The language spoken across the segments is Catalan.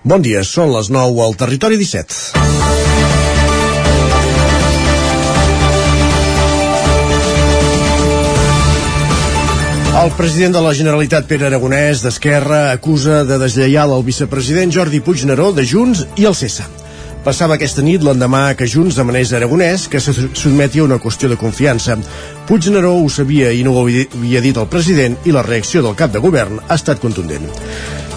Bon dia, són les 9 al Territori 17. El president de la Generalitat, Pere Aragonès, d'Esquerra, acusa de deslleial el vicepresident Jordi Puigneró de Junts i el cessa. Passava aquesta nit l'endemà que Junts demanés a Aragonès que se sotmeti a una qüestió de confiança. Puigneró ho sabia i no ho havia dit el president i la reacció del cap de govern ha estat contundent.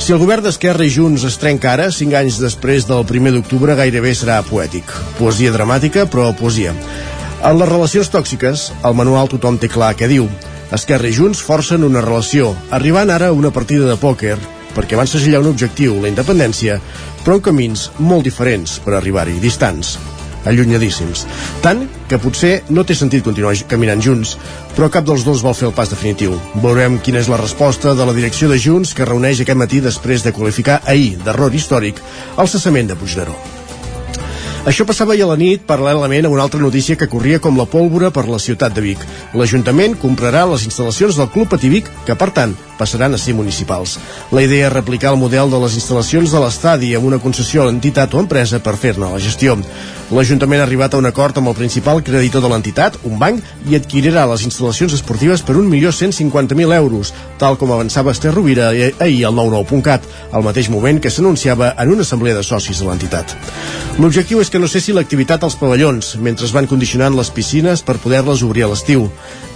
Si el govern d'Esquerra i Junts es trenca ara, cinc anys després del primer d'octubre gairebé serà poètic. Poesia dramàtica, però poesia. En les relacions tòxiques, al manual tothom té clar què diu. Esquerra i Junts forcen una relació, arribant ara a una partida de pòquer, perquè van segellar un objectiu, la independència, però en camins molt diferents per arribar-hi, distants, allunyadíssims. Tant que potser no té sentit continuar caminant junts, però cap dels dos vol fer el pas definitiu. Veurem quina és la resposta de la direcció de Junts que reuneix aquest matí després de qualificar ahir d'error històric el cessament de Puigneró. Això passava ahir a la nit paral·lelament a una altra notícia que corria com la pólvora per la ciutat de Vic. L'Ajuntament comprarà les instal·lacions del Club Patí Vic, que per tant passaran a ser municipals. La idea és replicar el model de les instal·lacions de l'estadi amb una concessió a l'entitat o empresa per fer-ne la gestió. L'Ajuntament ha arribat a un acord amb el principal creditor de l'entitat, un banc, i adquirirà les instal·lacions esportives per 1.150.000 euros, tal com avançava Esther Rovira ahir al 99.cat, al mateix moment que s'anunciava en una assemblea de socis de l'entitat. L'objectiu és que no cessi l'activitat als pavellons, mentre es van condicionant les piscines per poder-les obrir a l'estiu.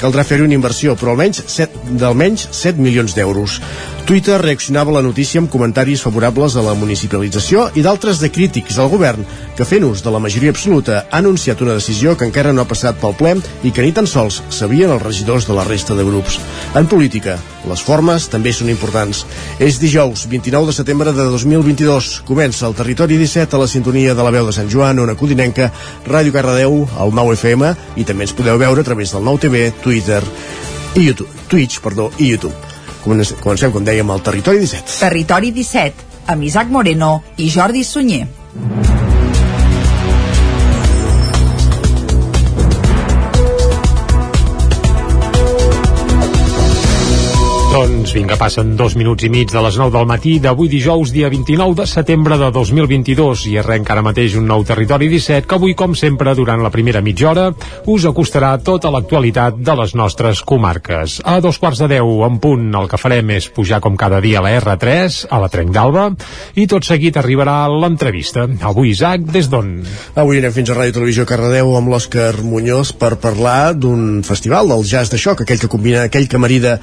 Caldrà fer una inversió, però almenys 7, d'almenys 7 milions d'euros. Twitter reaccionava la notícia amb comentaris favorables a la municipalització i d'altres de crítics al govern, que fent ús de la majoria absoluta ha anunciat una decisió que encara no ha passat pel ple i que ni tan sols sabien els regidors de la resta de grups. En política, les formes també són importants. És dijous, 29 de setembre de 2022. Comença el Territori 17 a la sintonia de la veu de Sant Joan, Ona Codinenca, Ràdio Cardedeu, el 9 FM i també ens podeu veure a través del 9 TV, Twitter i YouTube, Twitch, perdó, i YouTube. Comencem, com dèiem, al Territori 17. Territori 17, amb Isaac Moreno i Jordi Sunyer. Doncs vinga, passen dos minuts i mig de les 9 del matí d'avui dijous, dia 29 de setembre de 2022 i arrenca ara mateix un nou Territori 17 que avui, com sempre, durant la primera mitja hora us acostarà tota l'actualitat de les nostres comarques. A dos quarts de deu en punt el que farem és pujar com cada dia a la R3, a la Trenc d'Alba i tot seguit arribarà l'entrevista. Avui, Isaac, des d'on? Avui anem fins a Ràdio Televisió Cardedeu amb l'Òscar Muñoz per parlar d'un festival del jazz de xoc, aquell que combina aquell que marida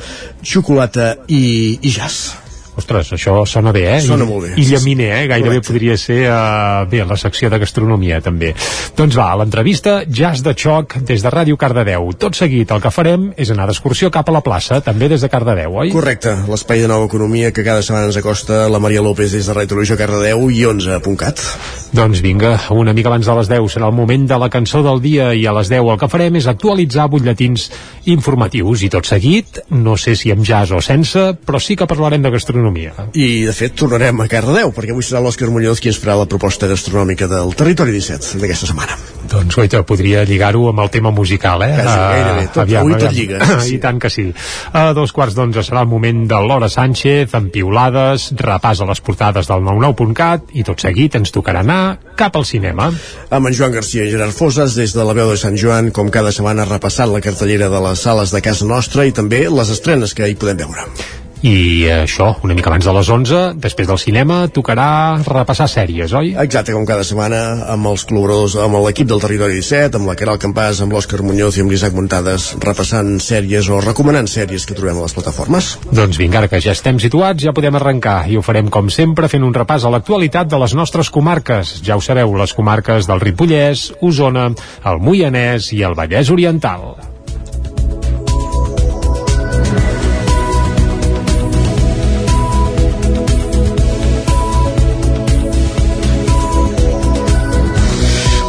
xocolata i, i jazz. Ostres, això sona bé, eh? Sona molt bé. I llaminer, eh? Gairebé Correcte. podria ser, uh, bé, la secció de gastronomia, també. Doncs va, l'entrevista Jazz de Xoc des de Ràdio Cardedeu. Tot seguit, el que farem és anar d'excursió cap a la plaça, també des de Cardedeu, oi? Correcte, l'espai de nova economia que cada setmana ens acosta la Maria López des de Ràdio Televisió Cardedeu i 11.cat. Doncs vinga, una mica abans de les 10 serà el moment de la cançó del dia i a les 10 el que farem és actualitzar butlletins informatius i tot seguit, no sé si amb jazz o sense, però sí que parlarem de gastronomia. I, de fet, tornarem a Cardedeu, perquè avui serà l'Òscar Muñoz qui ens farà la proposta gastronòmica del Territori 17 d'aquesta setmana. Doncs, guaita, podria lligar-ho amb el tema musical, eh? Quasi, gairebé. Tot- avui tot lliga, sí. I tant que sí. A dos quarts d'onze serà el moment de l'Hora Sánchez, amb piulades, repàs a les portades del 99.cat i tot seguit ens tocarà anar cap al cinema. Amb en Joan Garcia i Gerard Foses, des de la veu de Sant Joan, com cada setmana repassant la cartellera de les sales de casa nostra i també les estrenes que hi podem veure. I això, una mica abans de les 11, després del cinema, tocarà repassar sèries, oi? Exacte, com cada setmana, amb els col·laboradors, amb l'equip del Territori 17, amb la Caral Campàs, amb l'Òscar Muñoz i amb l'Isaac Montades, repassant sèries o recomanant sèries que trobem a les plataformes. Doncs vinga, ara que ja estem situats, ja podem arrencar i ho farem com sempre fent un repàs a l'actualitat de les nostres comarques. Ja ho sabeu, les comarques del Ripollès, Osona, el Moianès i el Vallès Oriental.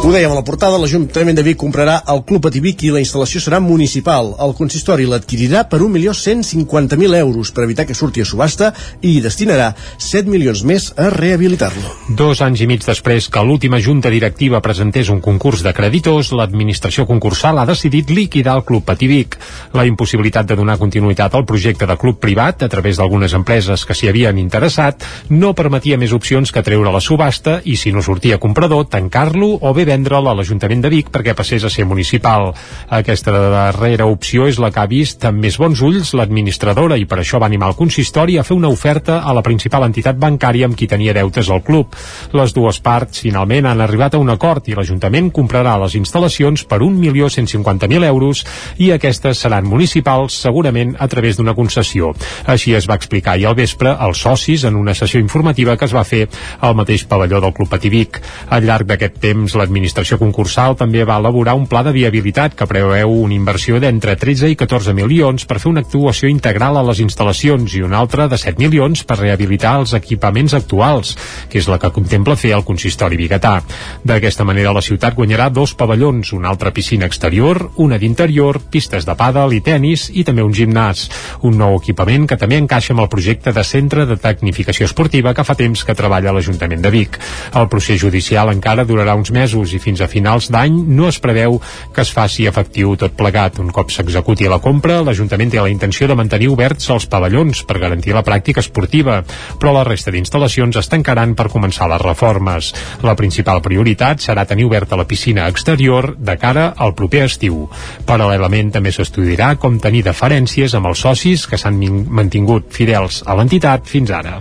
Ho dèiem a la portada, l'Ajuntament de Vic comprarà el Club Ativic i la instal·lació serà municipal. El consistori l'adquirirà per 1.150.000 euros per evitar que surti a subhasta i destinarà 7 milions més a rehabilitar-lo. Dos anys i mig després que l'última junta directiva presentés un concurs de creditors, l'administració concursal ha decidit liquidar el Club Pativic. La impossibilitat de donar continuïtat al projecte de club privat a través d'algunes empreses que s'hi havien interessat no permetia més opcions que treure la subhasta i, si no sortia comprador, tancar-lo o bé vendre'l a l'Ajuntament de Vic perquè passés a ser municipal. Aquesta darrera opció és la que ha vist amb més bons ulls l'administradora i per això va animar el consistori a fer una oferta a la principal entitat bancària amb qui tenia deutes al club. Les dues parts finalment han arribat a un acord i l'Ajuntament comprarà les instal·lacions per 1.150.000 euros i aquestes seran municipals segurament a través d'una concessió. Així es va explicar i al vespre als socis en una sessió informativa que es va fer al mateix pavelló del Club Pativic. Al llarg d'aquest temps, l'administració concursal també va elaborar un pla de viabilitat que preveu una inversió d'entre 13 i 14 milions per fer una actuació integral a les instal·lacions i una altra de 7 milions per rehabilitar els equipaments actuals, que és la que contempla fer el consistori biguetà. D'aquesta manera, la ciutat guanyarà dos pavellons, una altra piscina exterior, una d'interior, pistes de pàdel i tennis i també un gimnàs. Un nou equipament que també encaixa amb el projecte de centre de tecnificació esportiva que fa temps que treballa l'Ajuntament de Vic. El procés judicial encara durarà uns mesos i fins a finals d'any no es preveu que es faci efectiu tot plegat. Un cop s'executi la compra, l'Ajuntament té la intenció de mantenir oberts els pavellons per garantir la pràctica esportiva, però la resta d'instal·lacions es tancaran per començar les reformes. La principal prioritat serà tenir oberta la piscina exterior de cara al proper estiu. Paral·lelament també s'estudiarà com tenir deferències amb els socis que s'han mantingut fidels a l'entitat fins ara.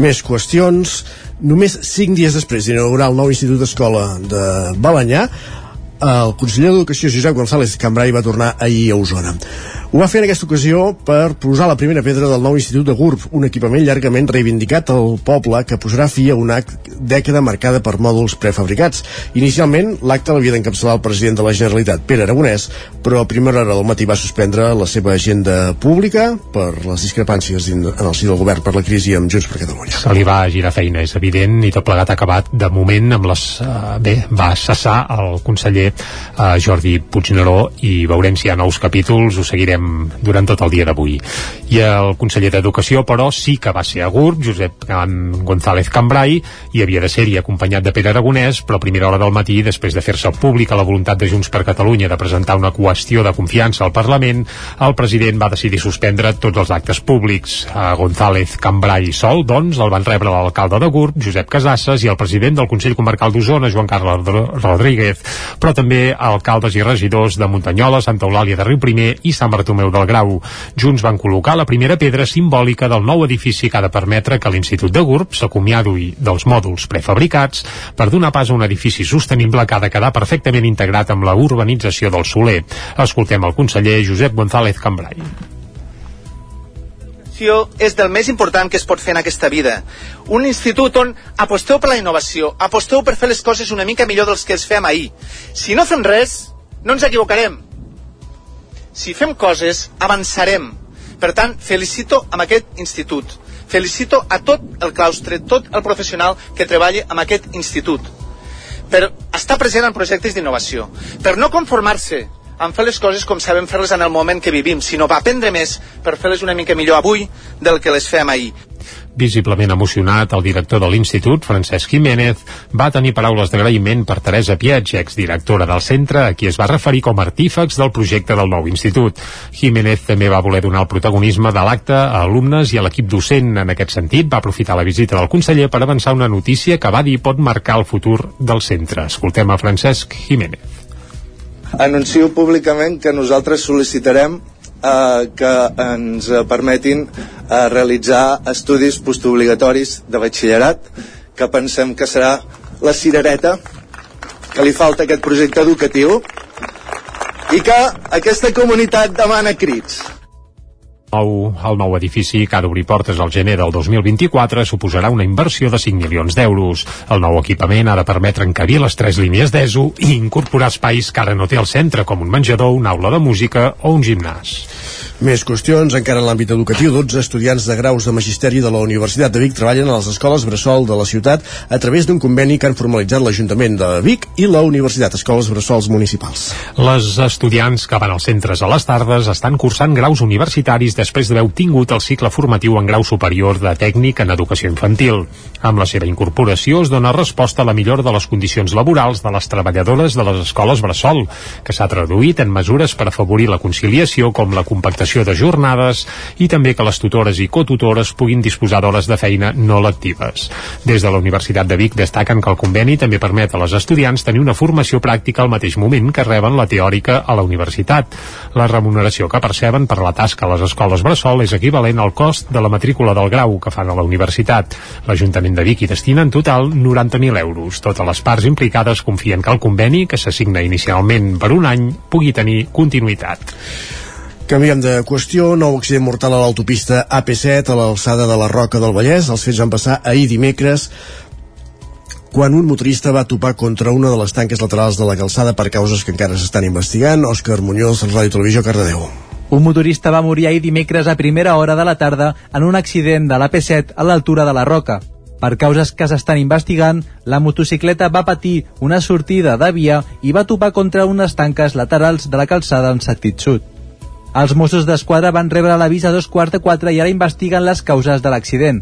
Més qüestions. Només cinc dies després d'inaugurar el nou Institut d'Escola de Balanyà, el conseller d'Educació Josep González Cambrai va tornar ahir a Osona. Ho va fer en aquesta ocasió per posar la primera pedra del nou Institut de GURB, un equipament llargament reivindicat al poble que posarà fi a una dècada marcada per mòduls prefabricats. Inicialment, l'acte l'havia d'encapçalar el president de la Generalitat, Pere Aragonès, però a primera hora del matí va suspendre la seva agenda pública per les discrepàncies en el si del govern per la crisi amb Junts per Catalunya. Se li va girar feina, és evident, i tot plegat acabat de moment amb les... Uh, bé, va cessar el conseller uh, Jordi Puigneró i veurem si hi ha nous capítols, ho seguirem durant tot el dia d'avui. I el conseller d'Educació, però, sí que va ser a GURB, Josep González Cambrai, i havia de ser-hi acompanyat de Pere Aragonès, però a primera hora del matí, després de fer-se pública la voluntat de Junts per Catalunya de presentar una qüestió de confiança al Parlament, el president va decidir suspendre tots els actes públics. A González Cambrai sol, doncs, el van rebre l'alcalde de GURB, Josep Casasses, i el president del Consell Comarcal d'Osona, Joan Carles Rodríguez, però també alcaldes i regidors de Muntanyola, Santa Eulàlia de Riu Primer i Sant Bartomeu del Grau. Junts van col·locar la primera pedra simbòlica del nou edifici que ha de permetre que l'Institut de GURB s'acomiadi dels mòduls prefabricats per donar pas a un edifici sostenible que ha de quedar perfectament integrat amb la urbanització del Soler. Escoltem el conseller Josep González Cambrai és del més important que es pot fer en aquesta vida. Un institut on aposteu per la innovació, aposteu per fer les coses una mica millor dels que els fem ahir. Si no fem res, no ens equivocarem si fem coses, avançarem. Per tant, felicito amb aquest institut. Felicito a tot el claustre, tot el professional que treballa amb aquest institut. Per estar present en projectes d'innovació. Per no conformar-se en fer les coses com sabem fer-les en el moment que vivim, sinó va aprendre més per fer-les una mica millor avui del que les fem ahir. Visiblement emocionat, el director de l'Institut, Francesc Jiménez, va tenir paraules d'agraïment per Teresa Pietx, exdirectora del centre, a qui es va referir com a artífex del projecte del nou institut. Jiménez també va voler donar el protagonisme de l'acte a alumnes i a l'equip docent. En aquest sentit, va aprofitar la visita del conseller per avançar una notícia que va dir pot marcar el futur del centre. Escoltem a Francesc Jiménez. Anuncio públicament que nosaltres sol·licitarem eh, que ens permetin eh, realitzar estudis postobligatoris de batxillerat que pensem que serà la cirereta que li falta a aquest projecte educatiu i que aquesta comunitat demana crits nou, el nou edifici, que ha d'obrir portes al gener del 2024, suposarà una inversió de 5 milions d'euros. El nou equipament ha de permetre encabir les tres línies d'ESO i incorporar espais que ara no té al centre, com un menjador, una aula de música o un gimnàs. Més qüestions, encara en l'àmbit educatiu, 12 estudiants de graus de magisteri de la Universitat de Vic treballen a les escoles Bressol de la ciutat a través d'un conveni que han formalitzat l'Ajuntament de Vic i la Universitat Escoles Bressols Municipals. Les estudiants que van als centres a les tardes estan cursant graus universitaris després d'haver obtingut el cicle formatiu en grau superior de tècnic en educació infantil. Amb la seva incorporació es dona resposta a la millora de les condicions laborals de les treballadores de les escoles Bressol, que s'ha traduït en mesures per afavorir la conciliació com la compactació de jornades i també que les tutores i cotutores puguin disposar d'hores de feina no lectives. Des de la Universitat de Vic destaquen que el conveni també permet a les estudiants tenir una formació pràctica al mateix moment que reben la teòrica a la universitat. La remuneració que perceben per la tasca a les escoles Bressol és equivalent al cost de la matrícula del grau que fan a la universitat. L'Ajuntament de Vic hi destina en total 90.000 euros. Totes les parts implicades confien que el conveni, que s'assigna inicialment per un any, pugui tenir continuïtat. Canviem de qüestió, nou accident mortal a l'autopista AP7 a l'alçada de la Roca del Vallès. Els fets van passar ahir dimecres quan un motorista va topar contra una de les tanques laterals de la calçada per causes que encara s'estan investigant. Òscar Muñoz, Ràdio Televisió, Cardedeu. Un motorista va morir ahir dimecres a primera hora de la tarda en un accident de l'AP7 a l'altura de la Roca. Per causes que s'estan investigant, la motocicleta va patir una sortida de via i va topar contra unes tanques laterals de la calçada en sentit sud. Els Mossos d'Esquadra van rebre l'avís a dos quarts de quatre i ara investiguen les causes de l'accident.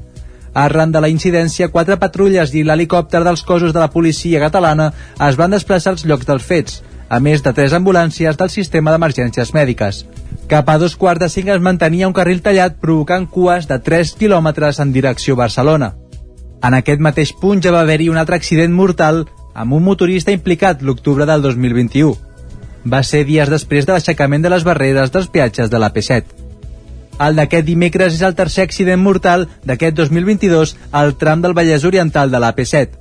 Arran de la incidència, quatre patrulles i l'helicòpter dels cossos de la policia catalana es van desplaçar als llocs dels fets, a més de tres ambulàncies del sistema d'emergències mèdiques. Cap a dos quarts de cinc es mantenia un carril tallat provocant cues de 3 quilòmetres en direcció Barcelona. En aquest mateix punt ja va haver-hi un altre accident mortal amb un motorista implicat l'octubre del 2021 va ser dies després de l'aixecament de les barreres dels peatges de l'AP7. El d'aquest dimecres és el tercer accident mortal d'aquest 2022 al tram del Vallès Oriental de l'AP7.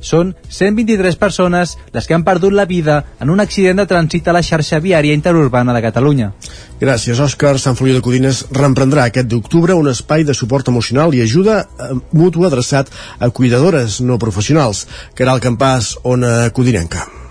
Són 123 persones les que han perdut la vida en un accident de trànsit a la xarxa viària interurbana de Catalunya. Gràcies, Òscar. Sant Feliu de Codines reemprendrà aquest d'octubre un espai de suport emocional i ajuda eh, mútua adreçat a cuidadores no professionals. Caral Campàs, Ona Codinenca.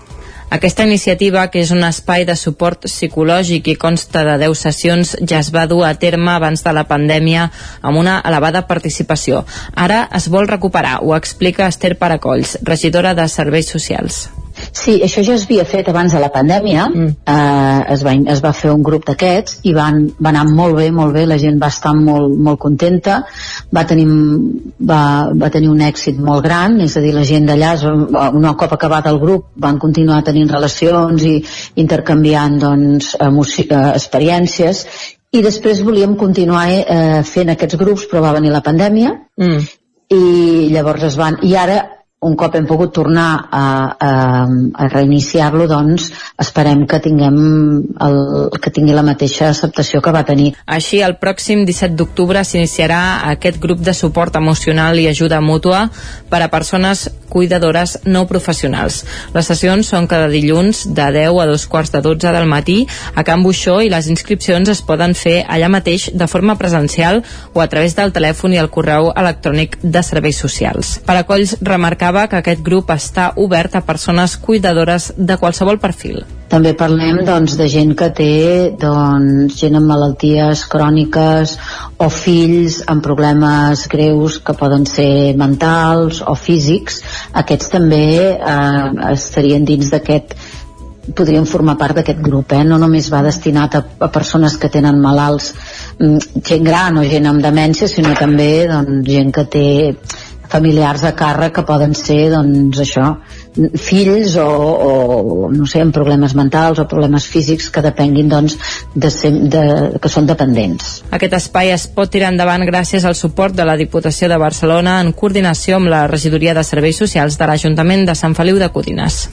Aquesta iniciativa, que és un espai de suport psicològic i consta de 10 sessions, ja es va dur a terme abans de la pandèmia amb una elevada participació. Ara es vol recuperar, ho explica Esther Paracolls, regidora de Serveis Socials. Sí, això ja es havia fet abans de la pandèmia, mm. eh, es, va, es va fer un grup d'aquests i van, va anar molt bé, molt bé, la gent va estar molt, molt contenta, va tenir, va, va tenir un èxit molt gran, és a dir, la gent d'allà, un cop acabat el grup, van continuar tenint relacions i intercanviant doncs, eh, experiències. I després volíem continuar eh, fent aquests grups, però va venir la pandèmia. Mm. i llavors es van i ara un cop hem pogut tornar a, a, a reiniciar-lo, doncs esperem que tinguem el, que tingui la mateixa acceptació que va tenir. Així, el pròxim 17 d'octubre s'iniciarà aquest grup de suport emocional i ajuda mútua per a persones cuidadores no professionals. Les sessions són cada dilluns de 10 a 2 quarts de 12 del matí a Can Buixó i les inscripcions es poden fer allà mateix de forma presencial o a través del telèfon i el correu electrònic de serveis socials. Per a Colls remarcar destacava que aquest grup està obert a persones cuidadores de qualsevol perfil. També parlem doncs, de gent que té doncs, gent amb malalties cròniques o fills amb problemes greus que poden ser mentals o físics. Aquests també eh, estarien dins d'aquest podrien formar part d'aquest grup, eh? no només va destinat a, a persones que tenen malalts, mm, gent gran o gent amb demència, sinó també doncs, gent que té familiars a càrrec que poden ser doncs això fills o, o no sé, amb problemes mentals o problemes físics que depenguin doncs de, ser, de, que són dependents. Aquest espai es pot tirar endavant gràcies al suport de la Diputació de Barcelona en coordinació amb la Regidoria de Serveis Socials de l'Ajuntament de Sant Feliu de Codines.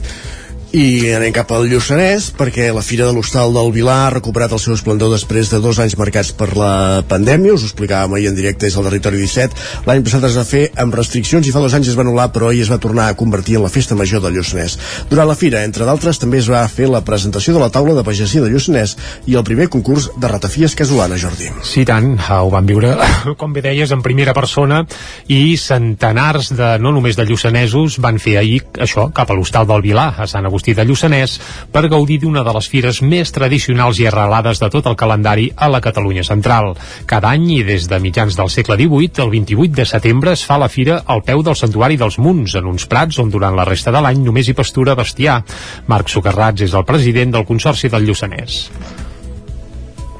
I anem cap al Lluçanès perquè la Fira de l'Hostal del Vilar ha recuperat el seu esplendor després de dos anys marcats per la pandèmia. Us ho explicàvem ahir en directe des del territori 17. L'any passat es va fer amb restriccions i fa dos anys es va anul·lar, però ahir es va tornar a convertir en la festa major del Lluçanès. Durant la Fira, entre d'altres, també es va fer la presentació de la taula de pagesia de Lluçanès i el primer concurs de ratafies casolana, Jordi. Sí, tant. Ho van viure, com bé deies, en primera persona i centenars de, no només de lluçanesos, van fer ahir això, cap a l'Hostal del Vilar, a Sant Agustí Agustí de Lluçanès per gaudir d'una de les fires més tradicionals i arrelades de tot el calendari a la Catalunya central. Cada any i des de mitjans del segle XVIII, el 28 de setembre es fa la fira al peu del Santuari dels Munts, en uns prats on durant la resta de l'any només hi pastura bestiar. Marc Socarrats és el president del Consorci del Lluçanès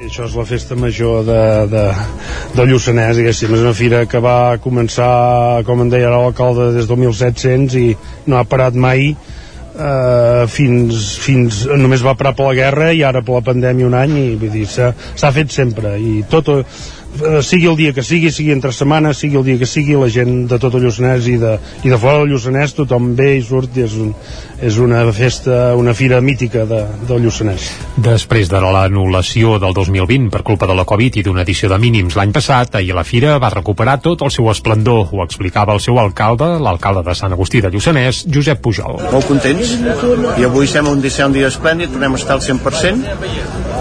això és la festa major de, de, del Lluçanès, diguéssim. És una fira que va començar, com en deia l'alcalde, des del 1700 i no ha parat mai eh, fins, fins només va parar per la guerra i ara per la pandèmia un any i vull dir, s'ha fet sempre i tot, sigui el dia que sigui, sigui entre setmanes, sigui el dia que sigui, la gent de tot el Lluçanès i de, i de fora del Lluçanès, tothom ve i surt i és, un, és una festa, una fira mítica de, del Lluçanès. Després de l'anul·lació del 2020 per culpa de la Covid i d'una edició de mínims l'any passat, ahir la fira va recuperar tot el seu esplendor, ho explicava el seu alcalde, l'alcalde de Sant Agustí de Lluçanès, Josep Pujol. Molt contents, i avui sembla un dia, un dia esplèndid, tornem a estar al 100%,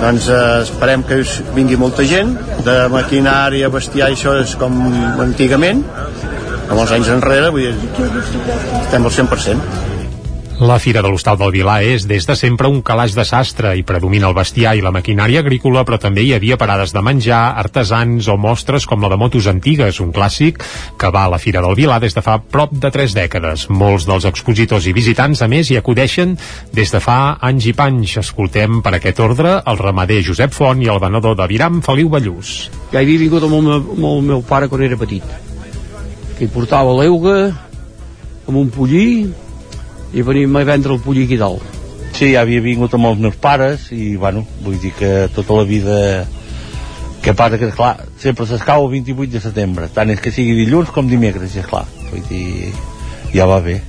doncs eh, esperem que vingui molta gent, de maquinària maquinària, bestiar, això és com antigament, amb els anys enrere, vull dir, estem al 100%. La Fira de l'Hostal del Vilà és des de sempre un calaix de sastre i predomina el bestiar i la maquinària agrícola, però també hi havia parades de menjar, artesans o mostres com la de motos antigues, un clàssic que va a la Fira del Vilà des de fa prop de tres dècades. Molts dels expositors i visitants, a més, hi acudeixen des de fa anys i panys. Escoltem per aquest ordre el ramader Josep Font i el venedor de Viram, Feliu Ballús. Ja havia vingut amb el meu, amb el meu pare quan era petit, que hi portava l'euga, amb un pollí, i venim a vendre el pollí aquí dalt. Sí, havia vingut amb els meus pares i, bueno, vull dir que tota la vida que passa que, clar, sempre s'escau el 28 de setembre, tant és que sigui dilluns com dimecres, i esclar, vull dir, ja va bé.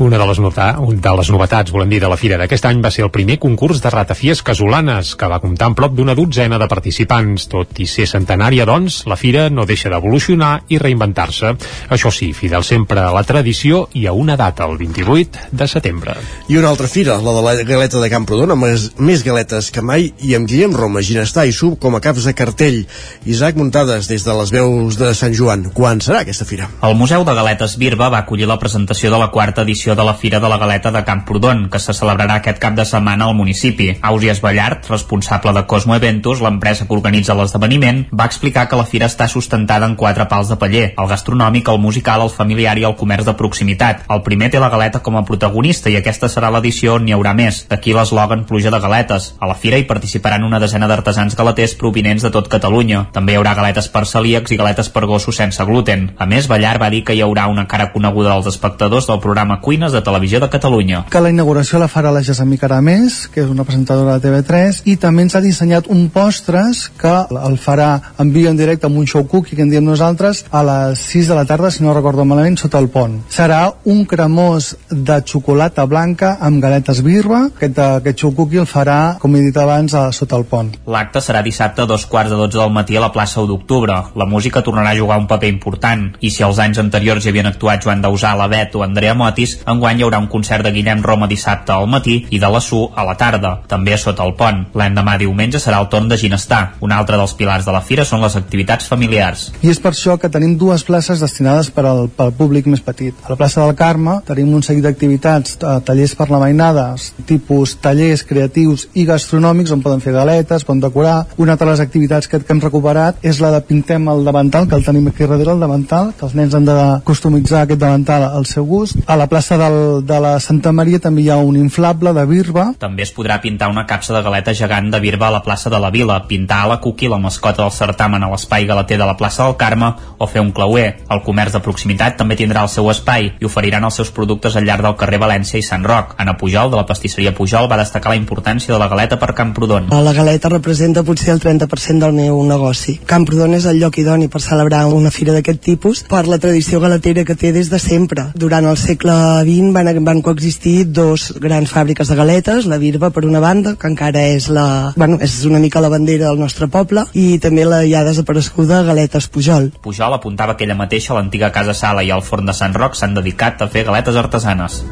Una de les, nota, de les novetats, volem dir, de la fira d'aquest any va ser el primer concurs de ratafies casolanes, que va comptar amb prop d'una dotzena de participants. Tot i ser centenària, doncs, la fira no deixa d'evolucionar i reinventar-se. Això sí, fidel sempre a la tradició i a una data, el 28 de setembre. I una altra fira, la de la galeta de Camprodon, amb més, més galetes que mai i amb Guillem Roma, Ginestà i Sub com a caps de cartell. Isaac Muntades, des de les veus de Sant Joan. Quan serà aquesta fira? El Museu de Galetes Birba va acollir la presentació de la quarta edició edició de la Fira de la Galeta de Camprodon, que se celebrarà aquest cap de setmana al municipi. Ausias Ballart, responsable de Cosmo Eventos, l'empresa que organitza l'esdeveniment, va explicar que la fira està sustentada en quatre pals de paller, el gastronòmic, el musical, el familiar i el comerç de proximitat. El primer té la galeta com a protagonista i aquesta serà l'edició on n'hi haurà més, d'aquí l'eslògan Pluja de galetes. A la fira hi participaran una desena d'artesans galeters provinents de tot Catalunya. També hi haurà galetes per celíacs i galetes per gossos sense gluten. A més, Ballart va dir que hi haurà una cara coneguda dels espectadors del programa Queen Cuines de Televisió de Catalunya. Que la inauguració la farà la Jessami Caramés, que és una presentadora de TV3, i també ens ha dissenyat un postres que el farà en viu en directe amb un show cookie que en diem nosaltres a les 6 de la tarda, si no recordo malament, sota el pont. Serà un cremós de xocolata blanca amb galetes birba, aquest, aquest show cookie el farà, com he dit abans, a, sota el pont. L'acte serà dissabte a dos quarts de 12 del matí a la plaça 1 d'octubre. La música tornarà a jugar un paper important, i si els anys anteriors hi havien actuat Joan Dausà, la Bet o Andrea Motis, enguany hi haurà un concert de Guillem Roma dissabte al matí i de la Su a la tarda, també sota el pont. L'endemà diumenge serà el torn de Ginestar. Un altre dels pilars de la fira són les activitats familiars. I és per això que tenim dues places destinades per al, pel públic més petit. A la plaça del Carme tenim un seguit d'activitats, eh, tallers per la mainada, tipus tallers creatius i gastronòmics on poden fer galetes, poden decorar. Una de les activitats que, que hem recuperat és la de pintem el davantal, que el tenim aquí darrere, el davantal, que els nens han de customitzar aquest davantal al seu gust. A la plaça del, de la Santa Maria també hi ha un inflable de birba. També es podrà pintar una capsa de galeta gegant de birba a la plaça de la Vila, pintar a la Cuqui la mascota del certamen a l'espai galeter de la plaça del Carme o fer un clauer. El comerç de proximitat també tindrà el seu espai i oferiran els seus productes al llarg del carrer València i Sant Roc. Anna Pujol, de la pastisseria Pujol, va destacar la importància de la galeta per Camprodon. La galeta representa potser el 30% del meu negoci. Camprodon és el lloc idoni per celebrar una fira d'aquest tipus per la tradició galetera que té des de sempre. Durant el segle XX van, van coexistir dos grans fàbriques de galetes, la Birba per una banda, que encara és la, bueno, és una mica la bandera del nostre poble, i també la ja desapareguda Galetes Pujol. Pujol apuntava que ella mateixa l'antiga Casa Sala i el forn de Sant Roc s'han dedicat a fer galetes artesanes.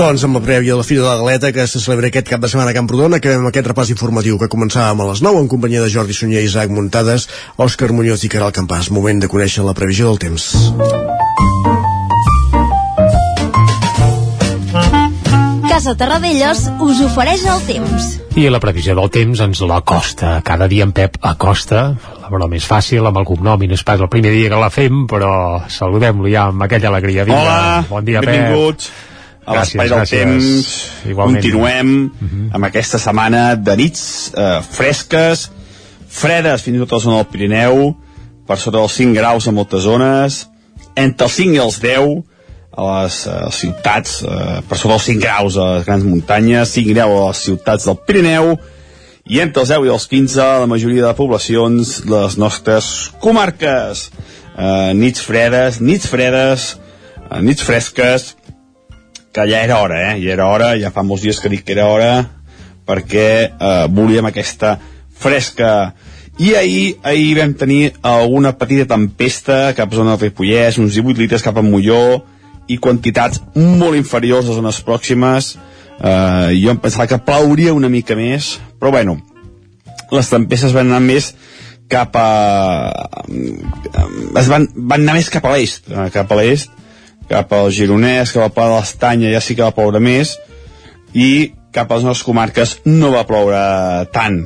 Doncs amb la prèvia de la Fira de la Galeta que se celebra aquest cap de setmana a Camprodon acabem aquest repàs informatiu que començàvem a les 9 en companyia de Jordi Sunyer, Isaac Muntades, Òscar Muñoz i Caral Campàs. Moment de conèixer la previsió del temps. Casa Terradellos us ofereix el temps. I la previsió del temps ens la costa. Cada dia en Pep acosta, la broma més fàcil, amb el cognom i no és pas el primer dia que la fem, però saludem-lo ja amb aquella alegria. Hola, bon dia, benvinguts. Pep a l'espai del gràcies. temps. Igualment. Continuem amb aquesta setmana de nits eh, fresques, fredes fins i tot a la zona del Pirineu, per sota dels 5 graus a moltes zones, entre els 5 i els 10 a les eh, ciutats, eh, per sota dels 5 graus a les grans muntanyes, 5 graus a les ciutats del Pirineu, i entre els 10 i els 15 la majoria de poblacions de les nostres comarques. Eh, nits fredes, nits fredes, eh, nits fresques, que ja era hora, eh? Ja era hora, ja fa molts dies que dic que era hora, perquè eh, volíem aquesta fresca. I ahir, ahir vam tenir alguna petita tempesta cap a zona del Ripollès, uns 18 litres cap a Molló, i quantitats molt inferiors a zones pròximes. Eh, jo em pensava que plauria una mica més, però bueno, les tempestes van anar més cap a... es van, van anar més cap a l'est, eh, cap a l'est, cap al Gironès, cap al Pla de l'Estanya, ja sí que va ploure més, i cap a les nostres comarques no va ploure tant.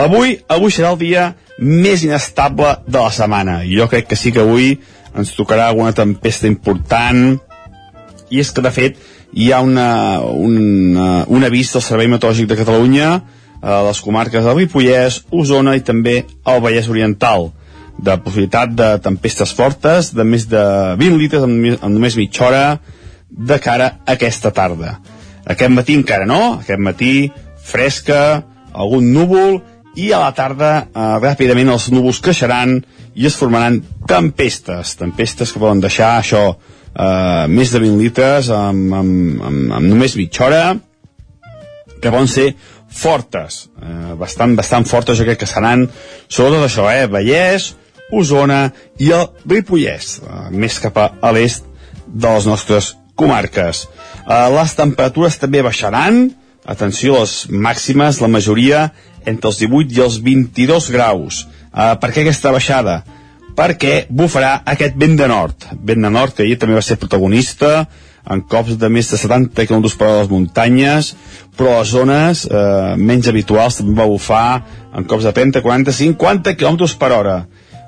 Avui, avui serà el dia més inestable de la setmana, i jo crec que sí que avui ens tocarà alguna tempesta important, i és que de fet hi ha una, una, un avís del Servei Meteorològic de Catalunya a les comarques del Ripollès, Osona i també al Vallès Oriental de possibilitat de tempestes fortes de més de 20 litres en, en només mitja hora de cara a aquesta tarda. Aquest matí encara no, aquest matí fresca, algun núvol i a la tarda eh, ràpidament els núvols creixeran i es formaran tempestes, tempestes que poden deixar això eh, més de 20 litres amb, amb, amb, amb només mitja hora que poden ser fortes, eh, bastant, bastant fortes jo crec que seran sobretot això, eh, Vallès, Osona i el Ripollès, eh, més cap a, l'est de les nostres comarques. Eh, les temperatures també baixaran, atenció les màximes, la majoria entre els 18 i els 22 graus. Eh, per què aquesta baixada? Perquè bufarà aquest vent de nord, vent de nord que ahir també va ser protagonista, en cops de més de 70 km per a les muntanyes, però a zones eh, menys habituals també va bufar en cops de 30, 40, 50 km per hora.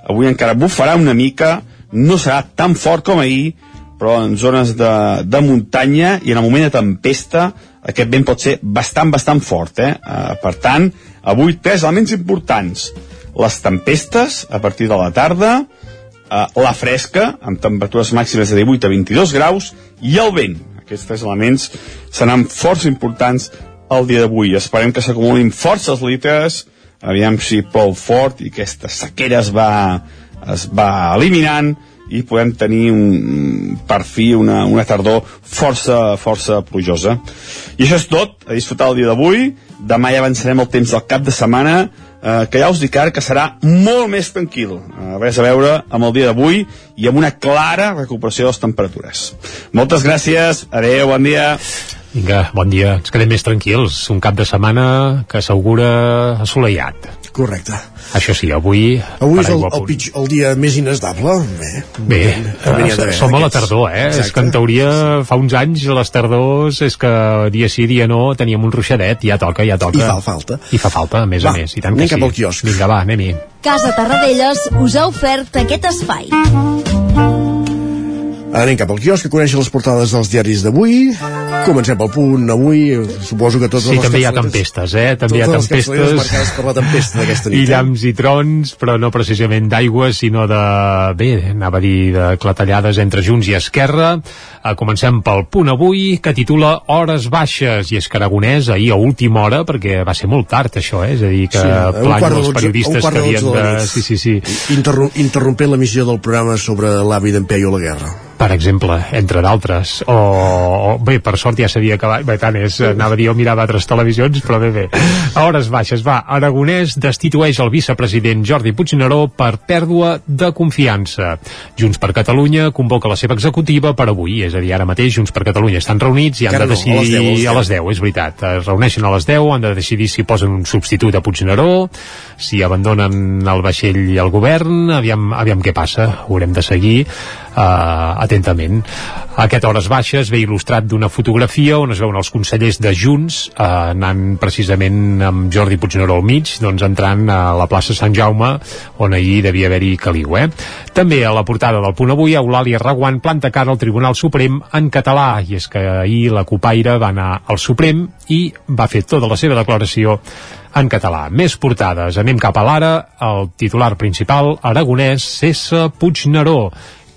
Avui encara bufarà una mica, no serà tan fort com ahir, però en zones de, de muntanya i en el moment de tempesta aquest vent pot ser bastant, bastant fort. Eh? Eh, per tant, avui tres elements importants. Les tempestes a partir de la tarda, eh, la fresca, amb temperatures màximes de 18 a 22 graus, i el vent. Aquests tres elements seran força importants el dia d'avui. Esperem que s'acumulin forces litres, aviam si plou fort i aquesta sequera es va, es va eliminant i podem tenir un, per fi una, una tardor força, força plujosa. I això és tot, a disfrutar el dia d'avui. Demà ja avançarem el temps del cap de setmana, eh, que ja us dic ara que serà molt més tranquil. Eh, res a veure amb el dia d'avui i amb una clara recuperació de les temperatures. Moltes gràcies, adeu, bon dia. Vinga, bon dia. Ens quedem més tranquils. Un cap de setmana que s'augura assolellat. Correcte. Això sí, avui... Avui és el, a el, pitjor, el dia més inestable. Bé, Bé, eh, som a la tardor, eh? Exacte. És que en teoria fa uns anys les tardors és que dia sí, dia no teníem un ruixadet, ja toca, ja toca. I fa falta. I fa falta, a més Va, a més. I tant que sí. cap al quiosc. Vinga, va, anem-hi. Casa Tarradellas us ha ofert aquest espai. Anem cap al quiosc a conèixer les portades dels diaris d'avui. Comencem pel punt avui. Suposo que tots Sí, els també hi ha tempestes, eh? També hi ha totes les capçaleres tempestes. marcades per la tempesta d'aquesta nit. I eh? llamps i trons, però no precisament d'aigua, sinó de... Bé, anava a dir de clatellades entre Junts i Esquerra. Comencem pel punt avui, que titula Hores baixes, i és que Aragonès ahir a última hora, perquè va ser molt tard això, eh? És a dir, que Sí, de els periodistes que havien de. Sí, sí, sí. Interrom interrompent l'emissió del programa sobre l'avi d'en Peio la guerra. per exemple, entre d'altres o, o, bé, per sort ja s'havia acabat bé, tant és, anava a dir, jo mirava altres televisions però bé, bé, a hores baixes va, Aragonès destitueix el vicepresident Jordi Puigneró per pèrdua de confiança Junts per Catalunya convoca la seva executiva per avui, és a dir, ara mateix Junts per Catalunya estan reunits i han Encara de no, a les decidir 10, a les 10, és veritat, es reuneixen a les 10 han de decidir si posen un substitut a Puigneró si abandonen el vaixell i el govern. Aviam, aviam què passa, ho haurem de seguir atentament. Aquest Hores Baixes ve il·lustrat d'una fotografia on es veuen els consellers de Junts eh, anant precisament amb Jordi Puigneró al mig, doncs entrant a la plaça Sant Jaume, on ahir devia haver-hi caliu. Eh? També a la portada del punt avui, Eulàlia Raguant planta cara al Tribunal Suprem en català, i és que ahir la Copaire va anar al Suprem i va fer tota la seva declaració en català. Més portades. Anem cap a l'ara. El titular principal, aragonès, cessa Puigneró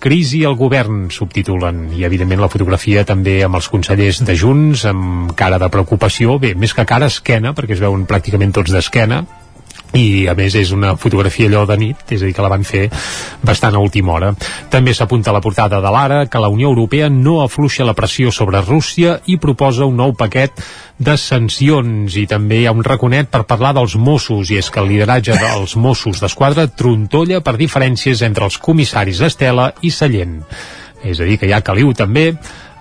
crisi al govern, subtitulen, i evidentment la fotografia també amb els consellers de Junts, amb cara de preocupació, bé, més que cara, esquena, perquè es veuen pràcticament tots d'esquena, i a més és una fotografia allò de nit, és a dir, que la van fer bastant a última hora. També s'apunta a la portada de l'Ara que la Unió Europea no afluixa la pressió sobre Rússia i proposa un nou paquet de sancions i també hi ha un raconet per parlar dels Mossos i és que el lideratge dels Mossos d'Esquadra trontolla per diferències entre els comissaris Estela i Sallent. És a dir, que hi ha caliu també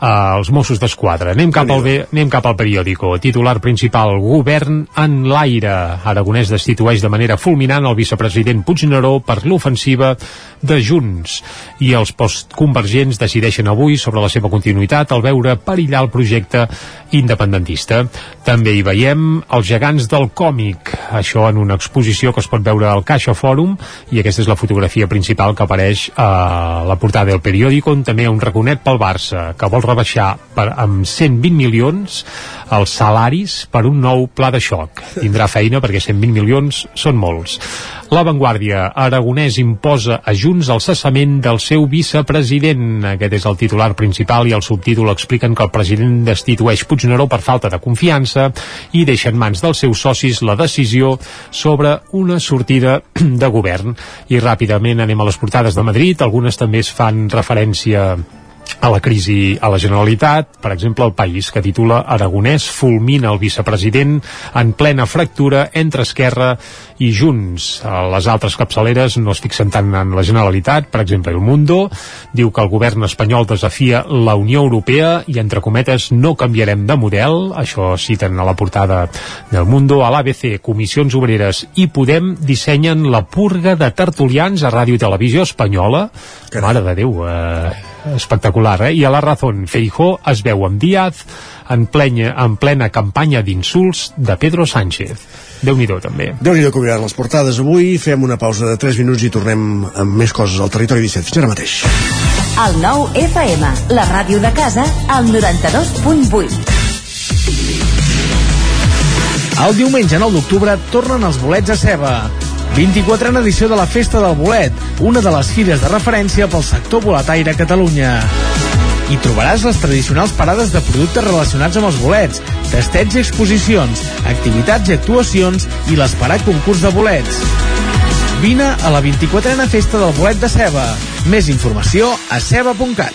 als Mossos d'Esquadra. Anem, cap al, anem cap al periòdico. Titular principal, govern en l'aire. Aragonès destitueix de manera fulminant el vicepresident Puigneró per l'ofensiva de Junts. I els postconvergents decideixen avui sobre la seva continuïtat al veure perillar el projecte independentista. També hi veiem els gegants del còmic, això en una exposició que es pot veure al Caixa Fòrum, i aquesta és la fotografia principal que apareix a la portada del periòdico, on també hi ha un raconet pel Barça, que vol rebaixar per, amb 120 milions els salaris per un nou pla de xoc. Tindrà feina perquè 120 milions són molts. La Vanguardia, Aragonès imposa a Junts el cessament del seu vicepresident. Aquest és el titular principal i el subtítol expliquen que el president destitueix Puigneró per falta de confiança i deixa en mans dels seus socis la decisió sobre una sortida de govern. I ràpidament anem a les portades de Madrid. Algunes també es fan referència a la crisi a la Generalitat, per exemple, el País, que titula Aragonès fulmina el vicepresident en plena fractura entre Esquerra i Junts. Les altres capçaleres no es fixen tant en la Generalitat, per exemple, El Mundo diu que el govern espanyol desafia la Unió Europea i, entre cometes, no canviarem de model, això citen a la portada del Mundo, a l'ABC, Comissions Obreres i Podem dissenyen la purga de tertulians a Ràdio i Televisió Espanyola. Mare de Déu, eh, espectacular, eh? I a la Razón, Feijó es veu amb Díaz en plena, en plena campanya d'insults de Pedro Sánchez. déu nhi també. déu nhi que les portades avui. Fem una pausa de 3 minuts i tornem amb més coses al territori 17. Fins ara mateix. El nou FM, la ràdio de casa, al 92.8. El diumenge 9 d'octubre tornen els bolets a ceba 24a edició de la Festa del Bolet, una de les fires de referència pel sector boletaire a Catalunya. Hi trobaràs les tradicionals parades de productes relacionats amb els bolets, testets i exposicions, activitats i actuacions i l'esperat concurs de bolets. Vine a la 24a Festa del Bolet de Ceba. Més informació a ceba.cat.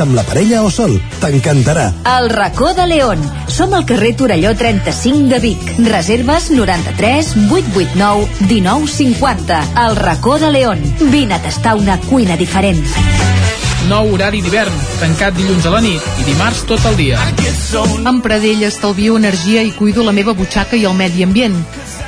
amb la parella o sol. T'encantarà. El racó de León. Som al carrer Torelló 35 de Vic. Reserves 93 889 1950. El racó de León. Vine a tastar una cuina diferent. Nou horari d'hivern, tancat dilluns a la nit i dimarts tot el dia. Amb Pradell estalvio energia i cuido la meva butxaca i el medi ambient.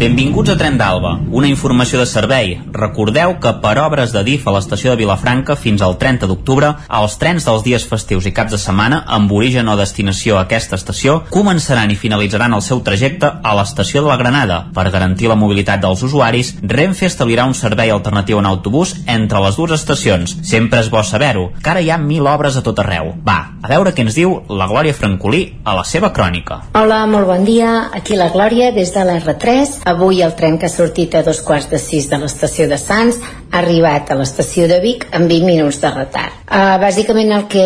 Benvinguts a Tren d'Alba, una informació de servei. Recordeu que per obres de DIF a l'estació de Vilafranca fins al 30 d'octubre, els trens dels dies festius i caps de setmana amb origen o destinació a aquesta estació començaran i finalitzaran el seu trajecte a l'estació de la Granada. Per garantir la mobilitat dels usuaris, Renfe establirà un servei alternatiu en autobús entre les dues estacions. Sempre és bo saber-ho, que ara hi ha mil obres a tot arreu. Va, a veure què ens diu la Glòria Francolí a la seva crònica. Hola, molt bon dia. Aquí la Glòria des de la R3 Avui el tren que ha sortit a dos quarts de sis de l'estació de Sants ha arribat a l'estació de Vic amb 20 minuts de retard. Uh, bàsicament el que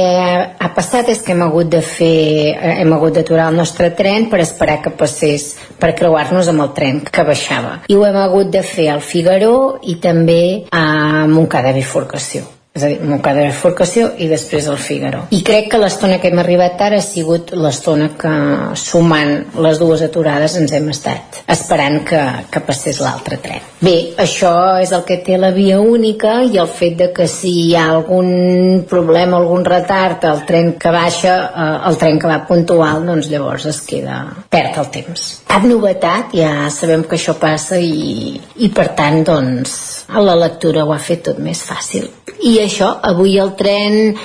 ha passat és que hem hagut de fer, uh, hem hagut d'aturar el nostre tren per esperar que passés, per creuar-nos amb el tren que baixava. I ho hem hagut de fer al Figaró i també a Montcada Bifurcació és a dir, Montcada de Bifurcació i després el Figaro. I crec que l'estona que hem arribat ara ha sigut l'estona que sumant les dues aturades ens hem estat esperant que, que passés l'altre tren. Bé, això és el que té la via única i el fet de que si hi ha algun problema, algun retard el tren que baixa, eh, el tren que va puntual, doncs llavors es queda perd el temps. Cap novetat, ja sabem que això passa i, i per tant, doncs, la lectura ho ha fet tot més fàcil. I això, avui el tren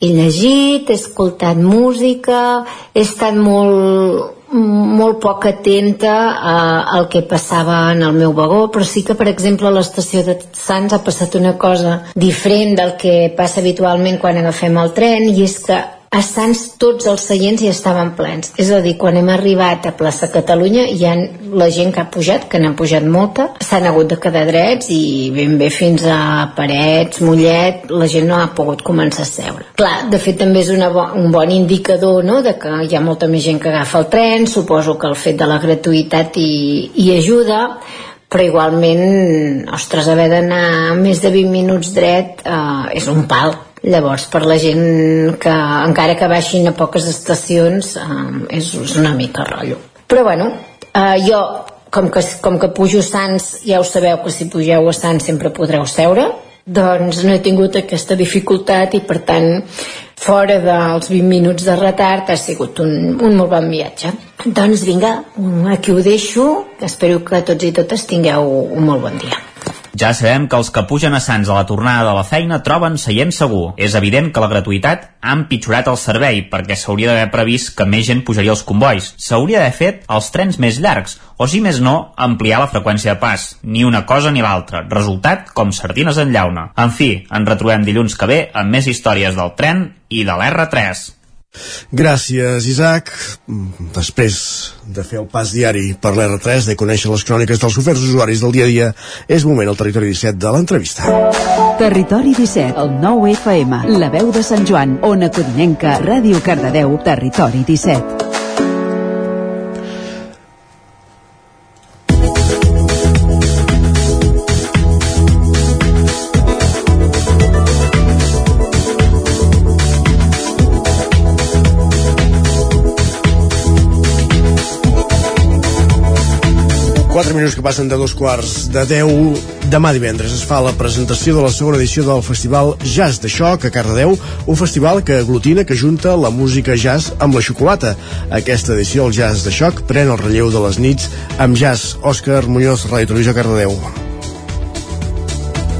he llegit, he escoltat música, he estat molt, molt poc atenta a, al que passava en el meu vagó, però sí que, per exemple, a l'estació de Sants ha passat una cosa diferent del que passa habitualment quan agafem el tren, i és que Sants tots els seients hi estaven plens. És a dir, quan hem arribat a plaça Catalunya hi ha la gent que ha pujat, que n'han pujat molta, s'han hagut de quedar drets i ben bé fins a Parets, Mollet, la gent no ha pogut començar a seure. Clar, de fet també és una bo un bon indicador no?, de que hi ha molta més gent que agafa el tren, suposo que el fet de la gratuïtat hi, hi ajuda, però igualment, ostres, haver d'anar més de 20 minuts dret eh, és un pal llavors per la gent que encara que baixin a poques estacions eh, és, és una mica rotllo. Però bueno, eh, jo com que, com que pujo Sants ja ho sabeu que si pugeu a Sants sempre podreu seure doncs no he tingut aquesta dificultat i per tant fora dels 20 minuts de retard ha sigut un, un molt bon viatge. Doncs vinga, aquí ho deixo espero que tots i totes tingueu un molt bon dia ja sabem que els que pugen a Sants a la tornada de la feina troben seient segur. És evident que la gratuïtat ha empitjorat el servei perquè s'hauria d'haver previst que més gent pujaria als convois. S'hauria d'haver fet els trens més llargs o, si més no, ampliar la freqüència de pas. Ni una cosa ni l'altra. Resultat, com sardines en llauna. En fi, ens retrobem dilluns que ve amb més històries del tren i de l'R3. Gràcies, Isaac. Després de fer el pas diari per l'R3, de conèixer les cròniques dels oferts usuaris del dia a dia, és moment al Territori 17 de l'entrevista. Territori 17, el 9 FM, la veu de Sant Joan, Ona Codinenca, Ràdio Cardedeu, Territori 17. Minuts que passen de dos quarts de 10 Demà divendres es fa la presentació de la segona edició del Festival Jazz de Xoc a Cardedeu, un festival que aglutina, que junta la música jazz amb la xocolata. Aquesta edició, el Jazz de Xoc, pren el relleu de les nits amb jazz. Òscar Muñoz, Ràdio Televisió Cardedeu.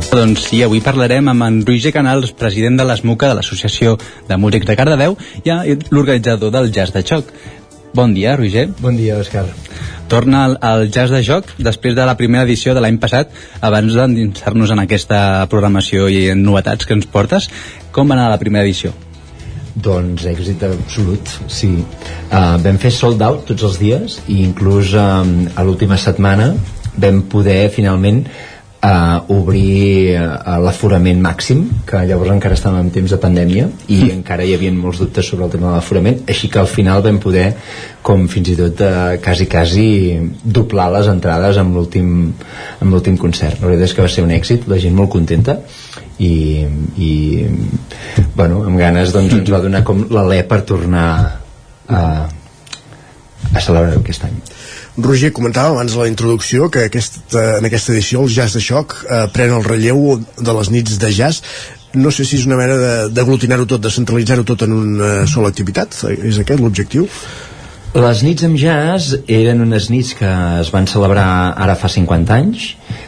Doncs sí, avui parlarem amb en Roger Canals, president de l'ESMUCA, de l'Associació de Músics de Cardedeu, i l'organitzador del Jazz de Xoc. Bon dia, Roger. Bon dia, Òscar. Torna al, al Jazz de Joc després de la primera edició de l'any passat, abans d'endinsar-nos en aquesta programació i en novetats que ens portes. Com va anar la primera edició? Doncs èxit absolut, sí. Uh, vam fer sold out tots els dies i inclús um, a l'última setmana vam poder finalment a obrir uh, l'aforament màxim que llavors encara estàvem en temps de pandèmia i mm. encara hi havia molts dubtes sobre el tema de l'aforament així que al final vam poder com fins i tot uh, quasi quasi doblar les entrades amb l'últim amb l'últim concert la veritat és que va ser un èxit, la gent molt contenta i, i bueno, amb ganes doncs ens va donar com l'alè per tornar a, a celebrar aquest any Roger, comentava abans la introducció que aquest, en aquesta edició el jazz de xoc eh, pren el relleu de les nits de jazz no sé si és una mena d'aglutinar-ho tot, de centralitzar-ho tot en una sola activitat és aquest l'objectiu? Les nits amb jazz eren unes nits que es van celebrar ara fa 50 anys,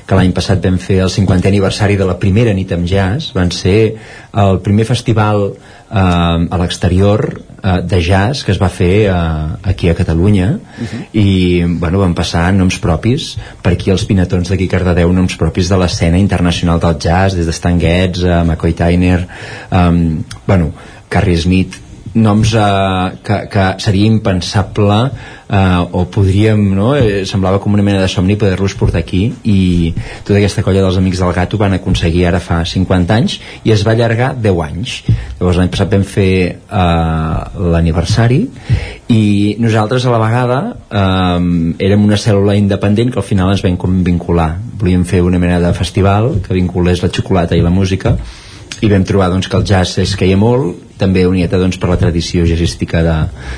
que l'any passat vam fer el 50è aniversari de la primera nit amb jazz, van ser el primer festival eh, a l'exterior eh, de jazz que es va fer eh, aquí a Catalunya uh -huh. i bueno, van passar noms propis per aquí els pinatons d'aquí Cardedeu noms propis de l'escena internacional del jazz des de Stan Getz, eh, McCoy Tyner eh, bueno, Carrie Smith noms eh, que, que seria impensable eh, o podríem, no? Eh, semblava com una mena de somni poder-los portar aquí i tota aquesta colla dels Amics del Gato van aconseguir ara fa 50 anys i es va allargar 10 anys llavors l'any passat vam fer eh, l'aniversari i nosaltres a la vegada eh, érem una cèl·lula independent que al final ens vam vincular volíem fer una mena de festival que vinculés la xocolata i la música i vam trobar doncs, que el jazz es queia molt també unieta doncs, per la tradició jazzística de,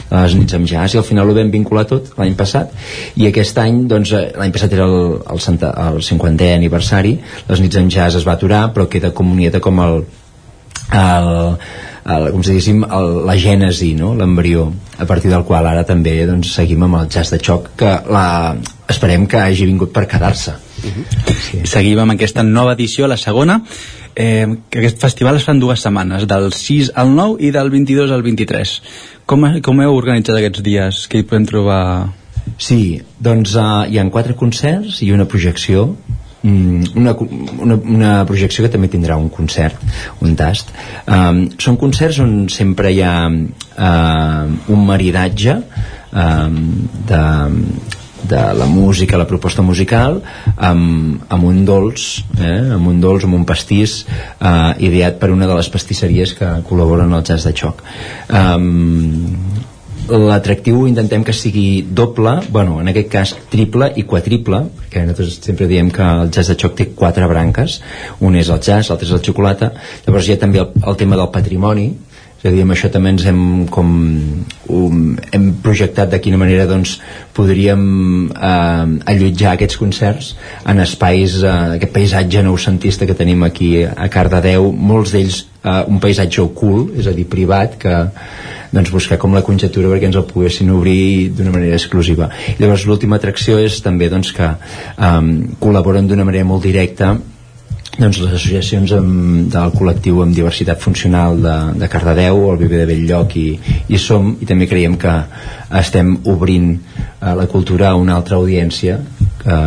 de les nits amb jazz i al final ho vam vincular tot l'any passat i aquest any, doncs, eh, l'any passat era el, el, Santa, el 50è aniversari les nits amb jazz es va aturar però queda com unieta com el, el, el, com si diguéssim el, la gènesi, no? l'embrió a partir del qual ara també doncs, seguim amb el jazz de xoc que la, esperem que hagi vingut per quedar-se Uh -huh. sí. Seguim amb aquesta nova edició, la segona eh, que aquest festival es fan dues setmanes, del 6 al 9 i del 22 al 23. Com, com heu organitzat aquests dies? Què hi podem trobar? Sí, doncs uh, hi han quatre concerts i una projecció mm, una, una, una projecció que també tindrà un concert, un tast. Um, són concerts on sempre hi ha uh, un maridatge um, de, de la música, la proposta musical amb, amb un dolç eh? amb un dolç, amb un pastís eh, ideat per una de les pastisseries que col·laboren al jazz de xoc um, l'atractiu intentem que sigui doble, bueno, en aquest cas triple i quadriple, perquè nosaltres sempre diem que el jazz de xoc té quatre branques, un és el jazz, l'altre és la xocolata, llavors hi ha també el, el tema del patrimoni, és a dir, amb això també ens hem com um, hem projectat de quina manera doncs podríem eh, allotjar aquests concerts en espais, eh, aquest paisatge noucentista que tenim aquí a Cardedeu, molts d'ells eh, un paisatge ocult, és a dir, privat que doncs buscar com la conjectura perquè ens el poguessin obrir d'una manera exclusiva. I llavors l'última atracció és també doncs, que um, col·laboren d'una manera molt directa doncs les associacions amb, del col·lectiu amb diversitat funcional de, de Cardedeu, el Viver de Belllloc i, i Som, i també creiem que estem obrint eh, la cultura a una altra audiència que,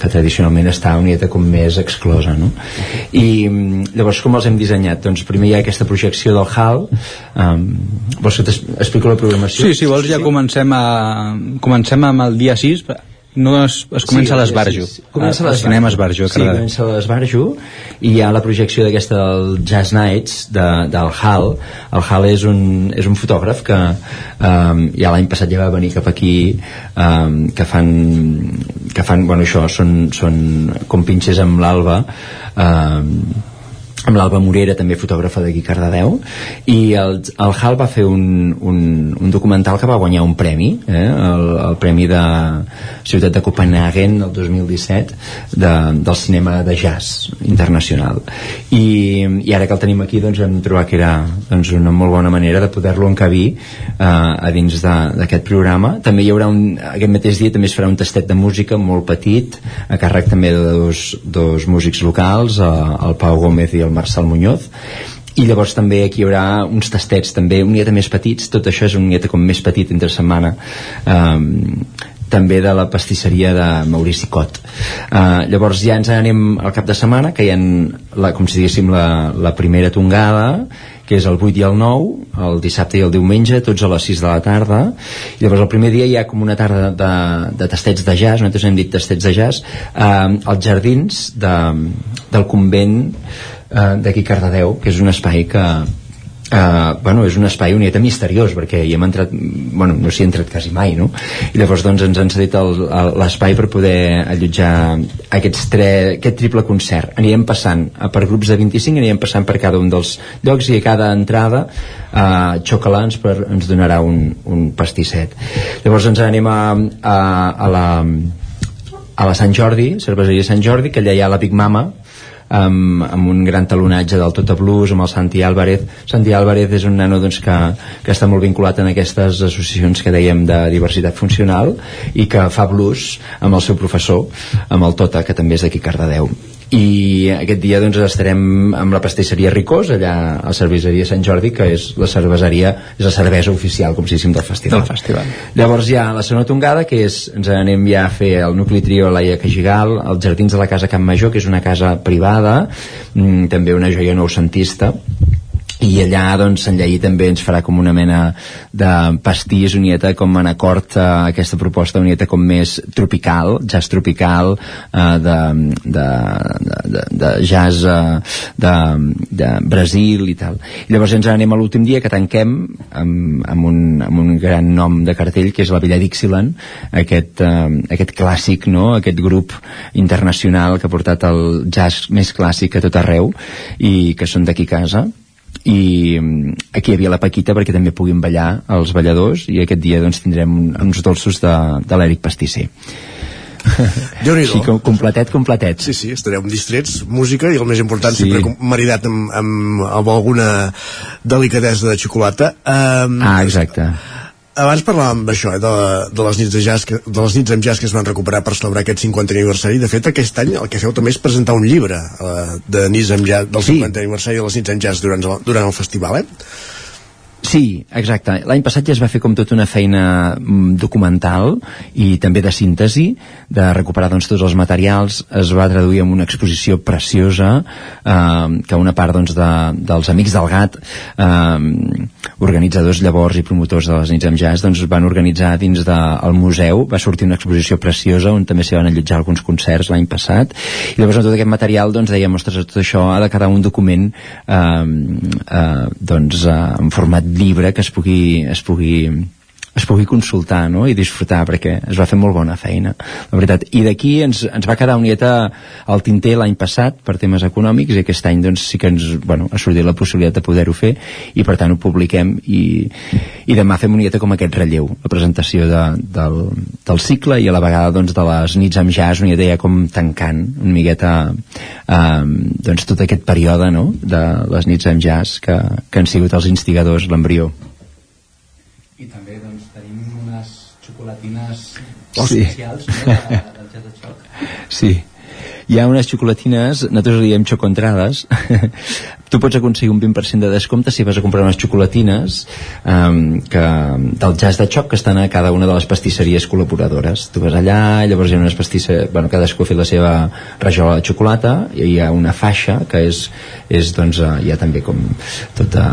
que tradicionalment està unida com més exclosa no? i llavors com els hem dissenyat? doncs primer hi ha aquesta projecció del HAL um, vols que t'explico la programació? Sí, si vols ja comencem, a, comencem amb el dia 6 no es, es comença sí, a l'Esbarjo. sí, sí. comença a cinema Esbarjo sí, comença a l'Esbarjo. I hi ha la projecció d'aquesta del Jazz Nights de, del Hal. El Hal és un, és un fotògraf que um, ja l'any passat ja va venir cap aquí um, que fan que fan, bueno això, són, són com pinxes amb l'Alba um, amb l'Alba Morera, també fotògrafa d'aquí Cardedeu, i el, el Hal va fer un, un, un documental que va guanyar un premi, eh? el, el premi de Ciutat de Copenhagen el 2017 de, del cinema de jazz internacional. I, i ara que el tenim aquí doncs vam trobar que era doncs, una molt bona manera de poder-lo encabir eh, a dins d'aquest programa. També hi haurà un, aquest mateix dia també es farà un tastet de música molt petit, a càrrec també de dos, dos músics locals, eh, el Pau Gómez i el Marcel Muñoz. I llavors també aquí hi haurà uns tastets també un nieta més petits, tot això és un nieta com més petit entre setmana um, també de la pastisseria de Maurici Cot. Uh, llavors ja ens anem al cap de setmana que hi ha la, com si diguéssim la, la primera tongada que és el 8 i el 9, el dissabte i el diumenge, tots a les 6 de la tarda. I llavors el primer dia hi ha com una tarda de, de tastets de jazz, nosaltres hem dit tastets de jazz, eh, als jardins de, del convent eh, d'aquí Cardedeu, que és un espai que, Uh, bueno, és un espai una misteriós perquè hi hem entrat, bueno, no s'hi ha entrat quasi mai no? i llavors doncs ens han cedit l'espai per poder allotjar aquests tre, aquest triple concert anirem passant uh, per grups de 25 anirem passant per cada un dels llocs i a cada entrada uh, Xocolà ens, per, ens donarà un, un pastisset llavors ens anem a, a, a la a la Sant Jordi, cerveseria Sant Jordi, que allà hi ha la Big Mama, amb, amb un gran talonatge del Tota Blues, amb el Santi Álvarez. Santi Álvarez és un nano doncs, que, que està molt vinculat en aquestes associacions que dèiem de diversitat funcional i que fa blues amb el seu professor, amb el Tota, que també és d'aquí Cardedeu i aquest dia doncs estarem amb la pastisseria Ricós allà a la cerveseria Sant Jordi que és la cerveseria, és la cervesa oficial com si diguéssim del festival. Del festival. Llavors hi ha la segona tongada que és, ens anem ja a fer el nucli trio a Laia Cagigal, els jardins de la casa Camp Major que és una casa privada mmm, també una joia noucentista i allà doncs en Lleí també ens farà com una mena de pastís unieta com en acord a aquesta proposta unieta com més tropical, jazz tropical eh, de, de, de, de jazz eh, de, de Brasil i tal i llavors ens anem a l'últim dia que tanquem amb, amb, un, amb un gran nom de cartell que és la Villa Dixieland aquest, eh, aquest clàssic no? aquest grup internacional que ha portat el jazz més clàssic a tot arreu i que són d'aquí casa i mm, aquí hi havia la Paquita perquè també puguin ballar els balladors i aquest dia doncs tindrem uns dolços de, de l'Eric Pastisser. Déu nhi sí, com, completet, completet. Sí, sí, estarem distrets, música i el més important Sí. sempre maridat amb, amb, amb alguna delicadesa de xocolata. Um, ah, exacte abans parlàvem d'això, eh, de, de, les nits de jazz que, de les nits amb jazz que es van recuperar per celebrar aquest 50 aniversari. De fet, aquest any el que feu també és presentar un llibre eh, de nits amb jazz, del 50 aniversari de les nits amb jazz durant, durant el festival, eh? Sí, exacte. L'any passat ja es va fer com tota una feina mm, documental i també de síntesi, de recuperar doncs, tots els materials. Es va traduir en una exposició preciosa eh, que una part doncs, de, dels Amics del Gat, eh, organitzadors llavors i promotors de les nits amb jazz, doncs, van organitzar dins del museu. Va sortir una exposició preciosa on també s'hi van allotjar alguns concerts l'any passat. I llavors amb tot aquest material doncs, dèiem, ostres, tot això ha de quedar un document eh, eh, doncs, eh, en format llibre que es pugui, es pugui es pugui consultar no? i disfrutar perquè es va fer molt bona feina la veritat. i d'aquí ens, ens va quedar unieta al tinter l'any passat per temes econòmics i aquest any doncs, sí que ens bueno, ha sortit la possibilitat de poder-ho fer i per tant ho publiquem i, i demà fem unieta com aquest relleu la presentació de, del, del cicle i a la vegada doncs, de les nits amb jazz unieta ja com tancant una miqueta eh, doncs, tot aquest període no? de les nits amb jazz que, que han sigut els instigadors, l'embrió I també doncs, tenim unes xocolatines Oh, sí. especials no, de, del jazz de xoc. Sí. Hi ha unes xocolatines, nosaltres diem xocontrades, tu pots aconseguir un 20% de descompte si vas a comprar unes xocolatines um, que, del jazz de xoc que estan a cada una de les pastisseries col·laboradores. Tu vas allà, llavors hi ha unes pastisseries, bueno, cadascú ha fet la seva rajola de xocolata, i hi ha una faixa que és, és doncs, ja també com tota,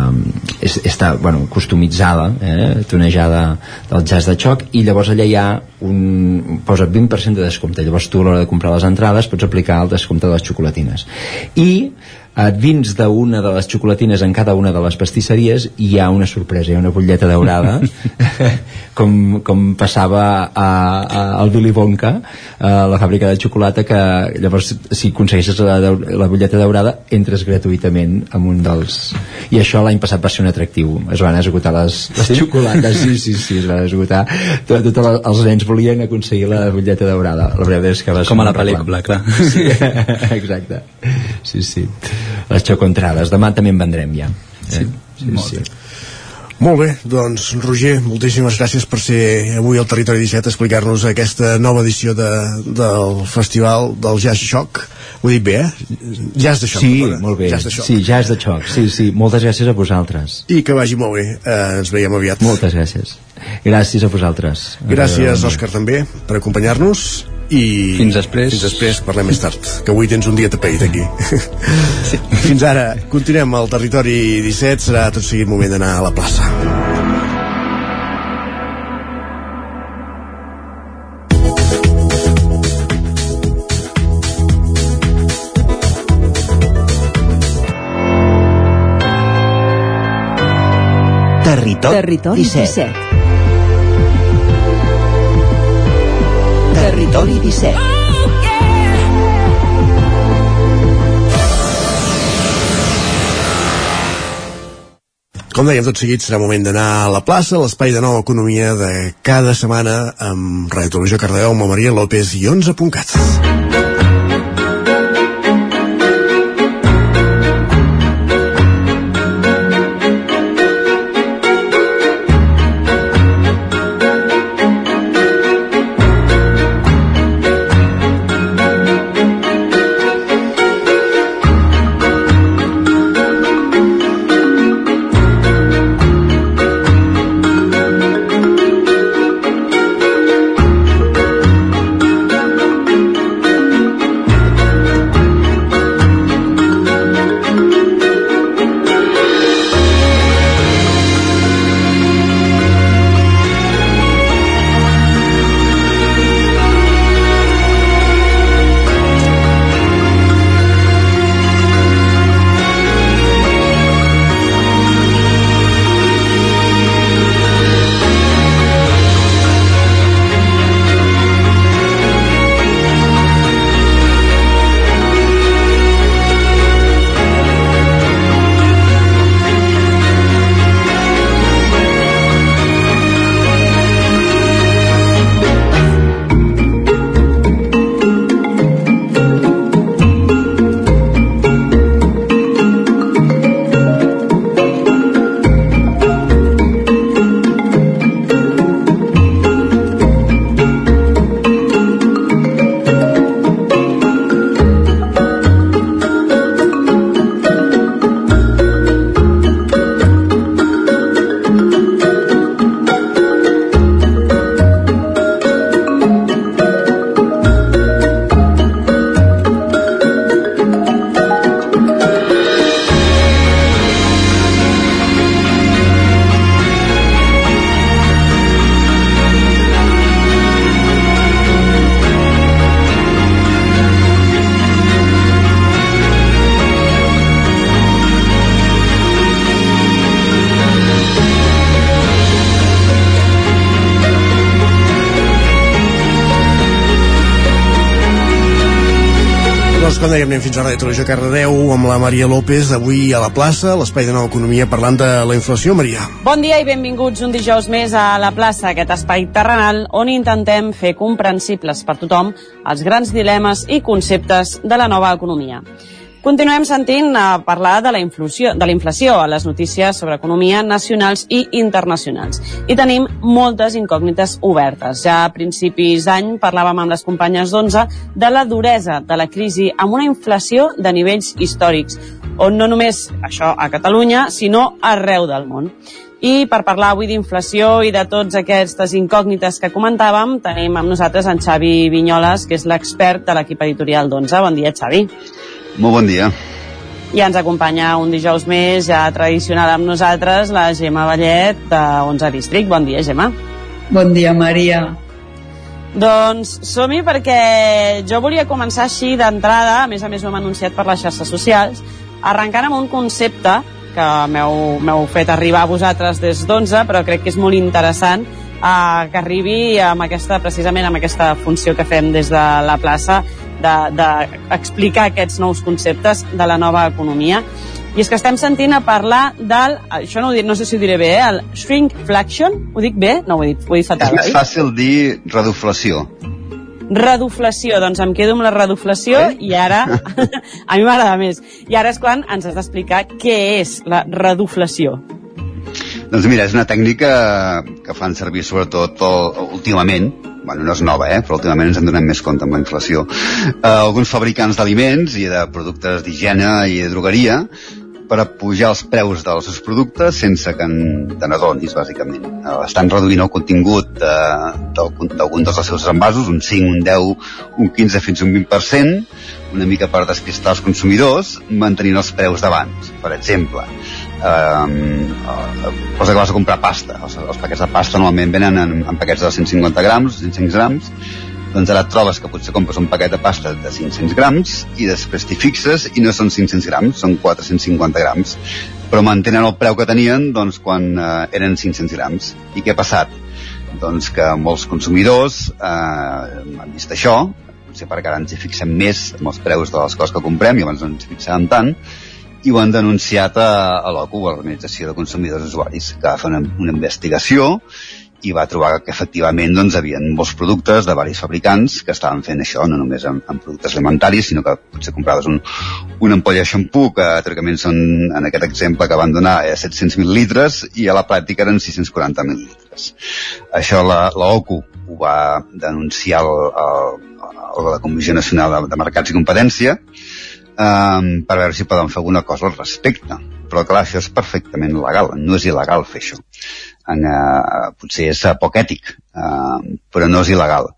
és, està, bueno, customitzada, eh, tonejada del jazz de xoc, i llavors allà hi ha un, posa 20% de descompte llavors tu a l'hora de comprar les entrades pots aplicar el descompte de les xocolatines i eh, dins d'una de les xocolatines en cada una de les pastisseries hi ha una sorpresa, hi ha una butlleta daurada com, com passava a, a, al Willy Wonka a la fàbrica de xocolata que llavors si aconsegueixes la, la butlleta daurada entres gratuïtament amb un dels... i això l'any passat va ser un atractiu es van esgotar les, les Sí? xocolates sí, sí, sí, es van esgotar tots tot, tot els nens volien aconseguir la butlleta daurada la veritat és que va ser Com a la pel·lícula, clar. sí, exacte sí, sí les xocontrades, demà també en vendrem ja sí, sí, molt sí. Molt bé, doncs Roger, moltíssimes gràcies per ser avui al Territori 17 a explicar-nos aquesta nova edició de, del festival del Jazz Shock. Ho he dit bé, eh? Jazz de Shock. Sí, perdona. molt bé. Jazz de Shock. Sí, jazz de xoc. Sí, sí. Moltes gràcies a vosaltres. I que vagi molt bé. Eh, ens veiem aviat. Moltes gràcies. Gràcies a vosaltres. Gràcies, Òscar, també, per acompanyar-nos i... Fins després. Fins després, parlem més tard, que avui tens un dia tapeït aquí. Sí. Fins ara, continuem al territori 17, serà tot seguit moment d'anar a la plaça. Territori, Territori 17. 17. Territori 17. Com dèiem, tot seguit serà moment d'anar a la plaça, l'espai de nova economia de cada setmana amb Ràdio Televisió Cardedeu, amb Maria López i 11.cat. Maria López, avui a la plaça, l'espai de nova economia, parlant de la inflació. Maria. Bon dia i benvinguts un dijous més a la plaça, aquest espai terrenal on intentem fer comprensibles per tothom els grans dilemes i conceptes de la nova economia. Continuem sentint a parlar de la inflació, de la inflació a les notícies sobre economia nacionals i internacionals. I tenim moltes incògnites obertes. Ja a principis d'any parlàvem amb les companyes d'11 de la duresa de la crisi amb una inflació de nivells històrics, on no només això a Catalunya, sinó arreu del món. I per parlar avui d'inflació i de tots aquestes incògnites que comentàvem, tenim amb nosaltres en Xavi Vinyoles, que és l'expert de l'equip editorial d'11. Bon dia, Xavi. Molt bon dia. I ens acompanya un dijous més, ja tradicional amb nosaltres, la Gemma Vallet, de 11 District. Bon dia, Gemma. Bon dia, Maria. Doncs som-hi perquè jo volia començar així d'entrada, a més a més ho hem anunciat per les xarxes socials, arrencant amb un concepte que m'heu fet arribar a vosaltres des d'11, però crec que és molt interessant eh, que arribi amb aquesta, precisament amb aquesta funció que fem des de la plaça d'explicar de, de aquests nous conceptes de la nova economia. I és que estem sentint a parlar del, això no, ho dic, no sé si ho diré bé, eh, el shrinkflation, ho dic bé? No, ho he dit, ho he dit fatal, És més fàcil dir reduflació. Reduflació, doncs em quedo amb la reduflació eh? i ara, a mi m'agrada més. I ara és quan ens has d'explicar què és la reduflació. Doncs mira, és una tècnica que fan servir sobretot últimament, bueno, no és nova, eh? però últimament ens en donem més compte amb la inflació. Uh, alguns fabricants d'aliments i de productes d'higiene i de drogueria per pujar els preus dels seus productes sense que te n'adonis, bàsicament. Uh, estan reduint el contingut d'algun dels seus envasos, un 5, un 10, un 15, fins un 20%, una mica per despistar els consumidors, mantenint els preus d'abans. Per exemple, eh, cosa que vas a comprar pasta. Els, els paquets de pasta normalment venen en, en paquets de 150 grams 105 grams. Doncs ara et trobes que potser compres un paquet de pasta de 500 grams i després t'hi fixes i no són 500 grams, són 450 grams. Però mantenen el preu que tenien doncs, quan eh, eren 500 grams. I què ha passat? doncs que molts consumidors eh, han vist això potser perquè ara ens hi fixem més en els preus de les coses que comprem i abans no ens hi fixàvem tant i ho han denunciat a, a l'OCU, a l'Organització de Consumidors Usuaris, que va fer una, una investigació i va trobar que efectivament doncs, havia molts productes de varis fabricants que estaven fent això, no només en, en productes alimentaris, sinó que potser compraves un, una ampolla de xampú que teòricament són, en aquest exemple que van donar, eh, 700 mil·litres i a la pràctica eren 640 mil·litres. Això la, la OCU ho va denunciar el, la Comissió Nacional de, de Mercats i Competència um, per veure si poden fer alguna cosa al respecte. Però clar, això és perfectament legal, no és il·legal fer això. En, uh, potser és uh, poc ètic, uh, però no és il·legal.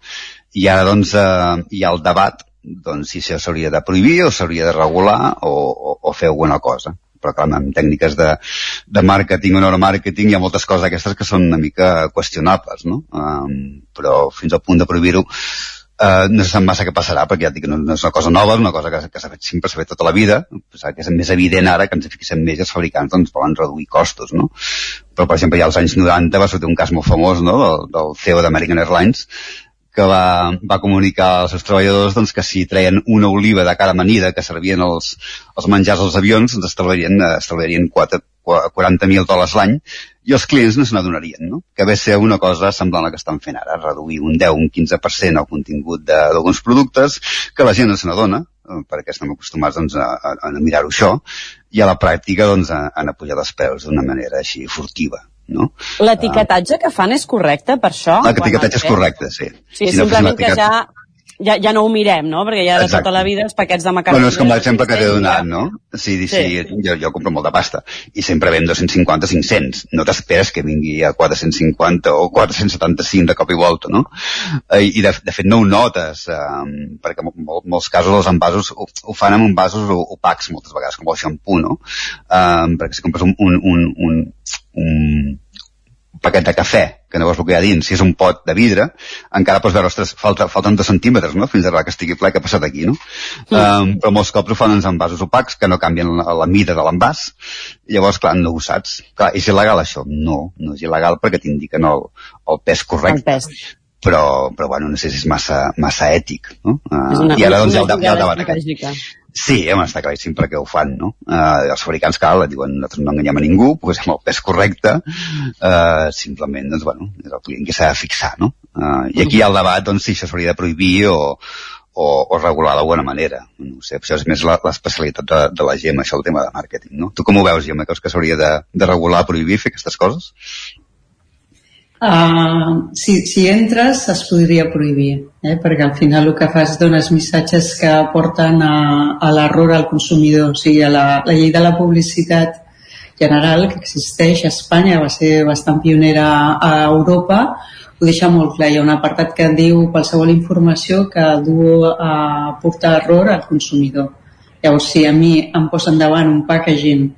I ara doncs uh, hi ha el debat doncs, si això s'hauria de prohibir o s'hauria de regular o, o, o fer alguna cosa però clar, amb tècniques de, de màrqueting o neuromàrqueting hi ha moltes coses aquestes que són una mica qüestionables, no? Um, però fins al punt de prohibir-ho Uh, no se sap massa què passarà, perquè ja dic no, no és una cosa nova, és una cosa que, que s'ha fet sempre, s'ha fet tota la vida, que és més evident ara que ens fixem més i els fabricants doncs, volen reduir costos, no? Però, per exemple, ja als anys 90 va sortir un cas molt famós, no?, del, del CEO d'American Airlines, que va, va comunicar als seus treballadors doncs, que si treien una oliva de cada amanida que servien els, els menjars als avions, doncs estalviarien, estalviarien 40.000 dòlars l'any i els clients no se n'adonarien, no? Que ve ser una cosa semblant a la que estan fent ara, reduir un 10, un 15% el contingut d'alguns productes, que la gent no se n'adona, eh, perquè estem acostumats doncs, a, a, a mirar-ho això, i a la pràctica doncs, han apujat els preus d'una manera així furtiva. No? L'etiquetatge que fan és correcte per això? L'etiquetatge és correcte, sí. Sí, si no simplement que ja ja, ja no ho mirem, no? Perquè ja de Exacte. tota la vida els paquets de macarrons... Bueno, és com l'exemple que t'he donat, no? Sí, sí, sí. Jo, jo compro molta pasta i sempre ven 250 500. No t'esperes que vingui a 450 o 475 de cop i volta, no? Eh, I de, de fet no ho notes, um, perquè en mol, molts casos els envasos ho, ho fan amb envasos opacs moltes vegades, com el xampú, no? Um, perquè si compres un, un, un, un, un paquet de cafè, que no veus el que hi ha dins, si és un pot de vidre, encara pots veure, ostres, falta, falten dos centímetres, no?, fins a que estigui ple, que ha passat aquí, no? Mm. Um, però molts cops ho fan en envasos opacs, que no canvien la, la mida de l'envàs, llavors, clar, no ho saps. Clar, és il·legal això? No, no és il·legal perquè t'indiquen el, el pes correcte. El pes però, però bueno, no sé si és massa, massa ètic, no? Uh, una, I ara doncs hi ha el, hi ha el debat aquest. Sí, home, està claríssim perquè ho fan, no? Uh, els fabricants, cal, diuen, nosaltres no enganyem a ningú, posem el pes correcte, uh, simplement, doncs, bueno, és el client que s'ha de fixar, no? Uh, I aquí hi ha el debat, doncs, si això s'hauria de prohibir o, o, o regular d'alguna manera. No sé, això és més l'especialitat de, de la gent, això el tema de màrqueting, no? Tu com ho veus, Gemma? Creus que s'hauria de, de regular, prohibir, fer aquestes coses? Uh, si, si entres es podria prohibir, eh? perquè al final el que fas dones missatges que porten a, a l'error al consumidor. O sigui, a la, la llei de la publicitat general que existeix a Espanya, va ser bastant pionera a Europa, ho deixa molt clar. Hi ha un apartat que diu qualsevol informació que du a portar error al consumidor. Llavors, si a mi em posen davant un packaging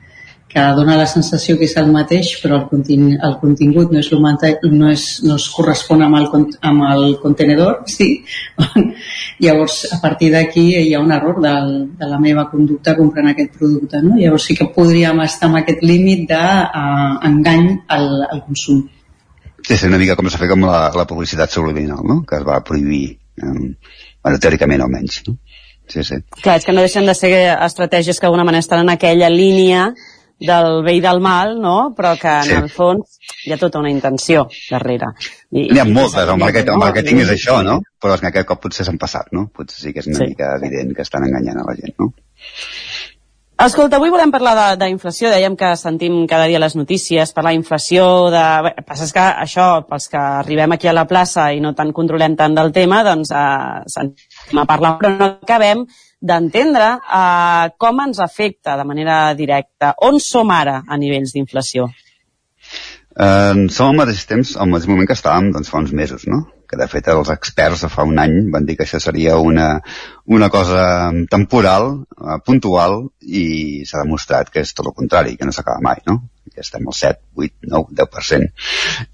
que dona la sensació que és el mateix però el, contingut, el contingut no és, no, és, no es correspon amb el, amb el contenedor sí. llavors a partir d'aquí hi ha un error del, de la meva conducta comprant aquest producte no? llavors sí que podríem estar amb aquest límit d'engany uh, al, al consum Sí, és una mica com s'ha fet amb la, la publicitat subliminal, no? que es va prohibir, eh, bueno, teòricament almenys. No? Sí, sí. Clar, és que no deixen de ser estratègies que d'alguna manera estan en aquella línia del bé i del mal, no? però que en sí. el fons hi ha tota una intenció darrere. I, N'hi ha moltes, el màrqueting, el màrqueting és això, no? Però és que aquest cop potser s'han passat, no? Potser sí que és una sí. mica evident que estan enganyant a la gent, no? Escolta, avui volem parlar d'inflació. Dèiem que sentim cada dia les notícies, parlar d'inflació, de... Bé, passa que això, pels que arribem aquí a la plaça i no tant controlem tant del tema, doncs eh, sentim a parlar, però no acabem d'entendre eh, com ens afecta de manera directa. On som ara a nivells d'inflació? Eh, som al mateix temps, al mateix moment que estàvem doncs, fa uns mesos, no? que de fet els experts fa un any van dir que això seria una, una cosa temporal, eh, puntual, i s'ha demostrat que és tot el contrari, que no s'acaba mai, no? que estem al 7, 8, 9, 10%,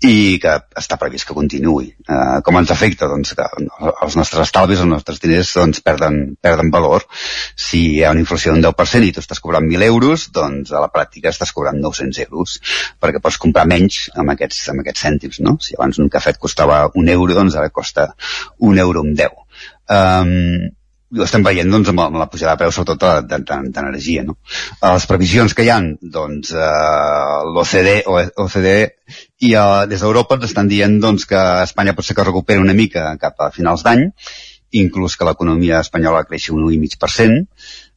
i que està previst que continuï. Eh, com ens afecta? Doncs que els nostres estalvis, els nostres diners, doncs perden, perden valor. Si hi ha una inflació d'un 10% i tu estàs cobrant 1.000 euros, doncs a la pràctica estàs cobrant 900 euros, perquè pots comprar menys amb aquests, amb aquests cèntims, no? Si abans un cafè et costava un euro, doncs ara costa un euro amb 10. Um, ho estem veient doncs, amb, la pujada de preus, sobretot d'energia. No? Les previsions que hi han, doncs, eh, l'OCDE OCDE i eh, des d'Europa ens estan dient doncs, que Espanya pot ser que recuperi una mica cap a finals d'any, inclús que l'economia espanyola creixi un 1,5%,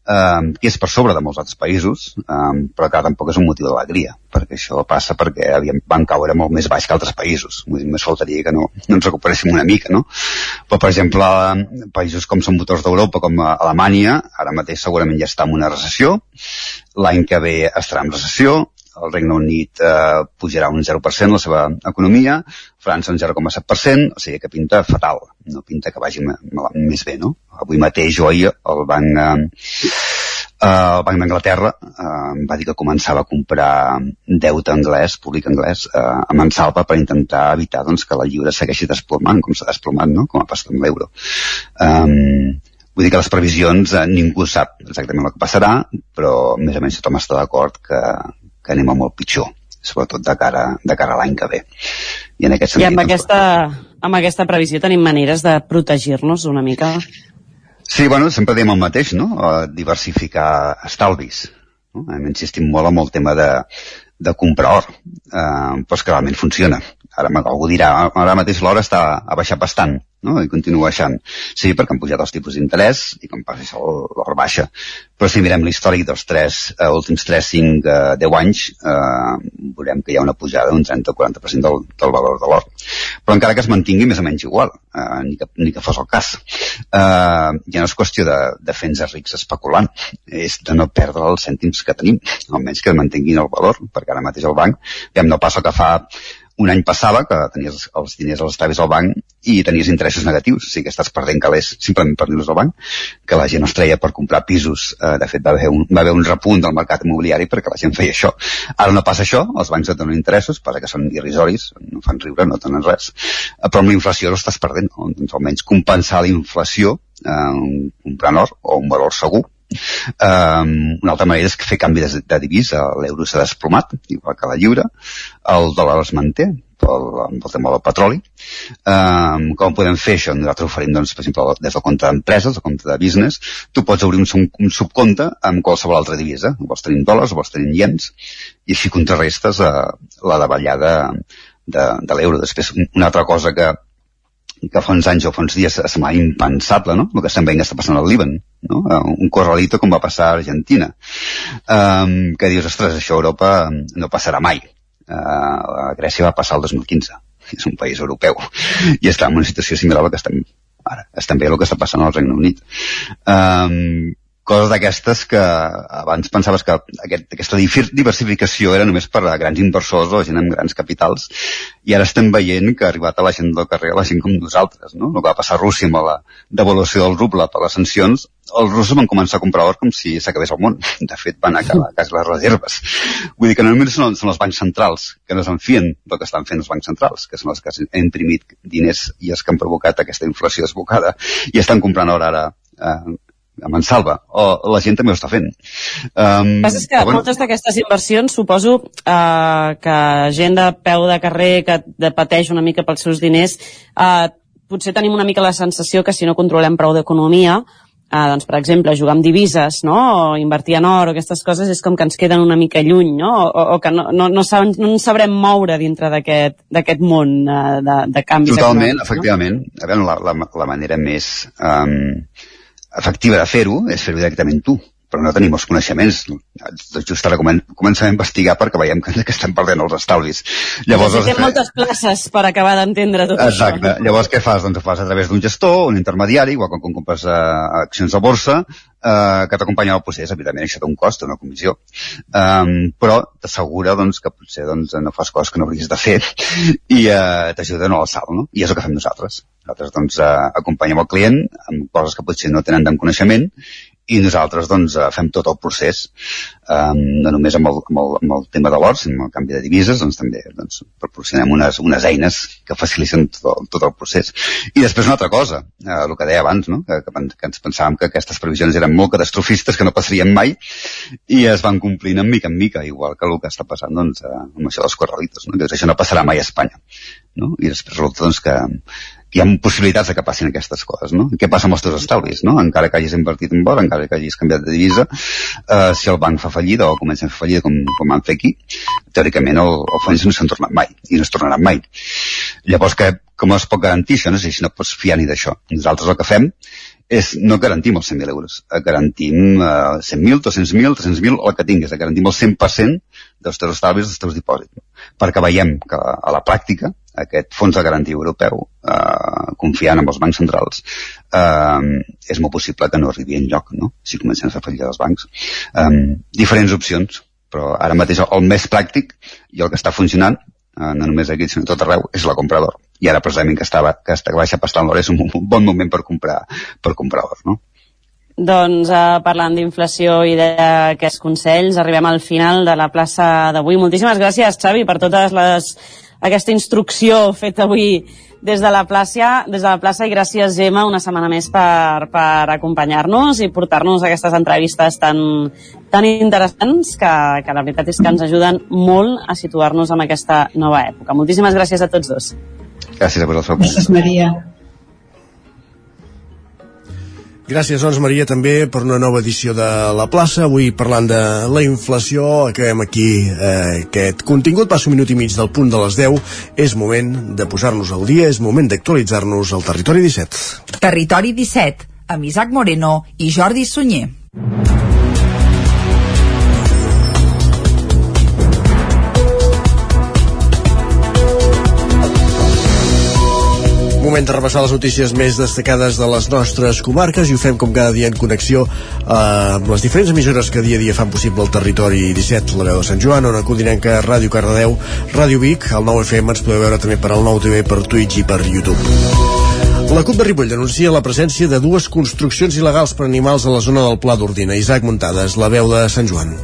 eh, que és per sobre de molts altres països, eh, però que tampoc és un motiu d'alegria, perquè això passa perquè havíem, van caure molt més baix que altres països. Vull dir, més faltaria que no, no ens recuperéssim una mica, no? Però, per exemple, països com són motors d'Europa, com Alemanya, ara mateix segurament ja està en una recessió, l'any que ve estarà en recessió, el Regne Unit eh, pujarà un 0% la seva economia, França un 0,7%, o sigui que pinta fatal, no pinta que vagi més bé, no? Avui mateix o ahir el banc, eh, el Banc d'Anglaterra eh, va dir que començava a comprar deute anglès, públic anglès, eh, a Mansalva per intentar evitar doncs, que la lliure segueixi desplomant, com s'ha desplomat, no? com ha passat amb l'euro. Um, vull dir que les previsions eh, ningú sap exactament el que passarà, però més o menys tothom està d'acord que, que anem a molt pitjor sobretot de cara, de cara a l'any que ve. I, en aquest sentit, I amb, doncs, aquesta, amb aquesta previsió tenim maneres de protegir-nos una mica? Sí, bueno, sempre diem el mateix, no? diversificar estalvis. No? Hem insistit molt amb el tema de, de comprar or, eh, però és que realment funciona. Ara algú dirà, ara mateix l'hora està a baixar bastant, no? i continua baixant. Sí, perquè han pujat els tipus d'interès i com passa això, l'or baixa. Però si mirem l'històric dels tres, eh, últims 3, 5, eh, 10 anys, eh, veurem que hi ha una pujada d'un 30-40% del, del valor de l'or. Però encara que es mantingui més o menys igual, eh, ni, que, ni que fos el cas. Eh, ja no és qüestió de, de fer-nos rics especulant, és de no perdre els cèntims que tenim, almenys que mantinguin el valor, perquè ara mateix el banc, ja no passa que fa un any passava que tenies els diners els estaves al banc i tenies interessos negatius, o sigui que estàs perdent calés simplement per diners al banc, que la gent es treia per comprar pisos. Eh, de fet, va haver, un, va haver un repunt del mercat immobiliari perquè la gent feia això. Ara no passa això, els bancs et donen interessos, passa que són irrisoris, no fan riure, no donen res, eh, però amb la inflació l'estàs perdent, o, doncs almenys compensar la inflació eh, comprant or o un valor segur. Um, una altra manera és fer canvi de, de divisa, l'euro s'ha desplomat, igual que la lliure, el dòlar es manté, pel, pel tema del petroli. Um, com podem fer això? Nosaltres oferim, doncs, per exemple, des del compte d'empreses, el compte de business, tu pots obrir un, un subcompte amb qualsevol altra divisa. Vols tenir dòlars, vols tenir iens, i així contrarrestes uh, la davallada de, de l'euro. Després, una altra cosa que, que fa uns anys o fa uns dies semblava impensable, no? El que estem veient que està passant al Líban, no? Eh, un corralito com va passar a Argentina. Um, que dius, ostres, això a Europa no passarà mai. Uh, a Grècia va passar el 2015. És un país europeu. I està en una situació similar a la que estem ara. Estem veient el que està passant al Regne Unit. Um, coses d'aquestes que abans pensaves que aquest, aquesta diversificació era només per a grans inversors o gent amb grans capitals i ara estem veient que ha arribat a la gent del carrer, a la gent com nosaltres, no? El que va passar a Rússia amb la devaluació del ruble per les sancions, els russos van començar a comprar or com si s'acabés el món. De fet, van acabar quasi les reserves. Vull dir que no només són, són els bancs centrals que no s'enfien del que estan fent els bancs centrals, que són els que han imprimit diners i els que han provocat aquesta inflació desbocada, i estan comprant or ara eh, a Mansalva, o la gent també ho està fent. Um, El que és que bueno, moltes d'aquestes inversions suposo eh, que gent de peu de carrer que de pateix una mica pels seus diners eh, potser tenim una mica la sensació que si no controlem prou d'economia eh, doncs, per exemple, jugar amb divises, no? o invertir en or, o aquestes coses, és com que ens queden una mica lluny, no? o, o que no, no, no, saben, no ens sabrem moure dintre d'aquest món eh, de, de canvis Totalment, efectivament. No? A veure, la, la, la manera més um, efectiva de fer-ho és fer-ho directament tu però no tenim els coneixements. Tot just ara comencem a investigar perquè veiem que, que estem perdent els estalvis. Llavors, Necessitem moltes places per acabar d'entendre tot Exacte. això. Exacte. Llavors, què fas? Doncs ho fas a través d'un gestor, un intermediari, igual com quan compres uh, accions a borsa, uh, que t'acompanya al procés. Evidentment, això té un cost, una comissió. Um, però t'assegura doncs, que potser doncs, no fas coses que no hauries de fer i uh, t'ajuda no al salt, no? I és el que fem nosaltres. Nosaltres doncs, uh, acompanyem el client amb coses que potser no tenen tant coneixement i nosaltres doncs, eh, fem tot el procés, um, no només amb el, amb, el, amb el tema de l'or, sinó amb el canvi de divises, doncs també doncs, proporcionem unes, unes eines que faciliten tot el, tot el procés. I després una altra cosa, eh, el que deia abans, no? que, que, que ens pensàvem que aquestes previsions eren molt catastrofistes, que no passarien mai, i es van complint en mica en mica, igual que el que està passant doncs, eh, amb això dels corralitos, no? que això no passarà mai a Espanya. No? I després resulta doncs, que hi ha possibilitats de que passin aquestes coses, no? Què passa amb els teus estalvis, no? Encara que hagis invertit en bo, encara que hagis canviat de divisa, eh, si el banc fa fallida o comença a fer fallida com, com han fet aquí, teòricament el, el fons no s'han tornat mai, i no es tornaran mai. Llavors, que, com es pot garantir això? No sé si no pots fiar ni d'això. Nosaltres el que fem és, no garantim els 100.000 euros, garantim eh, 100.000, 200.000, 300.000, el que tinguis, garantim el 100% dels teus estalvis, dels teus dipòsits. Perquè veiem que a la pràctica aquest fons de garantia europeu, eh, confiant en els bancs centrals, eh, és molt possible que no arribi en lloc, no? si comencem a fallir els bancs. Eh, diferents opcions, però ara mateix el més pràctic i el que està funcionant eh, no només aquí, sinó tot arreu, és la compra d'or. I ara precisament que, estava, que està baixa pastant l'or és un, un bon moment per comprar, per comprar or, no? Doncs eh, parlant d'inflació i d'aquests consells, arribem al final de la plaça d'avui. Moltíssimes gràcies, Xavi, per totes les aquesta instrucció feta avui des de la plaça, des de la plaça i gràcies Gemma una setmana més per, per acompanyar-nos i portar-nos aquestes entrevistes tan, tan interessants que, que la veritat és que ens ajuden molt a situar-nos en aquesta nova època. Moltíssimes gràcies a tots dos. Gràcies a vosaltres. Gràcies, Maria. Gràcies, doncs, Maria, també per una nova edició de La Plaça. Avui parlant de la inflació, acabem aquí eh, aquest contingut. Passo un minut i mig del punt de les 10. És moment de posar-nos al dia, és moment d'actualitzar-nos al Territori 17. Territori 17, amb Isaac Moreno i Jordi Sunyer. Moment de repassar les notícies més destacades de les nostres comarques i ho fem com cada dia en connexió eh, amb les diferents emissores que dia a dia fan possible el territori 17, la veu de Sant Joan, Ona Codinenca, Ràdio Cardedeu, Ràdio Vic, el 9 FM ens podeu veure també per al 9 TV, per Twitch i per YouTube. La CUP de Ripoll denuncia la presència de dues construccions il·legals per animals a la zona del Pla d'Ordina. Isaac Muntades, la veu de Sant Joan.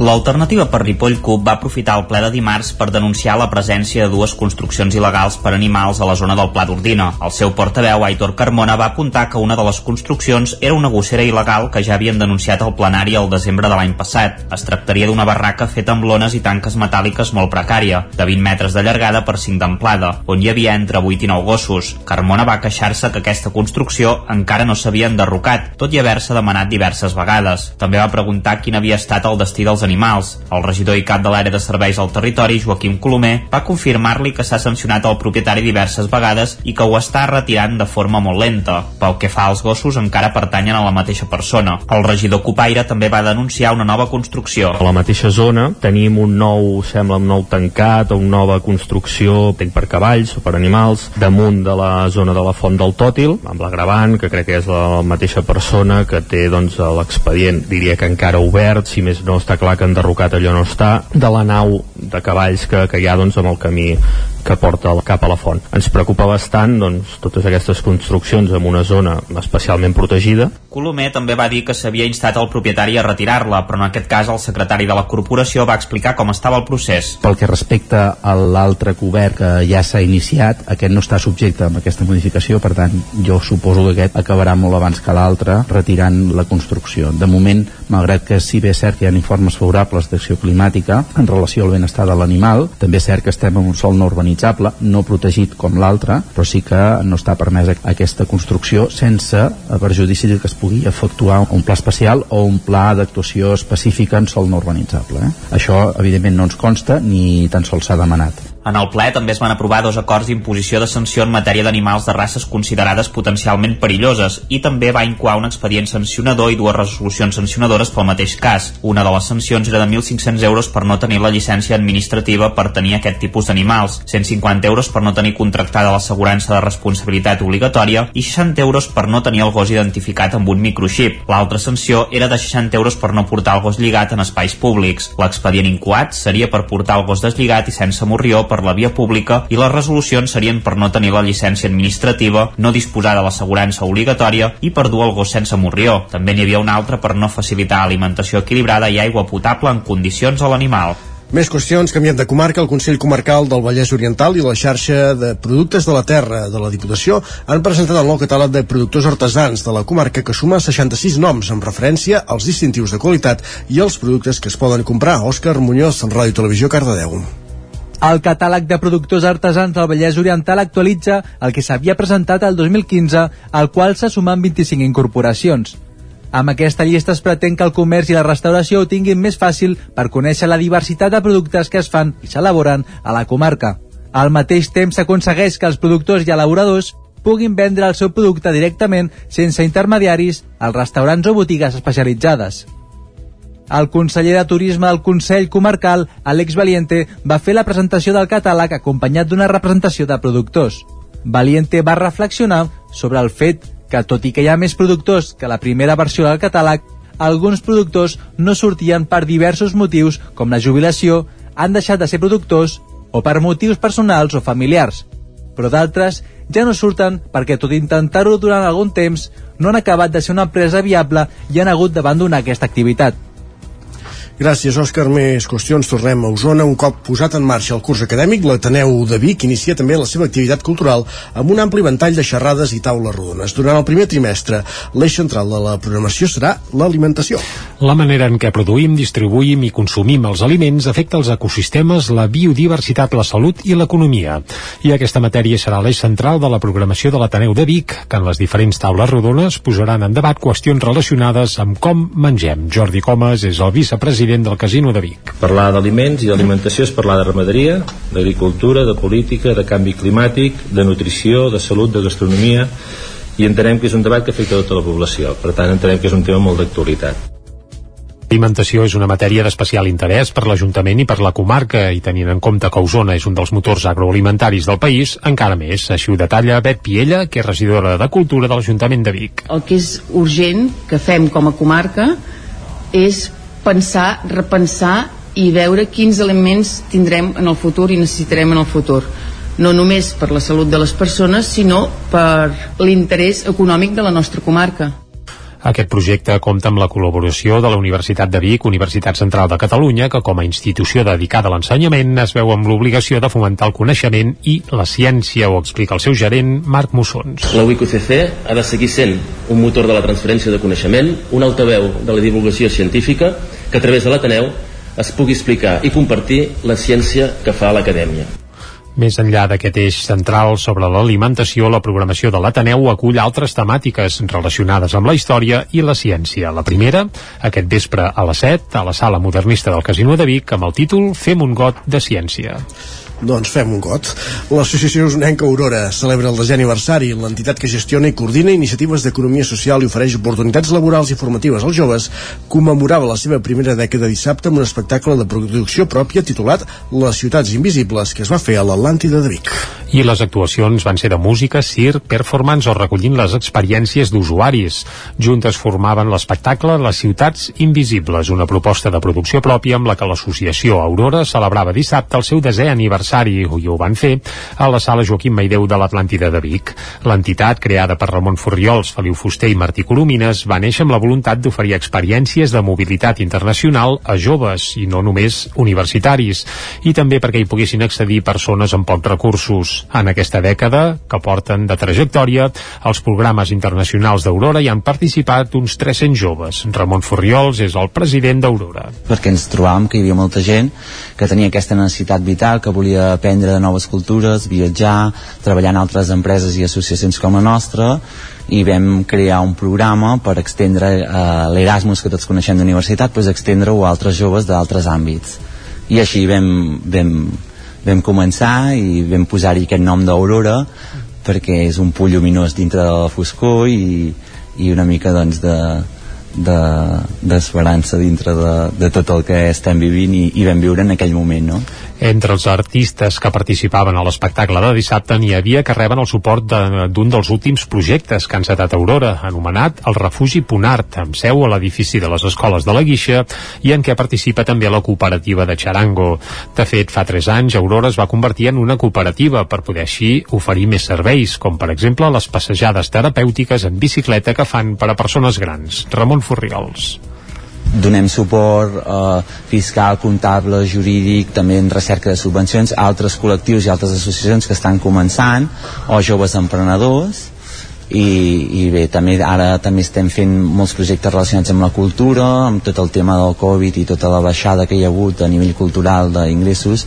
L'alternativa per Ripoll CUP va aprofitar el ple de dimarts per denunciar la presència de dues construccions il·legals per animals a la zona del Pla d'Ordina. El seu portaveu, Aitor Carmona, va apuntar que una de les construccions era una gossera il·legal que ja havien denunciat al plenari el desembre de l'any passat. Es tractaria d'una barraca feta amb lones i tanques metàl·liques molt precària, de 20 metres de llargada per 5 d'amplada, on hi havia entre 8 i 9 gossos. Carmona va queixar-se que aquesta construcció encara no s'havia enderrocat, tot i haver-se demanat diverses vegades. També va preguntar quin havia estat el destí dels dels animals. El regidor i cap de l'àrea de serveis al territori, Joaquim Colomer, va confirmar-li que s'ha sancionat el propietari diverses vegades i que ho està retirant de forma molt lenta. Pel que fa als gossos, encara pertanyen a la mateixa persona. El regidor Copaire també va denunciar una nova construcció. A la mateixa zona tenim un nou, sembla un nou tancat o una nova construcció per cavalls o per animals damunt de la zona de la font del Tòtil, amb l'agravant, que crec que és la mateixa persona que té doncs, l'expedient, diria que encara obert, si més no està clar que enderrocat allò no està, de la nau de cavalls que, que hi ha doncs, amb el camí que porta cap a la font. Ens preocupa bastant doncs, totes aquestes construccions en una zona especialment protegida. Colomer també va dir que s'havia instat el propietari a retirar-la, però en aquest cas el secretari de la corporació va explicar com estava el procés. Pel que respecta a l'altre cobert que ja s'ha iniciat, aquest no està subjecte a aquesta modificació, per tant, jo suposo que aquest acabarà molt abans que l'altre retirant la construcció. De moment, malgrat que sí bé és cert que hi ha informes favorables d'acció climàtica en relació al benestar de l'animal, també és cert que estem en un sol no urbanitzable, no protegit com l'altre, però sí que no està permesa aquesta construcció sense perjudici que es pugui efectuar un pla especial o un pla d'actuació específica en sol no urbanitzable. Eh? Això, evidentment, no ens consta ni tan sols s'ha demanat. En el ple també es van aprovar dos acords d'imposició de sanció en matèria d'animals de races considerades potencialment perilloses i també va incoar un expedient sancionador i dues resolucions sancionadores pel mateix cas. Una de les sancions era de 1.500 euros per no tenir la llicència administrativa per tenir aquest tipus d'animals, 150 euros per no tenir contractada l'assegurança de responsabilitat obligatòria i 60 euros per no tenir el gos identificat amb un microxip. L'altra sanció era de 60 euros per no portar el gos lligat en espais públics. L'expedient incoat seria per portar el gos deslligat i sense morrió per la via pública i les resolucions serien per no tenir la llicència administrativa, no disposar de l'assegurança obligatòria i per dur el gos sense morrió. També n'hi havia una altra per no facilitar alimentació equilibrada i aigua potable en condicions a l'animal. Més qüestions, canviem de comarca. El Consell Comarcal del Vallès Oriental i la xarxa de productes de la terra de la Diputació han presentat el nou catàleg de productors artesans de la comarca que suma 66 noms amb referència als distintius de qualitat i als productes que es poden comprar. Òscar Muñoz, Ràdio Televisió, Cardedeu. El catàleg de productors artesans del Vallès Oriental actualitza el que s'havia presentat el 2015, al qual se sumen 25 incorporacions. Amb aquesta llista es pretén que el comerç i la restauració ho tinguin més fàcil per conèixer la diversitat de productes que es fan i s'elaboren a la comarca. Al mateix temps s'aconsegueix que els productors i elaboradors puguin vendre el seu producte directament sense intermediaris als restaurants o botigues especialitzades. El conseller de Turisme del Consell Comarcal, Àlex Valiente, va fer la presentació del catàleg acompanyat d'una representació de productors. Valiente va reflexionar sobre el fet que, tot i que hi ha més productors que la primera versió del catàleg, alguns productors no sortien per diversos motius, com la jubilació, han deixat de ser productors o per motius personals o familiars. Però d'altres ja no surten perquè, tot intentar-ho durant algun temps, no han acabat de ser una empresa viable i han hagut d'abandonar aquesta activitat. Gràcies, Òscar. Més qüestions. Tornem a Osona. Un cop posat en marxa el curs acadèmic, l'Ateneu de Vic inicia també la seva activitat cultural amb un ampli ventall de xerrades i taules rodones. Durant el primer trimestre, l'eix central de la programació serà l'alimentació. La manera en què produïm, distribuïm i consumim els aliments afecta els ecosistemes, la biodiversitat, la salut i l'economia. I aquesta matèria serà l'eix central de la programació de l'Ateneu de Vic, que en les diferents taules rodones posaran en debat qüestions relacionades amb com mengem. Jordi Comas és el vicepresident del Casino de Vic. Parlar d'aliments i d'alimentació és parlar de ramaderia, d'agricultura, de política, de canvi climàtic, de nutrició, de salut, de gastronomia, i entenem que és un debat que afecta tota la població. Per tant, entenem que és un tema molt d'actualitat. L'alimentació és una matèria d'especial interès per l'Ajuntament i per la comarca i tenint en compte que Osona és un dels motors agroalimentaris del país, encara més. Així ho detalla Bet Piella, que és regidora de Cultura de l'Ajuntament de Vic. El que és urgent que fem com a comarca és pensar, repensar i veure quins elements tindrem en el futur i necessitarem en el futur. No només per la salut de les persones sinó per l'interès econòmic de la nostra comarca aquest projecte compta amb la col·laboració de la Universitat de Vic, Universitat Central de Catalunya, que com a institució dedicada a l'ensenyament es veu amb l'obligació de fomentar el coneixement i la ciència, ho explica el seu gerent, Marc Mussons. La UICUCC ha de seguir sent un motor de la transferència de coneixement, un altaveu de la divulgació científica, que a través de l'Ateneu es pugui explicar i compartir la ciència que fa l'acadèmia. Més enllà d'aquest eix central sobre l'alimentació, la programació de l'Ateneu acull altres temàtiques relacionades amb la història i la ciència. La primera, aquest vespre a les 7, a la sala modernista del Casino de Vic, amb el títol Fem un got de ciència. Doncs fem un got. L'associació usonenca Aurora celebra el desè aniversari. L'entitat que gestiona i coordina iniciatives d'economia social i ofereix oportunitats laborals i formatives als joves commemorava la seva primera dècada dissabte amb un espectacle de producció pròpia titulat Les ciutats invisibles que es va fer a l'Atlàntida de Vic. I les actuacions van ser de música, circ, performance o recollint les experiències d'usuaris. Juntes formaven l'espectacle Les ciutats invisibles, una proposta de producció pròpia amb la que l'associació Aurora celebrava dissabte el seu desè aniversari aniversari, i ho van fer, a la sala Joaquim Maideu de l'Atlàntida de Vic. L'entitat, creada per Ramon Furriols, Feliu Fuster i Martí Colomines, va néixer amb la voluntat d'oferir experiències de mobilitat internacional a joves, i no només universitaris, i també perquè hi poguessin accedir persones amb pocs recursos. En aquesta dècada, que porten de trajectòria, els programes internacionals d'Aurora hi han participat uns 300 joves. Ramon Furriols és el president d'Aurora. Perquè ens trobàvem que hi havia molta gent que tenia aquesta necessitat vital, que volia aprendre de noves cultures, viatjar, treballar en altres empreses i associacions com la nostra i vam crear un programa per extendre eh, l'Erasmus que tots coneixem d'universitat, pues extendre-ho a altres joves d'altres àmbits. I així vam, vam, vam començar i vam posar-hi aquest nom d'Aurora perquè és un punt lluminós dintre de la foscor i, i una mica doncs de, d'esperança de, dintre de, de tot el que estem vivint i, i vam viure en aquell moment no? Entre els artistes que participaven a l'espectacle de dissabte n'hi havia que reben el suport d'un de, dels últims projectes que han setat Aurora, anomenat el Refugi Punart, amb seu a l'edifici de les escoles de la Guixa i en què participa també la cooperativa de Charango. De fet, fa tres anys Aurora es va convertir en una cooperativa per poder així oferir més serveis, com per exemple les passejades terapèutiques en bicicleta que fan per a persones grans. Ramon Furriols donem suport eh, fiscal, comptable, jurídic, també en recerca de subvencions a altres col·lectius i altres associacions que estan començant o joves emprenedors. I, i bé, també ara també estem fent molts projectes relacionats amb la cultura, amb tot el tema del Covid i tota la baixada que hi ha hagut a nivell cultural d'ingressos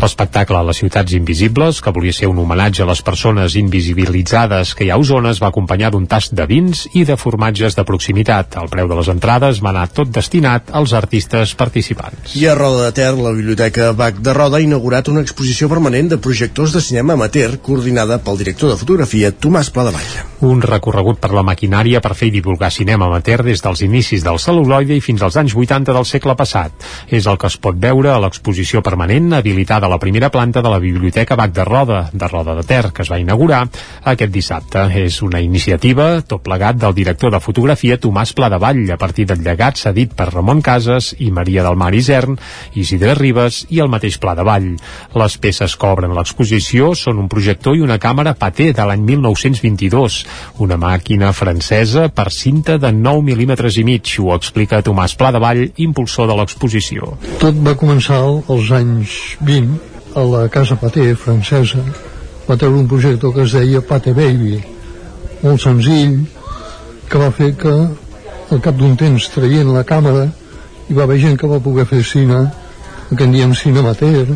L'espectacle a les ciutats invisibles, que volia ser un homenatge a les persones invisibilitzades que hi ha a Osona, es va acompanyar d'un tast de vins i de formatges de proximitat. El preu de les entrades va anar tot destinat als artistes participants. I a Roda de Ter, la Biblioteca Bac de Roda ha inaugurat una exposició permanent de projectors de cinema amateur coordinada pel director de fotografia Tomàs Pladevall. Un recorregut per la maquinària per fer i divulgar cinema amateur des dels inicis del celuloide i fins als anys 80 del segle passat. És el que es pot veure a l'exposició permanent habilitada la primera planta de la Biblioteca Bac de Roda, de Roda de Ter, que es va inaugurar aquest dissabte. És una iniciativa, tot plegat, del director de fotografia Tomàs Pladevall, a partir del llegat cedit per Ramon Casas i Maria del Mar Isern, Isidre Ribes i el mateix Pladevall. Les peces que obren l'exposició són un projector i una càmera Paté de l'any 1922, una màquina francesa per cinta de 9 mil·límetres i mig, ho explica Tomàs Pladevall, impulsor de l'exposició. Tot va començar als anys 20 a la casa Paté francesa va treure un projecte que es deia Paté Baby molt senzill que va fer que al cap d'un temps traient la càmera hi va haver gent que va poder fer cine que en diem cine amateur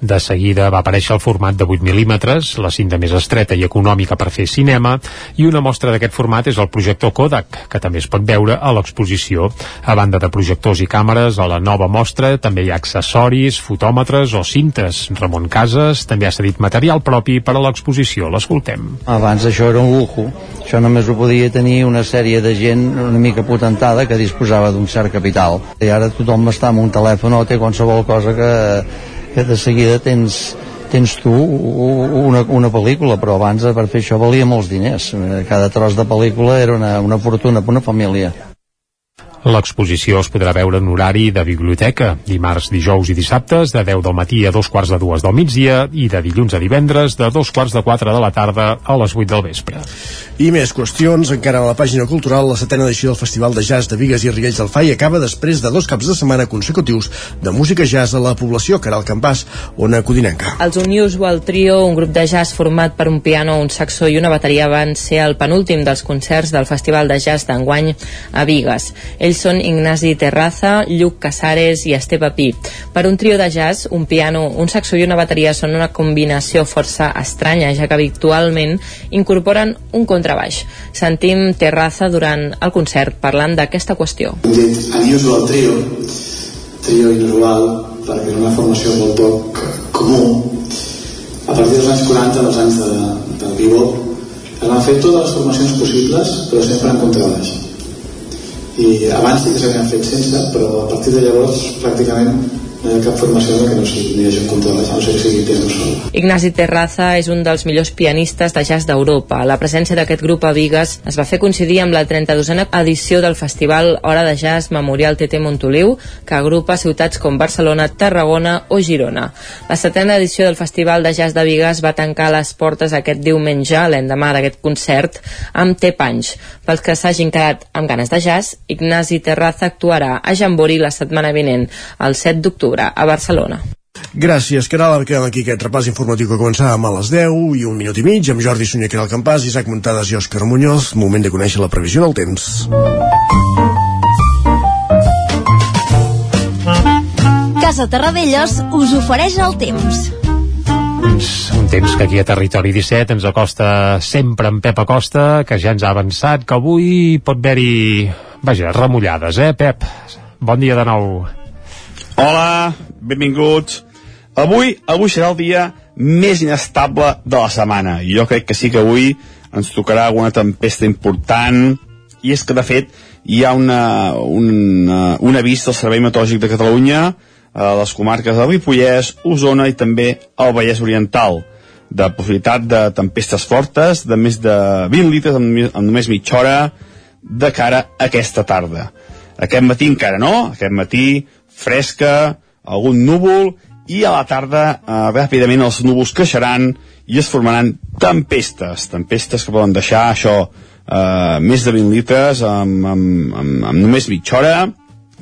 de seguida va aparèixer el format de 8 mm, la cinta més estreta i econòmica per fer cinema, i una mostra d'aquest format és el projector Kodak, que també es pot veure a l'exposició. A banda de projectors i càmeres, a la nova mostra també hi ha accessoris, fotòmetres o cintes. Ramon Casas també ha cedit material propi per a l'exposició. L'escoltem. Abans això era un lujo. Això només ho podia tenir una sèrie de gent una mica potentada que disposava d'un cert capital. I ara tothom està amb un telèfon o té qualsevol cosa que que de seguida tens, tens tu una, una pel·lícula, però abans per fer això valia molts diners. Cada tros de pel·lícula era una, una fortuna per una família. L'exposició es podrà veure en horari de biblioteca, dimarts, dijous i dissabtes, de 10 del matí a dos quarts de dues del migdia i de dilluns a divendres, de dos quarts de quatre de la tarda a les 8 del vespre. I més qüestions, encara a la pàgina cultural, la setena edició del Festival de Jazz de Vigues i Riells del Fai acaba després de dos caps de setmana consecutius de música jazz a la població, Caral Campàs, Ona Codinenca. Els Unusual Trio, un grup de jazz format per un piano, un saxo i una bateria van ser el penúltim dels concerts del Festival de Jazz d'enguany a Vigues. Ells Ells són Ignasi Terraza, Lluc Casares i Esteve Pi. Per un trio de jazz, un piano, un saxo i una bateria són una combinació força estranya, ja que habitualment incorporen un contrabaix. Sentim Terraza durant el concert parlant d'aquesta qüestió. Unusual Trio, trio inusual, perquè era una formació molt poc comú. A partir dels anys 40, dels anys de, del bebop, es van fer totes les formacions possibles, però sempre en contrabaix. I abans sí que s'havien fet sense, però a partir de llavors pràcticament cap formació que no ni hagi a no que sigui piano sol. Ignasi Terraza és un dels millors pianistes de jazz d'Europa. La presència d'aquest grup a Vigues es va fer coincidir amb la 32a edició del festival Hora de Jazz Memorial TT Montoliu, que agrupa ciutats com Barcelona, Tarragona o Girona. La setena edició del Festival de Jazz de Vigues va tancar les portes aquest diumenge, l'endemà d'aquest concert, amb Té Panys. Pels que s'hagin quedat amb ganes de jazz, Ignasi Terraza actuarà a Jambori la setmana vinent, el 7 d'octubre a Barcelona. Gràcies, Caral. Quedem aquí aquest repàs informatiu que començàvem a les 10 i un minut i mig amb Jordi Sunyer, Caral Campàs, Isaac Muntades i Òscar Muñoz. Moment de conèixer la previsió del temps. Casa Terradellos us ofereix el temps. Doncs un temps que aquí a Territori 17 ens acosta sempre en Pep Acosta, que ja ens ha avançat, que avui pot haver-hi, vaja, remullades, eh, Pep? Bon dia de nou. Hola, benvinguts. Avui, avui serà el dia més inestable de la setmana. Jo crec que sí que avui ens tocarà alguna tempesta important. I és que, de fet, hi ha una, una, un avís del Servei Meteorològic de Catalunya a les comarques del Ripollès, Osona i també al Vallès Oriental de possibilitat de tempestes fortes de més de 20 litres en, en només mitja hora de cara a aquesta tarda. Aquest matí encara no, aquest matí fresca, algun núvol i a la tarda eh, ràpidament els núvols creixeran i es formaran tempestes, tempestes que poden deixar això eh, més de 20 litres amb, amb, amb, amb només mitja hora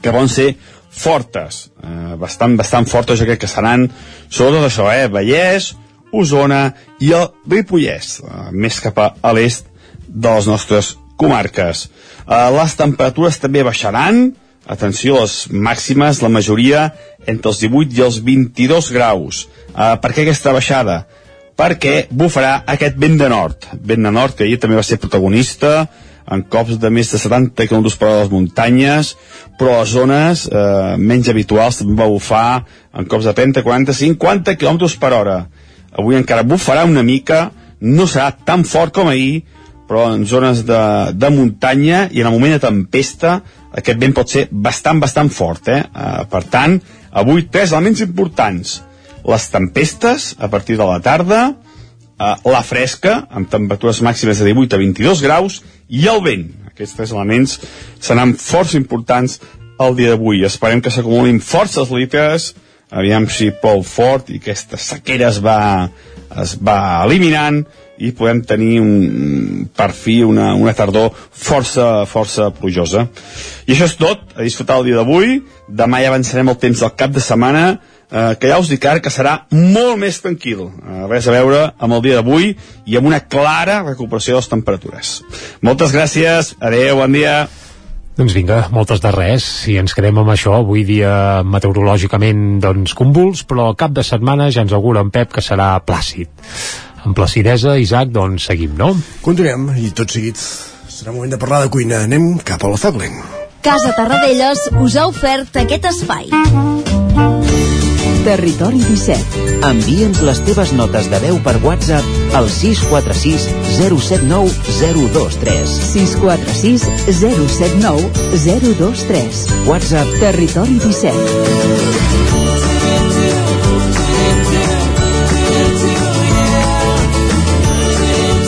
que poden ser fortes, eh, bastant, bastant fortes jo crec que seran sobretot això, eh, Vallès, Osona i el Ripollès, eh, més cap a, l'est de les nostres comarques. Eh, les temperatures també baixaran, atenció, les màximes, la majoria entre els 18 i els 22 graus. Uh, per què aquesta baixada? Perquè bufarà aquest vent de nord. Vent de nord que ahir també va ser protagonista, en cops de més de 70 km per hora a les muntanyes, però a zones eh, menys habituals també va bufar en cops de 30, 40, 50 km per hora. Avui encara bufarà una mica, no serà tan fort com ahir, però en zones de, de muntanya i en el moment de tempesta aquest vent pot ser bastant, bastant fort. Eh? Uh, per tant, avui tres elements importants. Les tempestes a partir de la tarda, uh, la fresca, amb temperatures màximes de 18 a 22 graus, i el vent. Aquests tres elements seran força importants el dia d'avui. Esperem que s'acumulin forces litres, aviam si plou fort i aquesta sequera es va, es va eliminant i podem tenir un, per fi una, una tardor força, força plujosa. I això és tot, a disfrutar el dia d'avui. Demà ja avançarem el temps del cap de setmana, eh, que ja us dic ara que serà molt més tranquil. Eh, res a veure amb el dia d'avui i amb una clara recuperació de les temperatures. Moltes gràcies, adeu, bon dia. Doncs vinga, moltes de res, i ens quedem amb això, avui dia meteorològicament doncs convuls, però cap de setmana ja ens augura en Pep que serà plàcid amb placidesa, Isaac, doncs seguim, no? Continuem, i tot seguit serà moment de parlar de cuina. Anem cap a la Lent. Casa Tarradellas us ha ofert aquest espai. Territori 17. Envia'ns les teves notes de veu per WhatsApp al 646 079 023. 646 079 023. WhatsApp Territori 17.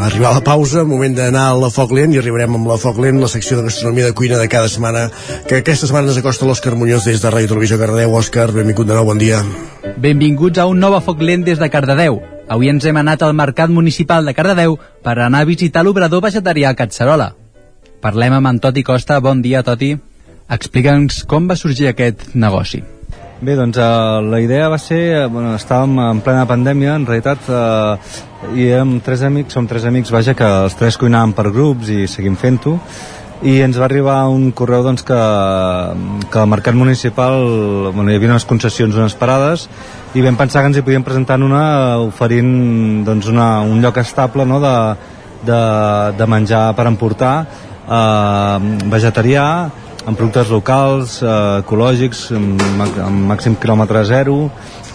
arribar a la pausa, moment d'anar a la Foc Lent i arribarem amb la Foc Lent, la secció de gastronomia de cuina de cada setmana, que aquesta setmana ens acosta l'Òscar Muñoz des de Ràdio Televisió Cardedeu. Òscar, benvingut de nou, bon dia. Benvinguts a un nou Foc Lent des de Cardedeu. Avui ens hem anat al Mercat Municipal de Cardedeu per anar a visitar l'obrador vegetarià Catzerola. Parlem amb en Toti Costa. Bon dia, Toti. Explica'ns com va sorgir aquest negoci. Bé, doncs eh, la idea va ser, eh, bueno, estàvem en plena pandèmia, en realitat, eh, i érem tres amics, som tres amics, vaja, que els tres cuinàvem per grups i seguim fent-ho, i ens va arribar un correu doncs, que, que al mercat municipal bueno, hi havia unes concessions, unes parades, i vam pensar que ens hi podíem presentar en una oferint doncs, una, un lloc estable no, de, de, de menjar per emportar, eh, vegetarià, amb productes locals, eh, ecològics, amb, amb màxim quilòmetre zero,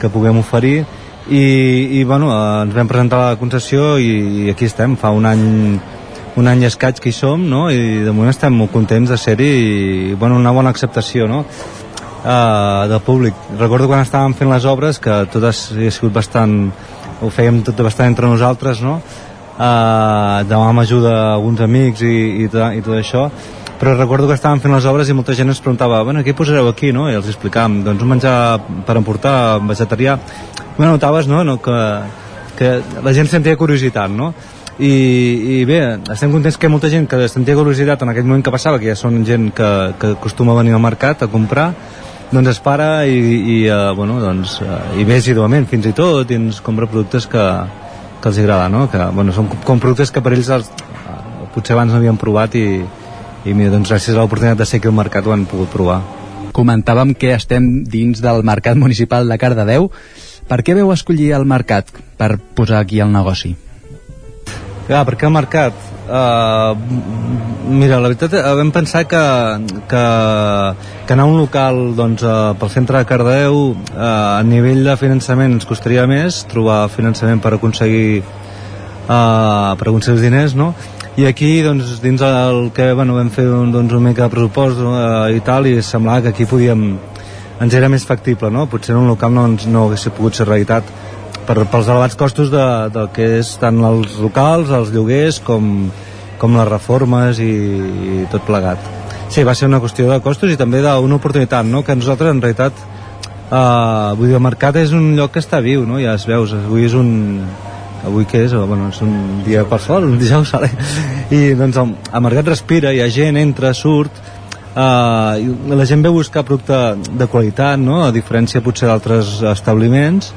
que puguem oferir, i, i bueno, eh, ens vam presentar a la concessió i, i aquí estem, fa un any un any escaig que hi som, no? i de moment estem molt contents de ser-hi i bueno, una bona acceptació no? uh, del públic. Recordo quan estàvem fent les obres que tot ha, sigut bastant ho fèiem tot bastant entre nosaltres no? uh, demanàvem ajuda a alguns amics i, i, i tot això però recordo que estàvem fent les obres i molta gent ens preguntava bueno, què posareu aquí, no? I els explicàvem doncs un menjar per emportar vegetarià bueno, notaves, no? no que, que la gent sentia curiositat, no? I, i bé, estem contents que molta gent que sentia curiositat en aquell moment que passava, que ja són gent que, que acostuma a venir al mercat a comprar, doncs es para i, i uh, bueno, doncs, uh, i ve assiduament fins i tot i ens compra productes que, que els agrada, no? Que, bueno, són com productes que per ells els, uh, potser abans no havien provat i, i mira, doncs gràcies a l'oportunitat de ser aquí al mercat ho han pogut provar. Comentàvem que estem dins del Mercat Municipal de Cardedeu. Per què veu escollir el mercat per posar aquí el negoci? Ah, per què el mercat? Uh, mira, la veritat, uh, vam pensar que, que, que anar a un local doncs, uh, pel centre de Cardeu uh, a nivell de finançament ens costaria més trobar finançament per aconseguir uh, per aconseguir els diners, no? I aquí doncs, dins el que bueno, vam fer un, doncs, una mica de pressupost eh, i tal i semblava que aquí podíem ens era més factible, no? Potser en un local no, no hagués pogut ser realitat per, pels elevats costos de, del que és tant els locals, els lloguers com, com les reformes i, i tot plegat. Sí, va ser una qüestió de costos i també d'una oportunitat, no? Que nosaltres en realitat eh, vull dir, el mercat és un lloc que està viu, no? Ja es veus, avui és un, avui què és? Bueno, és un dia per sol, un dijous, vale? i doncs el mercat respira, hi ha gent, entra, surt, i la gent ve a buscar producte de qualitat, no? a diferència potser d'altres establiments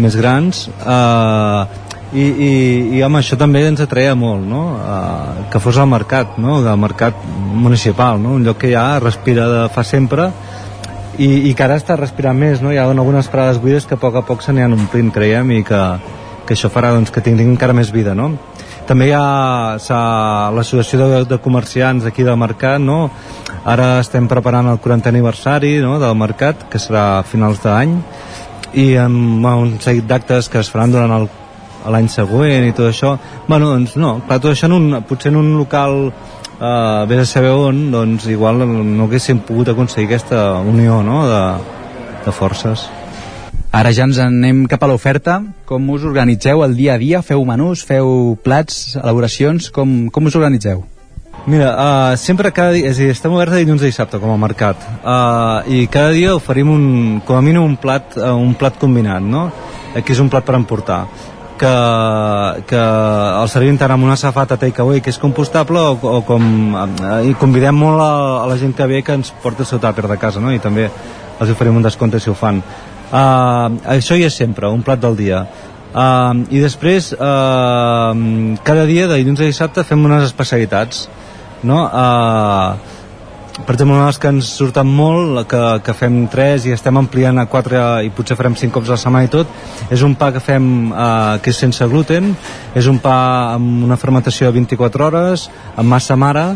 més grans, uh, i, i, i home, això també ens atreia molt, no? Uh, que fos el mercat, no? el mercat municipal, no? un lloc que ja respira de fa sempre, i, i que ara està respirant més, no? hi ha algunes parades buides que a poc a poc se n'hi omplint, creiem, i que, que això farà doncs, que tinguin encara més vida, no? També hi ha l'associació de, de comerciants aquí del mercat, no? Ara estem preparant el 40 aniversari no, del mercat, que serà a finals d'any, i amb un seguit d'actes que es faran durant el l'any següent i tot això bueno, doncs no, clar, tot això en un, potser en un local eh, vés a saber on doncs igual no haguéssim pogut aconseguir aquesta unió no? de, de forces Ara ja ens anem cap a l'oferta. Com us organitzeu el dia a dia? Feu menús, feu plats, elaboracions? Com, com us organitzeu? Mira, uh, sempre cada dia, és a dir, estem oberts de dilluns a dissabte com a mercat uh, i cada dia oferim un, com a mínim un plat, uh, un plat combinat, no? Aquí és un plat per emportar que, que el servim tant amb una safata takeaway que és compostable o, o com uh, i convidem molt a, a la gent que ve que ens porta el seu tàper de casa no? i també els oferim un descompte si ho fan Uh, això hi és sempre, un plat del dia. Uh, I després, uh, cada dia, de dilluns a dissabte, fem unes especialitats. No? Uh, per exemple, una de les que ens surten molt, que, que fem tres i estem ampliant a quatre i potser farem cinc cops a la setmana i tot, és un pa que fem uh, que és sense gluten, és un pa amb una fermentació de 24 hores, amb massa mare,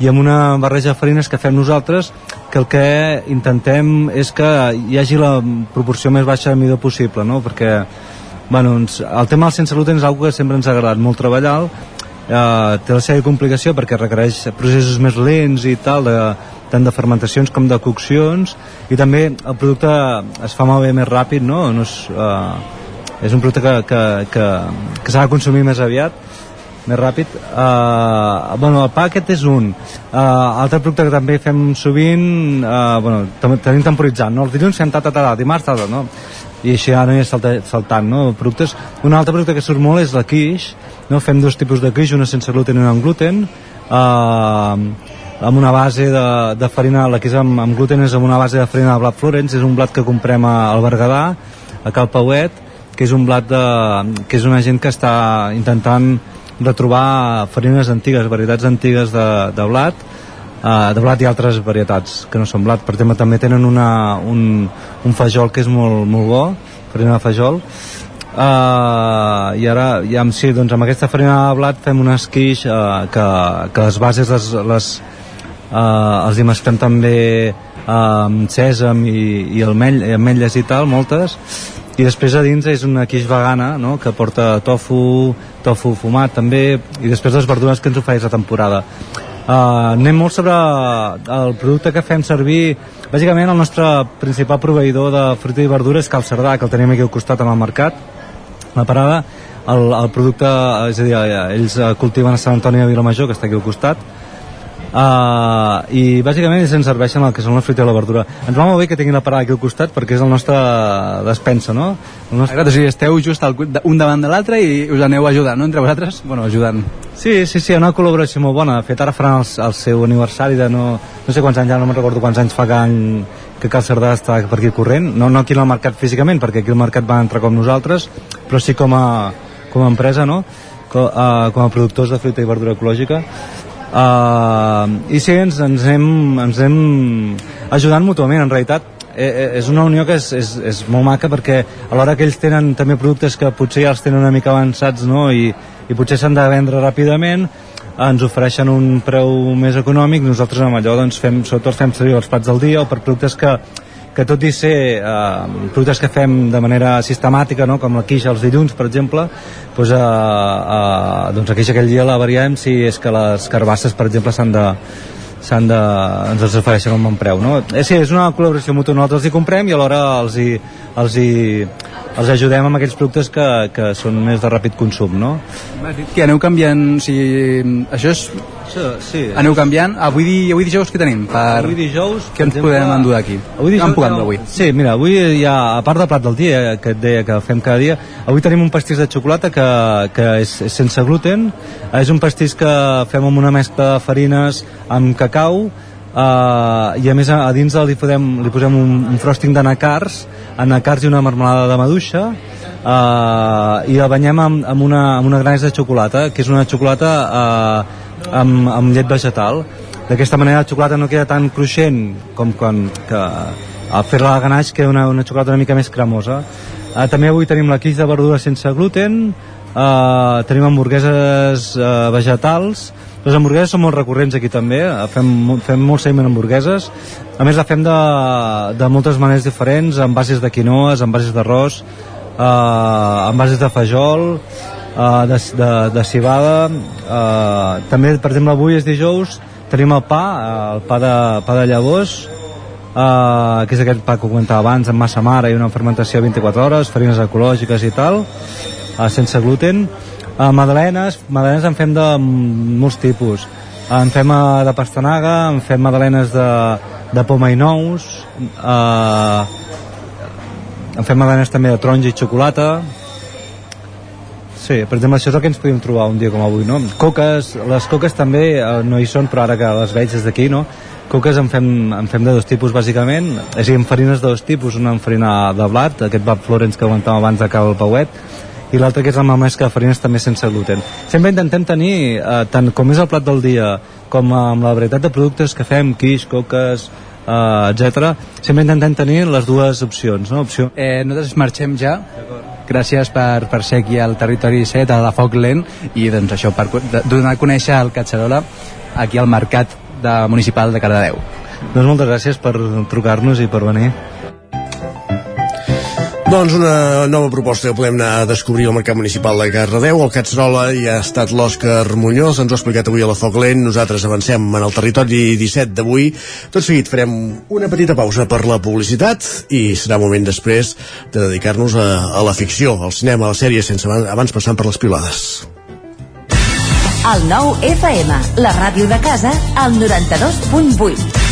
i amb una barreja de farines que fem nosaltres que el que intentem és que hi hagi la proporció més baixa de midó possible no? perquè bueno, ens, el tema del sense gluten és una que sempre ens ha agradat molt treballar eh, té la seva complicació perquè requereix processos més lents i tal de, tant de fermentacions com de coccions i també el producte es fa malbé més ràpid no? no és, eh, és un producte que, que, que, que s'ha de consumir més aviat més ràpid uh, bueno, el pa aquest és un uh, altre producte que també fem sovint uh, bueno, tenim temporitzant no? els dilluns fem tata tata, dimarts tata no? i així ara aniré salta, saltant no? productes, un altre producte que surt molt és la quiche no? fem dos tipus de quiche, una sense gluten i una amb gluten eh, amb una base de, de farina, la és amb, amb gluten és amb una base de farina de blat Florence, és un blat que comprem al Berguedà, a Cal Pauet, que és un blat de, que és una gent que està intentant retrobar farines antigues, varietats antigues de, de blat, uh, de blat i altres varietats que no són blat. Per exemple, també tenen una, un, un fajol que és molt, molt bo, farina de fajol, uh, i ara ja, sí, doncs amb aquesta farina de blat fem un esquix uh, que, que les bases les, les, uh, els hi mesclem també uh, amb sèsam i, i almell, ametlles i tal, moltes i després a dins és una quiche vegana no? que porta tofu, tofu fumat també, i després les verdures que ens ofereix la temporada. Uh, anem molt sobre el producte que fem servir. Bàsicament el nostre principal proveïdor de fruita i verdura és Cal Cerdà, que el tenim aquí al costat en el mercat la parada el, el producte, és a dir, ells cultiven a Sant Antoni de Vilamajor que està aquí al costat Uh, i bàsicament ens serveixen el que són la fruita i la verdura ens va molt bé que tinguin la parada aquí al costat perquè és el nostre despensa no? el nostre... Exacte, o sigui, esteu just al, un davant de l'altre i us aneu ajudant no? entre vosaltres, bueno, ajudant sí, sí, sí, una col·laboració molt bona de fet ara faran el, el seu aniversari de no, no sé quants anys, ja no me'n recordo quants anys fa que, any, que Cal Cerdà està per aquí corrent no, no aquí al mercat físicament perquè aquí al mercat va entrar com nosaltres però sí com a, com a empresa no? com, uh, com a productors de fruita i verdura ecològica uh, i sí, ens, ens, hem, ens hem ajudant mútuament en realitat eh, eh, és una unió que és, és, és molt maca perquè alhora que ells tenen també productes que potser ja els tenen una mica avançats no? I, i potser s'han de vendre ràpidament ens ofereixen un preu més econòmic nosaltres amb allò doncs fem, sobretot fem servir els plats del dia o per productes que que tot i ser eh, productes que fem de manera sistemàtica, no? com la quixa els dilluns, per exemple, doncs, eh, eh, doncs la quixa aquell dia la variem si és que les carbasses, per exemple, s'han de, s'han de, ens els ofereixen un bon preu no? eh, sí, és una col·laboració mútua nosaltres els hi comprem i alhora els hi, els hi, els ajudem amb aquells productes que, que són més de ràpid consum no? que aneu canviant o sigui, això és sí, sí. aneu canviant avui, di, avui dijous què tenim? Per... avui dijous què ens exemple, podem endur d'aquí? avui dijous puc endur avui? sí, mira, avui hi ha, a part del plat del dia que et deia que fem cada dia avui tenim un pastís de xocolata que, que és, és sense gluten és un pastís que fem amb una mescla de farines amb cacau Uh, i a més a, a dins li, podem, li posem un, un frosting d'anacars anacars i una marmelada de maduixa. Uh, i el banyem amb, amb, una, amb una granesa de xocolata que és una xocolata uh, amb, amb llet vegetal. D'aquesta manera la xocolata no queda tan cruixent com quan que, al fer-la a ganaix queda una, una xocolata una mica més cremosa. Uh, també avui tenim la quix de verdura sense gluten. Uh, tenim hamburgueses uh, vegetals les hamburgueses són molt recurrents aquí també, fem, fem molt seguiment hamburgueses, a més la fem de, de moltes maneres diferents, amb bases de quinoes, amb bases d'arròs, eh, amb bases de fajol, eh, de, de, de cibada, eh, també, per exemple, avui és dijous, tenim el pa, eh, el pa de, pa de llavors, eh, que és aquest pa que comentava abans, amb massa mare i una fermentació a 24 hores, farines ecològiques i tal, eh, sense gluten, Uh, madalenes, madalenes en fem de molts tipus. En fem uh, de pastanaga, en fem madalenes de, de poma i nous, uh, en fem madalenes també de taronja i xocolata. Sí, per exemple, això és el que ens podem trobar un dia com avui, no? Coques, les coques també uh, no hi són, però ara que les veig des d'aquí, no? Coques en fem, en fem de dos tipus, bàsicament. És a dir, en farines de dos tipus, una en farina de blat, aquest blat Florence que comentàvem abans de Cal Pauet, i l'altre que és amb mescla de farines també sense gluten. Sempre intentem tenir, eh, tant com és el plat del dia, com amb la varietat de productes que fem, quiche, coques, eh, etc. sempre intentem tenir les dues opcions. No? Opció... Eh, nosaltres marxem ja. Gràcies per, per ser aquí al Territori 7, a la Foc Lent, i doncs això, per donar a conèixer el Catxarola aquí al Mercat de Municipal de Cardedeu. Doncs moltes gràcies per trucar-nos i per venir. Doncs una nova proposta que podem anar a descobrir al Mercat Municipal de Cardedeu. El Catzerola hi ha estat l'Òscar Muñoz, ens ho ha explicat avui a la Foc Lent. Nosaltres avancem en el territori 17 d'avui. Tot seguit farem una petita pausa per la publicitat i serà moment després de dedicar-nos a, a la ficció, al cinema, a la sèrie, sense abans passant per les pilades. El nou FM, la ràdio de casa, al 92.8.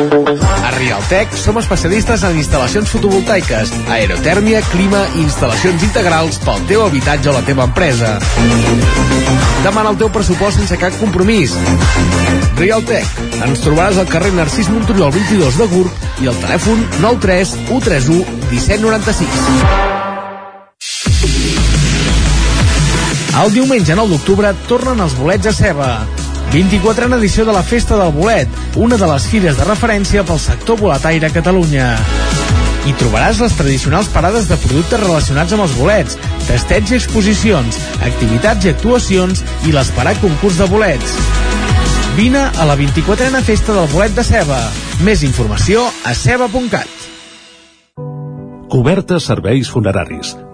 A Rialtec som especialistes en instal·lacions fotovoltaiques, aerotèrmia, clima i instal·lacions integrals pel teu habitatge o la teva empresa. Demana el teu pressupost sense cap compromís. Rialtec. Ens trobaràs al carrer Narcís Monturiol 22 de Gurb i al telèfon 93 131 1796. El diumenge 9 d'octubre tornen els bolets a ceba. 24a edició de la Festa del Bolet, una de les fires de referència pel sector boletaire a Catalunya. Hi trobaràs les tradicionals parades de productes relacionats amb els bolets, testeig i exposicions, activitats i actuacions i l'esperat concurs de bolets. Vine a la 24a Festa del Bolet de Ceba. Més informació a ceba.cat. Cobertes serveis funeraris.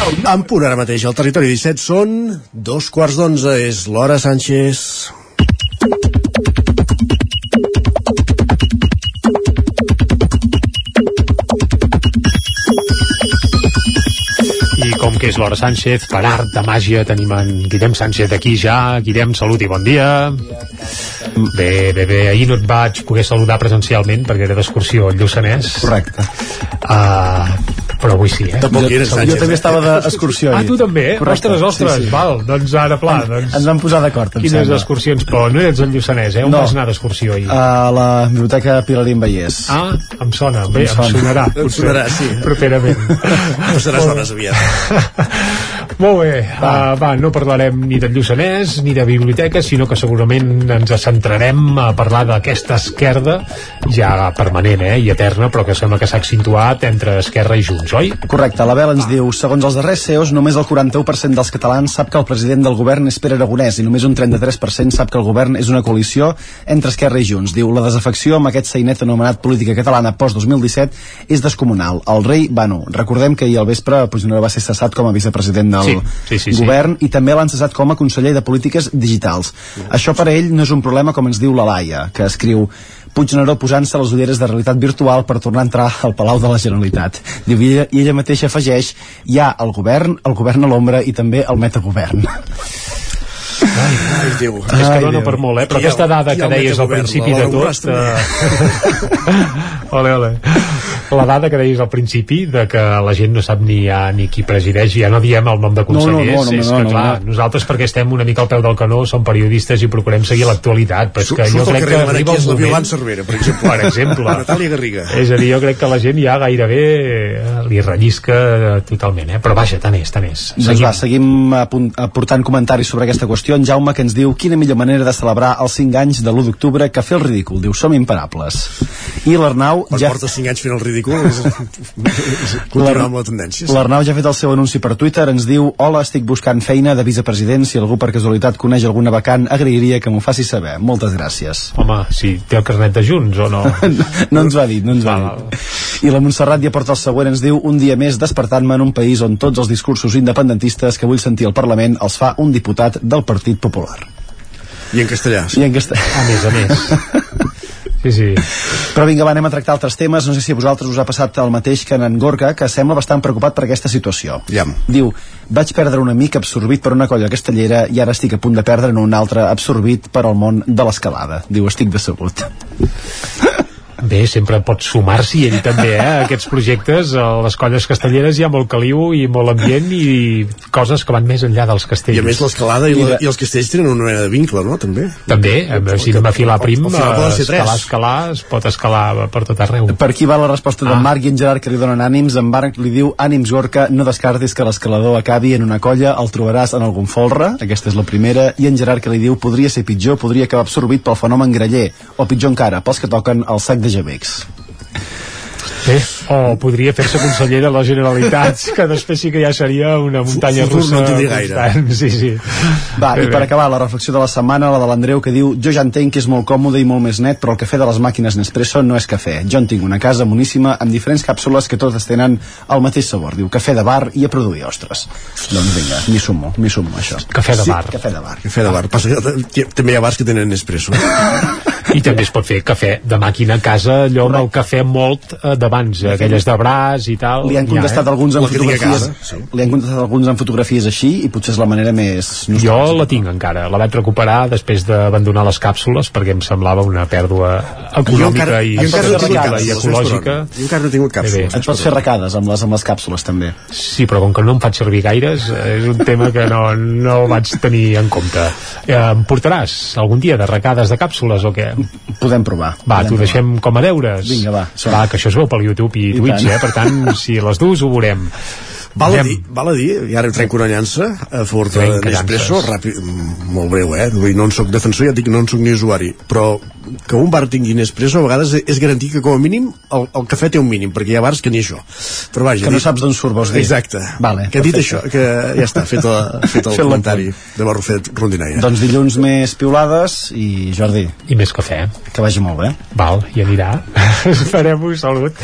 En punt ara mateix, al territori 17 són dos quarts d'onze, és l'hora Sánchez. I com que és l'hora Sánchez, per art de màgia tenim en Guillem Sánchez aquí ja. Guillem, salut i bon dia. Bé, bé, bé, ahir no et vaig poder saludar presencialment perquè era d'excursió al Lluçanès. Correcte. Uh, però avui sí, eh? Tampoc hi eres, Jo també estava d'excursió Ah, tu també? Correcte. Ostres, ostres, Sí, sí. val, doncs ara, pla, doncs... Ens vam posar d'acord, em Quines sembla. excursions, però no eres al Lluçanès, eh? On No. vas anar d'excursió ahir? A la biblioteca Pilarín Vallès. Ah, em sona, bé, em, sona. sonarà. Em sonarà, sí. Properament. Passaràs Molt hores aviat. Molt bé, va. Uh, va, no parlarem ni del Lluçanès ni de biblioteca, sinó que segurament ens centrarem a parlar d'aquesta esquerda ja permanent eh, i eterna, però que sembla que s'ha accentuat entre Esquerra i Junts, oi? Correcte, la Bel ens diu, segons els darrers CEOs, només el 41% dels catalans sap que el president del govern és Pere Aragonès i només un 33% sap que el govern és una coalició entre Esquerra i Junts. Diu, la desafecció amb aquest sainet anomenat política catalana post-2017 és descomunal. El rei, bueno, recordem que ahir al vespre Puigneró va ser cessat com a vicepresident del Sí, sí, sí, sí. govern i també l'han cessat com a conseller de polítiques digitals. Això per a ell no és un problema com ens diu la Laia, que escriu Puigneró posant-se les ulleres de realitat virtual per tornar a entrar al Palau de la Generalitat. Diu, i ella, i ella mateixa afegeix hi ha el govern, el govern a l'ombra i també el metagovern. Ai, ai, Déu. és que dona per molt, eh? Però el- aquesta dada que el deies al principi de tot... Eh... ole, ole. La dada que deies al principi de que la gent no sap ni, ja, ni qui presideix, ja no diem el nom de consellers, no, no, és no, que no, clar, no. nosaltres perquè estem una mica al peu del canó, som periodistes i procurem seguir l'actualitat, però és que jo crec que arriba és un la moment... Violant Cervera, per exemple. Per exemple. Natàlia Garriga. És a dir, jo crec que la gent ja gairebé eh, li rellisca totalment, eh? Però vaja, tant és, tant és. Doncs va, seguim apunt- aportant comentaris sobre aquesta qüestió. Qüestió en Jaume que ens diu quina millor manera de celebrar els 5 anys de l'1 d'octubre que fer el ridícul. Diu, som imparables. I l'Arnau... Quan ja... portes 5 anys fent el ridícul, és... continuar amb la tendència. Sí. L'Arnau ja ha fet el seu anunci per Twitter, ens diu Hola, estic buscant feina de vicepresident, si algú per casualitat coneix alguna vacant, agrairia que m'ho faci saber. Moltes gràcies. Home, si té el carnet de Junts o no? no, no ens va dir, no ens va dir. I la Montserrat ja porta el següent, ens diu un dia més despertant-me en un país on tots els discursos independentistes que vull sentir al Parlament els fa un diputat del Partit Popular. I en castellà. Sí. I en castellà. A més a més. Sí, sí. Però vinga, va, anem a tractar altres temes. No sé si a vosaltres us ha passat el mateix que en Gorka, que sembla bastant preocupat per aquesta situació. Ja. Diu, vaig perdre un amic absorbit per una colla castellera i ara estic a punt de perdre un altre absorbit per al món de l'escalada. Diu, estic decebut. Bé, sempre pot sumar-s'hi ell també, eh, a aquests projectes. A les colles castelleres hi ha molt caliu i molt ambient i coses que van més enllà dels castells. I a més l'escalada i, la, i els castells tenen una mena de vincle, no?, també. També, si anem a filar prim, escalar, escalar, es pot escalar per tot arreu. Per aquí va la resposta ah. d'en Marc i en Gerard que li donen ànims. En Marc li diu, ànims Gorka, no descartis que l'escalador acabi en una colla, el trobaràs en algun folre, aquesta és la primera, i en Gerard que li diu, podria ser pitjor, podria acabar absorbit pel fenomen graller, o pitjor encara, pels que toquen el sac de gemecs. Bé, o podria fer-se conseller de la Generalitat, que després sí que ja seria una muntanya Futur russa. no gaire. Sí, sí. Va, Bé, i per bé. acabar, la reflexió de la setmana, la de l'Andreu, que diu jo ja entenc que és molt còmode i molt més net, però el cafè de les màquines Nespresso no és cafè. Jo en tinc una casa moníssima amb diferents càpsules que totes tenen el mateix sabor. Diu cafè de bar i a produir ostres. Doncs vinga, m'hi sumo, m'hi sumo això. Cafè de bar. Sí, cafè de bar. Cafè de bar. Passa que també hi ha bars que tenen Nespresso. I també es pot fer cafè de màquina a casa, allò amb el cafè molt eh, d'abans, aquelles de braç i tal. Li han ha, contestat eh? alguns en La fotografies sí. li han contestat alguns en fotografies així i potser és la manera més Jo la tinc encara, la vaig recuperar després d'abandonar les càpsules perquè em semblava una pèrdua econòmica encara- i, encara i ecològica. Jo encara no he tingut càpsules. Et pots fer recades amb les, amb les càpsules també Sí, però com que no em faig servir gaires, eh, és un tema que no, no vaig tenir en compte. Eh, em portaràs algun dia de recades de càpsules o què? Podem provar Va, t'ho deixem com a deures. Vinga, va, som. Va, que això es veu pel YouTube i, I Twitch, tant. eh? Per tant, si les dues ho veurem. Val a, dir, val a dir, i ara em trenco una llança a favor de Nespresso, ràpid, molt breu, eh? Vull dir, no en soc defensor, ja et dic, no en soc ni usuari, però que un bar tingui Nespresso a vegades és garantir que com a mínim el, el cafè té un mínim, perquè hi ha bars que ni això. Però vaja, que no dit- saps d'on surt, vols dir Exacte. Vale, que dit perfecte. això, que ja està, fet, la, fet el Fet comentari de Barrufet Rondinaire. doncs dilluns més piulades i Jordi I més cafè. que vagi molt bé Val, i anirà. Esperem-ho, salut.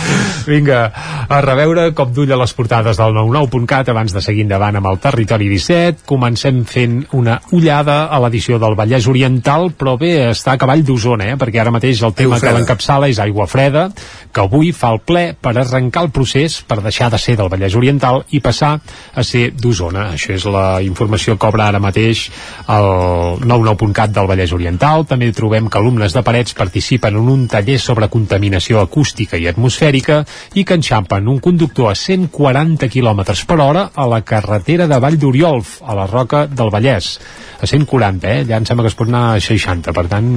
Vinga, a reveure com dulla les portades del 99.cat abans de seguir endavant amb el Territori 17. Comencem fent una ullada a l'edició del Vallès Oriental, però bé, està a cavall d'Osona, eh? perquè ara mateix el tema que l'encapçala és aigua freda, que avui fa el ple per arrencar el procés per deixar de ser del Vallès Oriental i passar a ser d'Osona. Això és la informació que obre ara mateix el 99.cat del Vallès Oriental. També trobem que alumnes de Parets participen en un taller sobre contaminació acústica i atmosfèrica i que enxampen un conductor a 140 km per hora a la carretera de Vall d'Oriolf, a la Roca del Vallès. A 140, eh? Ja em sembla que es pot anar a 60, per tant,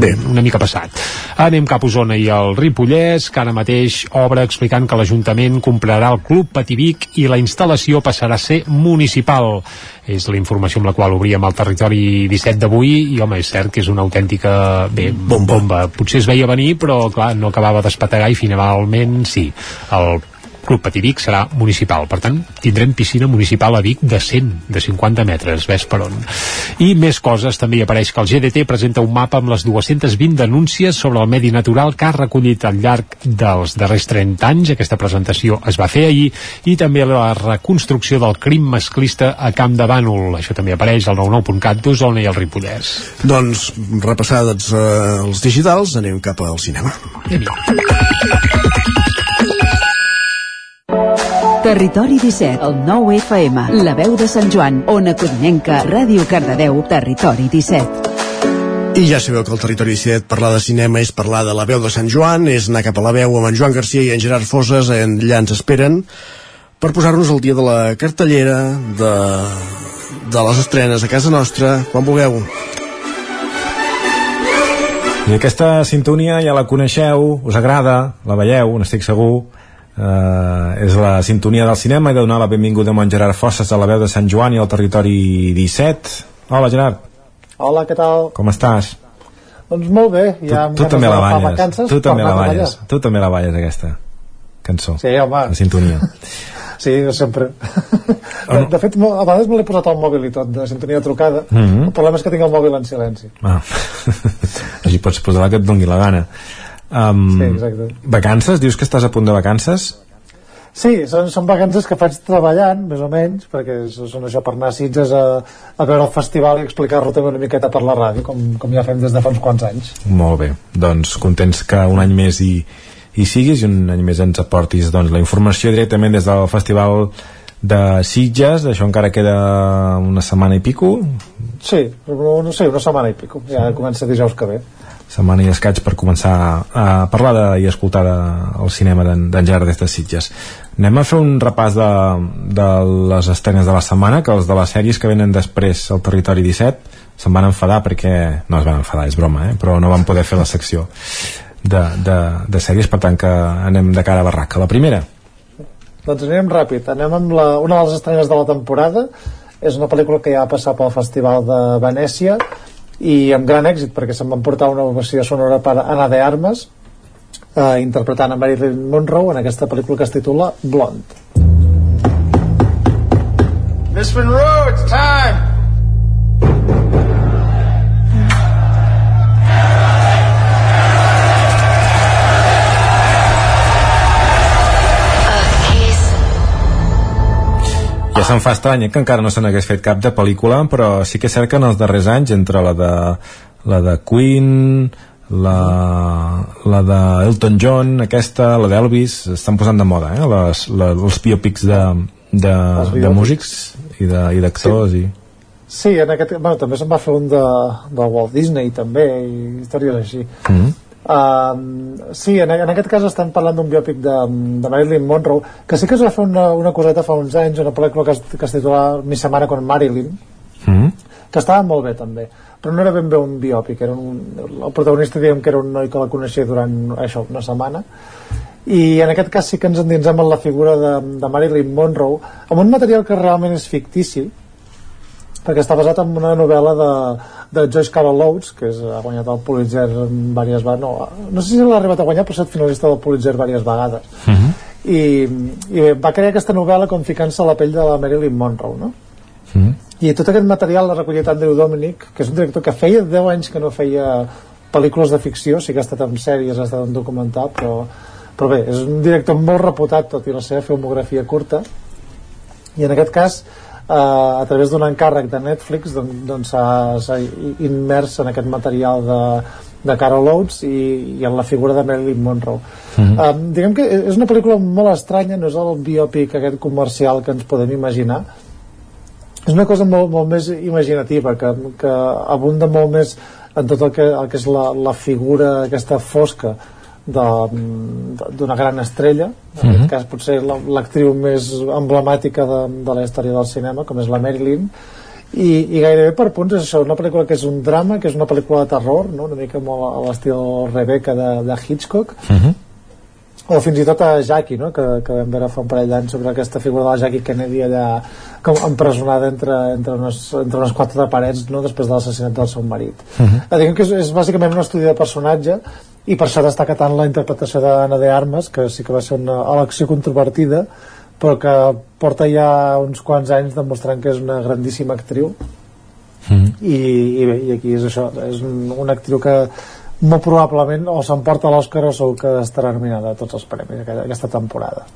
Bé. una mica passat. Anem cap a Osona i el Ripollès, que ara mateix obre explicant que l'Ajuntament comprarà el Club Pativic i la instal·lació passarà a ser municipal. És la informació amb la qual obríem el territori 17 d'avui i, home, és cert que és una autèntica bé, bomba. bomba. Potser es veia venir, però, clar, no acabava d'espetegar i finalment sí. El Club Pativic serà municipal. Per tant, tindrem piscina municipal a Vic de 100, de 50 metres, ves per on. I més coses, també hi apareix que el GDT presenta un mapa amb les 220 denúncies sobre el medi natural que ha recollit al llarg dels darrers 30 anys. Aquesta presentació es va fer ahir i també la reconstrucció del crim masclista a Camp de Bànol. Això també apareix al 99.cat d'Osona i el Ripollès. Doncs, repassats eh, els digitals, anem cap al cinema. Territori 17, el 9 FM, la veu de Sant Joan, Ona Codinenca, Ràdio Cardedeu, Territori 17. I ja sabeu que el Territori 17 parlar de cinema és parlar de la veu de Sant Joan, és anar cap a la veu amb en Joan Garcia i en Gerard Foses, allà ens esperen, per posar-nos al dia de la cartellera, de, de les estrenes a casa nostra, quan vulgueu. I aquesta sintonia ja la coneixeu, us agrada, la veieu, n'estic segur. Uh, és la sintonia del cinema i de donar la benvinguda a en Gerard Fosses a la veu de Sant Joan i al territori 17 Hola, Gerard. Hola, què tal? Com estàs? Doncs molt bé, ja tu, tu també la balles. vacances, Tu també la balles. Tu també la balles, aquesta cançó. Sí, home. La sintonia. Sí, sempre. De, de fet, a vegades me l'he posat al mòbil i tot, de sintonia de trucada. Mhm. El problema és que tinc el mòbil en silenci. Ah. Així pots posar la que et doni la gana. Um, Sí, exacte. Vacances? Dius que estàs a punt de vacances? Sí, són, són vacances que faig treballant, més o menys, perquè són això per anar a Sitges a, a veure el festival i explicar-lo també una miqueta per la ràdio, com, com ja fem des de fa uns quants anys. Molt bé. Doncs contents que un any més hi, hi siguis i un any més ens aportis doncs, la informació directament des del Festival de Sitges. Això encara queda una setmana i pico. Sí, no sé, una setmana i pico. Ja comença dijous que ve. Setmana i escaig per començar a parlar de, i escoltar de, el cinema d'en Gerard des de Sitges anem a fer un repàs de, de les estrenes de la setmana que els de les sèries que venen després al Territori 17 se'n van enfadar perquè no es van enfadar, és broma, eh? però no van poder fer la secció de, de, de sèries per tant que anem de cara a barraca la primera, Doncs anirem ràpid. Anem amb la, una de les estrenes de la temporada. És una pel·lícula que ja va passar pel Festival de Venècia i amb gran èxit perquè se'n van portar una ovació sonora per Anna de Armas eh, interpretant a Marilyn Monroe en aquesta pel·lícula que es titula Blonde. Miss Monroe, it's time. Ja se'n fa estrany eh, que encara no se n'hagués fet cap de pel·lícula però sí que és cert que en els darrers anys entre la de, la de Queen la, la de Elton John aquesta, la d'Elvis estan posant de moda eh? Les, la, els biopics de, de, de músics i d'actors i, Sí, en aquest, bueno, també se'n va fer un de, de Walt Disney també i històries així. mm -hmm. Um, sí, en, en aquest cas estan parlant d'un biòpic de, de Marilyn Monroe que sí que es va fer una, una coseta fa uns anys una pel·lícula que es, que es titula Mi setmana con Marilyn Mm -hmm. que estava molt bé també però no era ben bé un biòpic era un, el protagonista diguem que era un noi que la coneixia durant això, una setmana i en aquest cas sí que ens endinsem en la figura de, de Marilyn Monroe amb un material que realment és fictici perquè està basat en una novel·la de, de Joyce Carol Oates que és, ha guanyat el Pulitzer diverses vegades no, no sé si l'ha arribat a guanyar però ha estat finalista del Pulitzer diverses vegades Mm -hmm. i, i bé, va crear aquesta novel·la com ficant-se a la pell de la Marilyn Monroe no? Mm i tot aquest material l'ha recollit Andrew Dominic que és un director que feia 10 anys que no feia pel·lícules de ficció sí que ha estat en sèries, ha estat en documental però, però bé, és un director molt reputat tot i la seva filmografia curta i en aquest cas eh, a través d'un encàrrec de Netflix doncs, doncs s'ha s'ha immers en aquest material de, de Carol Oates i, i en la figura de Marilyn Monroe. Mhm. um, diguem que és una pel·lícula molt estranya no és el biòpic aquest comercial que ens podem imaginar. És una cosa molt, molt més imaginativa que, que abunda molt més en tot el que, el que és la, la figura aquesta fosca d'una gran estrella en Mhm. aquest cas potser la- l'actriu més emblemàtica de, de la història del cinema com és la Marilyn i, i gairebé per punts és això, una pel·lícula que és un drama que és una pel·lícula de terror no? una mica molt a l'estil Rebecca de, de Hitchcock Mm -hmm. o fins i tot a Jackie no? que, que vam veure fa un parell d'anys sobre aquesta figura de la Jackie Kennedy allà com empresonada entre, entre, unes, entre unes quatre parets no? després de l'assassinat del seu marit Mhm. Eh, diguem que és, és bàsicament un estudi de personatge i per això destaca tant la interpretació d'Anna de Armas que sí que va ser una elecció controvertida però que porta ja uns quants anys demostrant que és una grandíssima actriu Mhm. i, i bé, i aquí és això és un, una actriu que molt probablement o s'emporta l'Òscar o segur que estarà nominada a tots els premis aquesta, aquesta temporada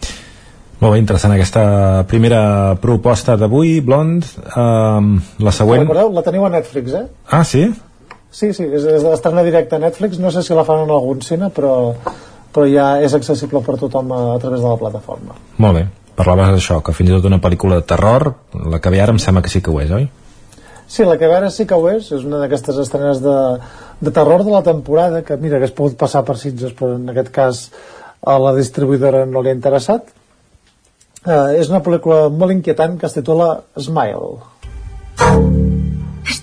molt bé, interessant aquesta primera proposta d'avui, Blond um, la següent recordeu? La teniu a Netflix, eh? ah, sí? Sí, sí, és, és estrena directa a Netflix no sé si la fan en algun cine però, però ja és accessible per tothom a, a través de la plataforma molt bé, parlaves d'això que fins i tot una pel·lícula de terror la que ve ara em sembla que sí que ho és, oi? Sí, la que veure sí que ho és, és una d'aquestes estrenes de, de terror de la temporada, que mira, hagués pogut passar per Sitges, però en aquest cas a la distribuïdora no li ha interessat. Eh, és una pel·lícula molt inquietant que es titula Smile.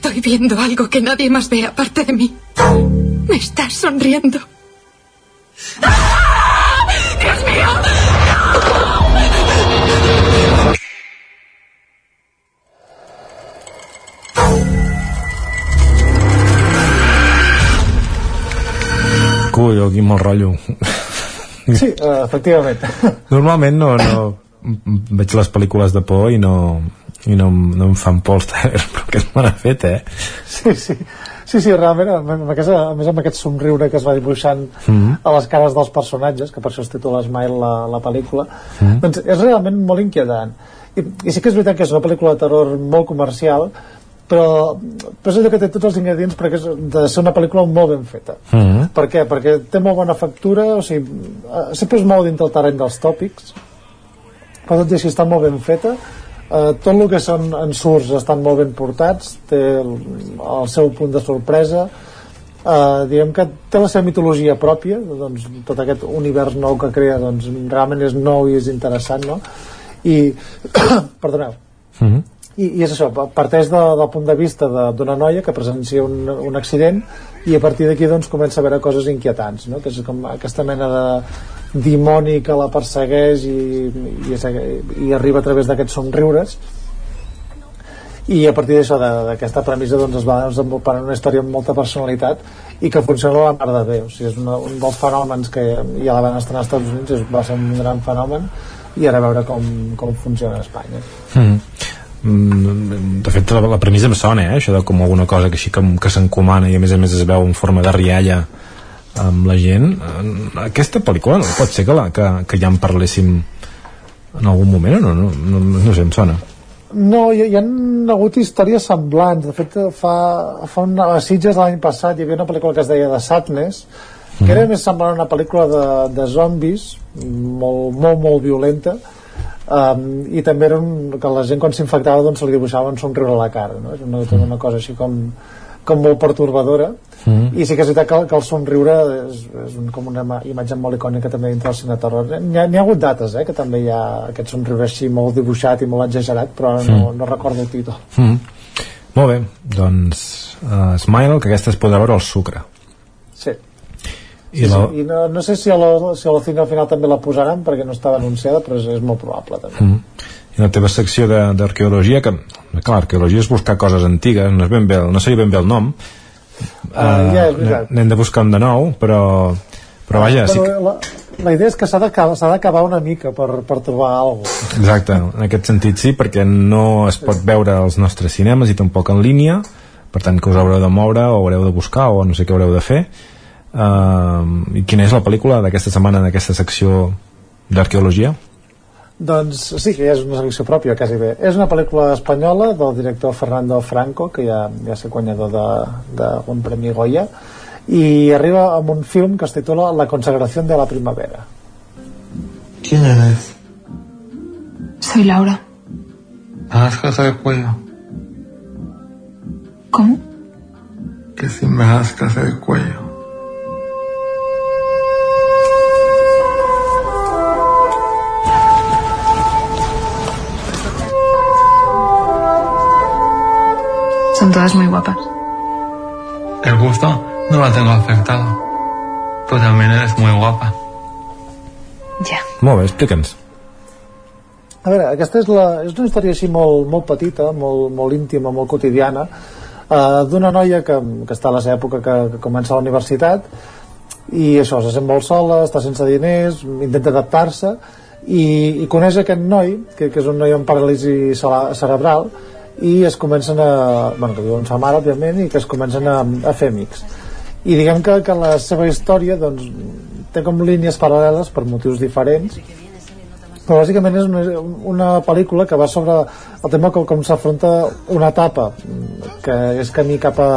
Estoy viendo algo que nadie más ve aparte de mí. Me estás sonriendo. ¡Dios mío! ¡No! Cuyo, quin mal rotllo. Sí, eh, efectivament. Normalment no, no veig les pel·lícules de por i no, i no, no em fan por els trailers, però aquest me l'ha fet, eh? Sí, sí. Sí, sí, realment, amb aquesta, a més amb aquest somriure que es va dibuixant Mm -hmm. a les cares dels personatges, que per això es titula Smile la, la pel·lícula, Mhm. doncs és realment molt inquietant. I, I sí que és veritat que és una pel·lícula de terror molt comercial, però, però és allò que té tots els ingredients perquè és de ser una pel·lícula molt ben feta. Mm -hmm. Per què? Perquè té molt bona factura, o sigui, eh, sempre es mou dintre el terreny dels tòpics, però tot i així està molt ben feta, eh, tot el que són ensurts estan molt ben portats, té el, el seu punt de sorpresa, eh, diguem que té la seva mitologia pròpia, doncs tot aquest univers nou que crea doncs, realment és nou i és interessant, no? I, perdoneu, Mm -hmm. i, i és això, parteix de, del punt de vista de- d'una noia que presencia un, un accident i a partir d'aquí doncs comença a veure coses inquietants no? que és com aquesta mena de dimoni que la persegueix i, i, és, i arriba a través d'aquests somriures i a partir d'això, d'aquesta premissa doncs es va desenvolupant una història amb molta personalitat i que funciona a la mar de bé o sigui, és una, un dels fenòmens que ja la van estrenar als Estats Units és, va ser un gran fenomen i ara veure com, com funciona a Espanya Mm. Mm, de fet la, la premissa em sona eh? això de com alguna cosa que així que, que s'encomana i a més a més es veu en forma de rialla amb la gent Eh, aquesta pel·lícula no pot ser que, la, que, que ja en parléssim en algun moment o no? No, no, no sé, em sona No, hi, hi ha hagut històries semblants. De fet, fa, fa una, a Sitges l'any passat hi havia una pel·lícula que es deia The Sadness, que era més semblant a una pel·lícula de, de zombis, molt, molt, molt violenta, um, i també era un, que la gent quan s'infectava doncs se li dibuixava un somriure a la cara, no? És una, una cosa així com, com molt pertorbadora, Mm. i sí que és veritat que, que el somriure és, és un, com una ima- imatge molt icònica també dintre del cine terror n'hi ha, ha hagut dates eh, que també hi ha aquest somriure així molt dibuixat i molt exagerat però ara no, no recordo el títol mm. molt bé, doncs uh, Smile, que aquesta es podrà veure al sucre sí, i sí, la, sí. i no, no sé si a la, si a la cinc al final també la posaran perquè no estava anunciada però és, és molt probable també mm. I la teva secció de- d'arqueologia que, clar, l'arqueologia és buscar coses antigues no, és ben bé, no sé ben bé el nom. Ah, ja, és veritat. n'hem de buscar un de nou però, però vaja, sí però que, la, la idea és que s'ha d'acabar s'ha d'acabar una mica per, per trobar alguna cosa. Exacte, en aquest sentit sí perquè no es pot veure als nostres cinemes i tampoc en línia. Per tant que us haureu de moure o haureu de buscar o no sé què haureu de fer. Uh, i quina és la pel·lícula d'aquesta setmana en aquesta secció d'arqueologia? Doncs sí, que ja és una selecció pròpia, quasi bé. És una pel·lícula espanyola del director Fernando Franco, que ja, ja ser guanyador d'un premi Goya, i arriba amb un film que es titula La consagración de la primavera. ¿Quién eres? Soy Laura. ¿Me das casa de cuello? ¿Cómo? Que si me das casa de cuello. Son todas muy guapas. El gusto no lo tengo afectado. Tú también eres muy guapa. Ja. Molt bé, explica'ns. A veure, aquesta és, la, és una història així molt, molt petita, molt, molt íntima, molt quotidiana, eh, d'una noia que, que està a la seva època que, que comença la universitat i això, se sent molt sola, està sense diners, intenta adaptar-se i, i coneix aquest noi, que, que és un noi amb paràlisi cerebral i es comencen a, bueno, que diuen sa mare, òbviament, i que es comencen a, a fer amics. I diguem que, que la seva història doncs, té com línies paral·leles per motius diferents, però bàsicament és una, una pel·lícula que va sobre el tema com, com s'afronta una etapa que és camí cap a,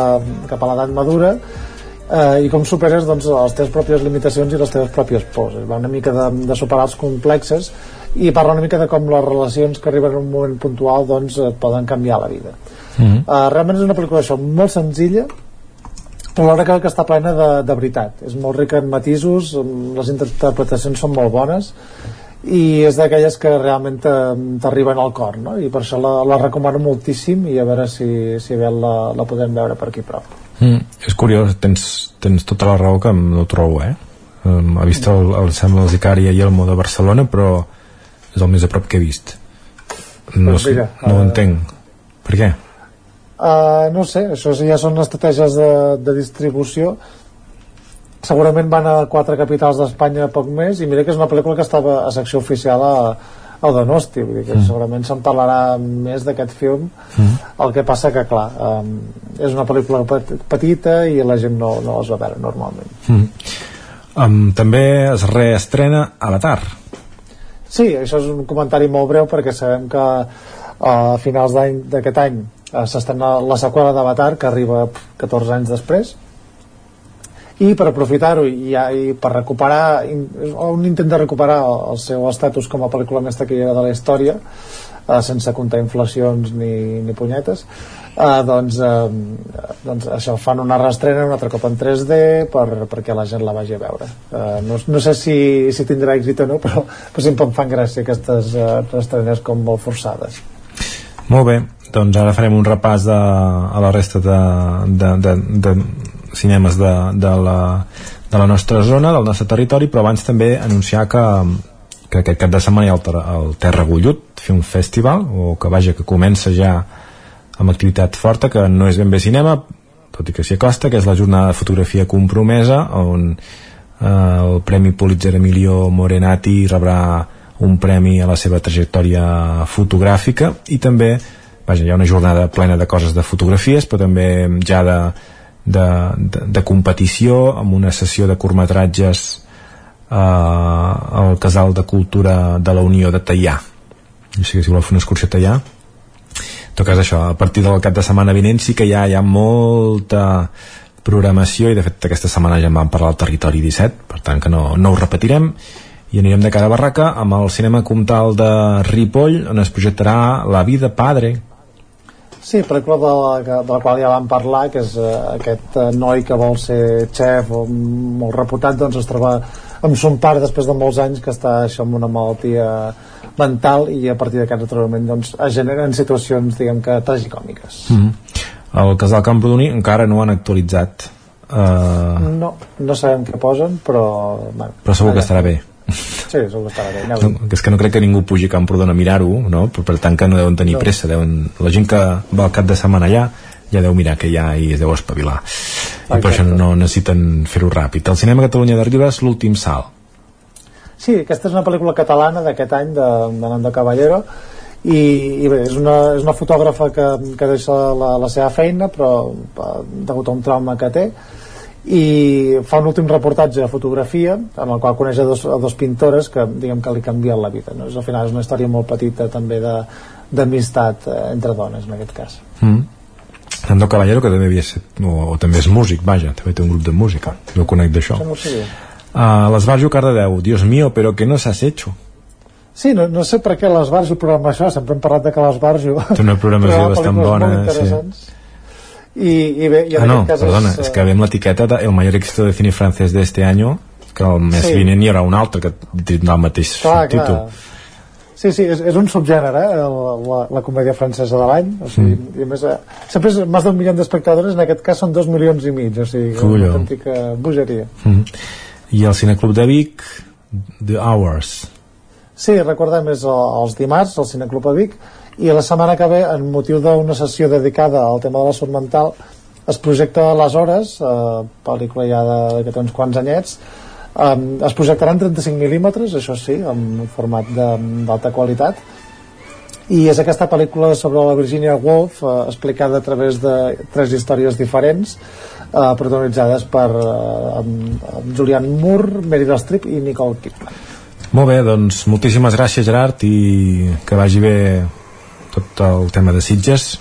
cap a l'edat madura eh, i com superes doncs, les teves pròpies limitacions i les teves pròpies pors va una mica de, de superar els complexes i parla una mica de com les relacions que arriben en un moment puntual doncs, et poden canviar la vida. Mm Uh, realment és una pel·lícula això, molt senzilla però alhora que, que està plena de, de veritat. És molt rica en matisos les interpretacions són molt bones i és d'aquelles que realment t'arriben al cor no? i per això la, la recomano moltíssim i a veure si, si bé la, la podem veure per aquí prop. Mm, és curiós, tens, tens tota la raó que no trobo, eh? Um, he vist el, el Samuel el Zicari i Elmo de Barcelona, però és el més a prop que he vist. No, Doncs sé, mira, no ho eh, entenc. Per què? Uh, no sé, això ja són estratègies de, de distribució segurament van a quatre capitals d'Espanya poc més i mira que és una pel·lícula que estava a secció oficial a, a Donosti vull dir que mm. segurament se'n parlarà més d'aquest film mm. el que passa que clar um, és una pel·lícula petita i la gent no, no les va veure normalment mm. um, també es reestrena Avatar Sí, això és un comentari molt breu perquè sabem que a finals d'any d'aquest any uh, s'estrena la seqüela d'Avatar que arriba 14 anys després. I per aprofitar-ho i, i per recuperar un intent de recuperar el seu estatus com a pel·lícula més taquillera de la història eh, sense comptar inflacions ni, ni punyetes eh, doncs, eh, doncs això fan una restrena un altre cop en 3D per, perquè la gent la vagi a veure. Eh, no, no sé si, si tindrà èxit o no però, però sempre em fan gràcia aquestes eh, restrenes com molt forçades. Molt bé, doncs ara farem un repàs de, a la resta de, de, de, de cinemes de, de, la, de la nostra zona, del nostre territori, però abans també anunciar que, que aquest cap de setmana hi ha el, el Terra Gullut Film Festival, o que vaja, que comença ja amb activitat forta, que no és ben bé cinema, tot i que s'hi acosta, que és la jornada de fotografia compromesa, on eh, el Premi Pulitzer Emilio Morenati rebrà un premi a la seva trajectòria fotogràfica. I també vaja, hi ha una jornada plena de coses de fotografies però també ja de, de, de, de competició amb una sessió de curtmetratges eh, al Casal de Cultura de la Unió de Tallà o sigui, si voleu fer una excursió a Tallà tot cas això, a partir del cap de setmana vinent sí que ja hi ha molta programació i de fet aquesta setmana ja en vam parlar al Territori 17 per tant que no, no ho repetirem. I anirem de cara a Barraca amb el cinema comtal de Ripoll on es projectarà La vida padre. Sí, pel·lícula de la, de la qual ja vam parlar, que és uh, aquest uh, noi que vol ser xef molt reputat, doncs es troba amb son pare després de molts anys que està això amb una malaltia mental i a partir d'aquest retrobament doncs, es generen situacions, diguem que, tragicòmiques. Mm -hmm. El casal Camprodoní encara no han actualitzat. Uh... No, no sabem què posen, però... Bueno, però segur que estarà bé. Sí, segur que estarà bé. No, és que no crec que ningú pugi a Camprodon a mirar-ho, no? Per, per tant que no deuen tenir no. pressa. Deuen, la gent que va al cap de setmana allà ja deu mirar que ja hi es deu espavilar. Exacte. I per això no necessiten fer-ho ràpid. El cinema Catalunya de Ribes, l'últim salt. Sí, aquesta és una pel·lícula catalana d'aquest any de, de Nando Caballero i, i bé, és una, és una fotògrafa que, que deixa la, la seva feina però eh, degut a un trauma que té i fa un últim reportatge de fotografia en el qual coneix a dos, a dos pintores que diguem que li canvien la vida no? és, al final és una història molt petita també d'amistat eh, entre dones en aquest cas mm. Nando Caballero que també havia set, o, o també és músic, vaja, també té un grup de música. No ho conec d'això. No uh, l'Esbarjo Cardedeu, Dios mío, però que no s'has hecho? Sí, no, no sé per què l'Esbarjo programa això, sempre hem parlat de que l'Esbarjo té una programació bastant bona sí. i, i bé, i en ah, no, cas perdona, és, és que veiem l'etiqueta de El mayor éxito de cine francès de este año que el mes sí. vinent hi haurà un altre que tindrà el mateix clar, títol. clar. Sí, sí, és, és un subgènere, eh, la, la comèdia francesa de l'any. O sigui, mm. i a més, eh, sempre és més d'un milió d'espectadors, en aquest cas són dos milions i mig, o sigui, una autèntica bogeria. Mm. I el Cineclub de Vic, The Hours. Sí, recordem, és els dimarts, al Cineclub de Vic, i la setmana que ve, en motiu d'una sessió dedicada al tema de la salut mental, es projecta Les Hores, eh, pel·lícula ja de, de que té uns quants anyets, eh, es projectaran 35 mil·límetres, això sí, en format d'alta qualitat, i és aquesta pel·lícula sobre la Virginia Woolf eh, explicada a través de tres històries diferents eh, protagonitzades per eh, Julian Moore, Meryl Streep i Nicole Kidman. Molt bé, doncs moltíssimes gràcies Gerard i que vagi bé tot el tema de Sitges.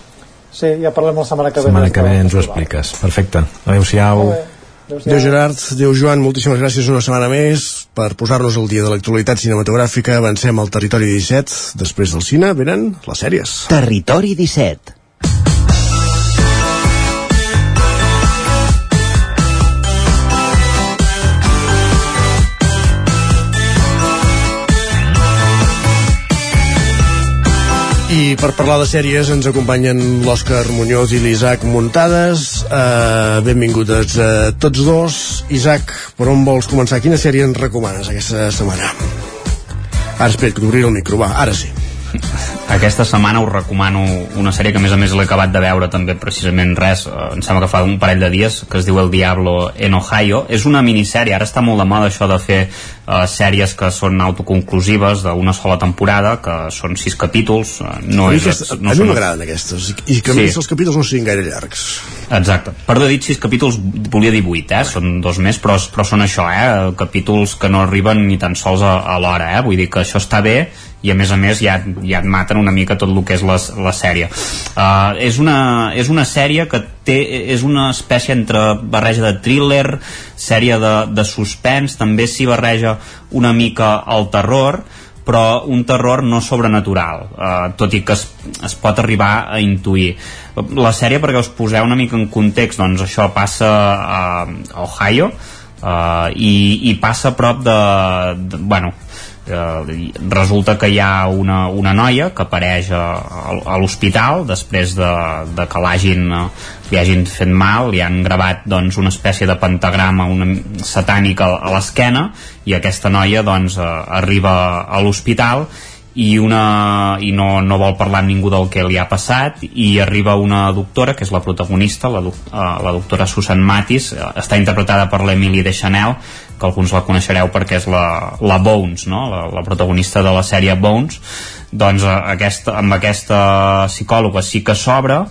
Sí, ja parlem la setmana que ve setmana que ve ens ho expliques, perfecte. Adeu-siau Adéu, Gerard, adéu, Joan, moltíssimes gràcies una setmana més per posar-nos al dia de l'actualitat cinematogràfica. Avancem al Territori 17. Després del cine venen les sèries. Territori 17 per parlar de sèries ens acompanyen l'Òscar Muñoz i l'Isaac Muntades. Uh, benvinguts a tots dos. Isaac, per on vols començar? Quina sèrie ens recomanes aquesta setmana? Ara espera que t'obriré el micro, va, ara sí. Aquesta setmana us recomano una sèrie que a més a més l'he acabat de veure també precisament res, eh, em sembla que fa un parell de dies, que es diu El Diablo en Ohio. És una minissèrie, ara està molt de moda això de fer uh, sèries que són autoconclusives d'una sola temporada, que són sis capítols. No a mi, és, aquest, no a mi m'agraden aquestes i, i que a Sí. més els capítols no siguin gaire llargs Exacte. Perdó, he dit sis capítols, volia dir vuit, eh? Són dos més, però, però són això, eh? Capítols que no arriben ni tan sols a, a l'hora, eh? Vull dir que això està bé i a més a més ja, ja et maten una mica tot el que és la, la sèrie. Uh, és, una, és una sèrie que té, és una espècie entre barreja de thriller, sèrie de, de suspens, també s'hi barreja una mica el terror, però un terror no sobrenatural, eh, tot i que es, es pot arribar a intuir. La sèrie, perquè us poseu una mica en context, doncs això passa a Ohio eh, i, i passa a prop de, de bueno, eh, resulta que hi ha una, una noia que apareix a, a l'hospital després de, de que l'hagin eh, li hagin fet mal, li han gravat doncs, una espècie de pentagrama una, satànic a, l'esquena i aquesta noia doncs, eh, arriba a l'hospital i, una, i no, no vol parlar amb ningú del que li ha passat i arriba una doctora, que és la protagonista la, doc- eh, la doctora Susan Matis està interpretada per l'Emily de Chanel que alguns la coneixereu perquè és la, la Bones, no? la, la protagonista de la sèrie Bones. Doncs eh, aquesta, amb aquesta psicòloga sí que s'obre.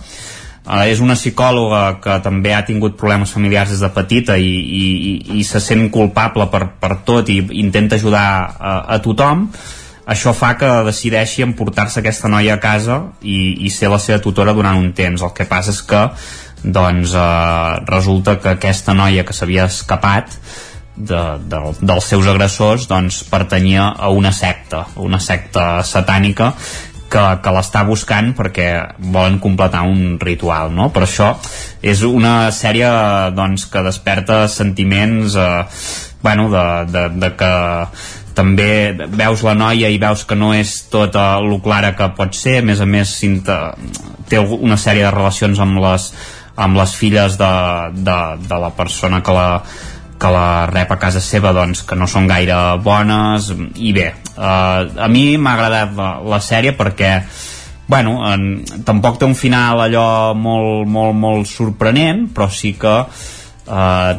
Uh, és una psicòloga que també ha tingut problemes familiars des de petita i, i, i, i se sent culpable per, per tot i intenta ajudar a, a tothom. Això fa que decideixi emportar-se aquesta noia a casa i, i ser la seva tutora durant un temps. El que passa és que doncs eh, resulta que aquesta noia que s'havia escapat de, de, dels seus agressors doncs pertanyia a una secta una secta satànica que, que l'està buscant perquè volen completar un ritual no? per això és una sèrie doncs, que desperta sentiments eh, bueno, de, de, de que també veus la noia i veus que no és tot el clara que pot ser, a més a més té una sèrie de relacions amb les, amb les filles de, de, de la persona que la, que la rep a casa seva doncs, que no són gaire bones i bé, eh, a mi m'ha agradat la, la sèrie perquè bueno, en, tampoc té un final allò molt, molt, molt sorprenent però sí que eh,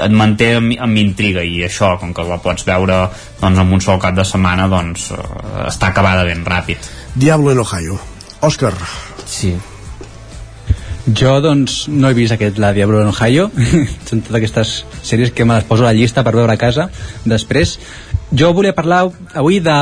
et manté amb, amb intriga i això, com que la pots veure doncs, en un sol cap de setmana doncs, eh, està acabada ben ràpid. Diablo en Ohio. Òscar Sí. Jo, doncs, no he vist aquest La Diablo en Ohio. Són totes aquestes sèries que me les poso a la llista per veure a casa després. Jo volia parlar avui de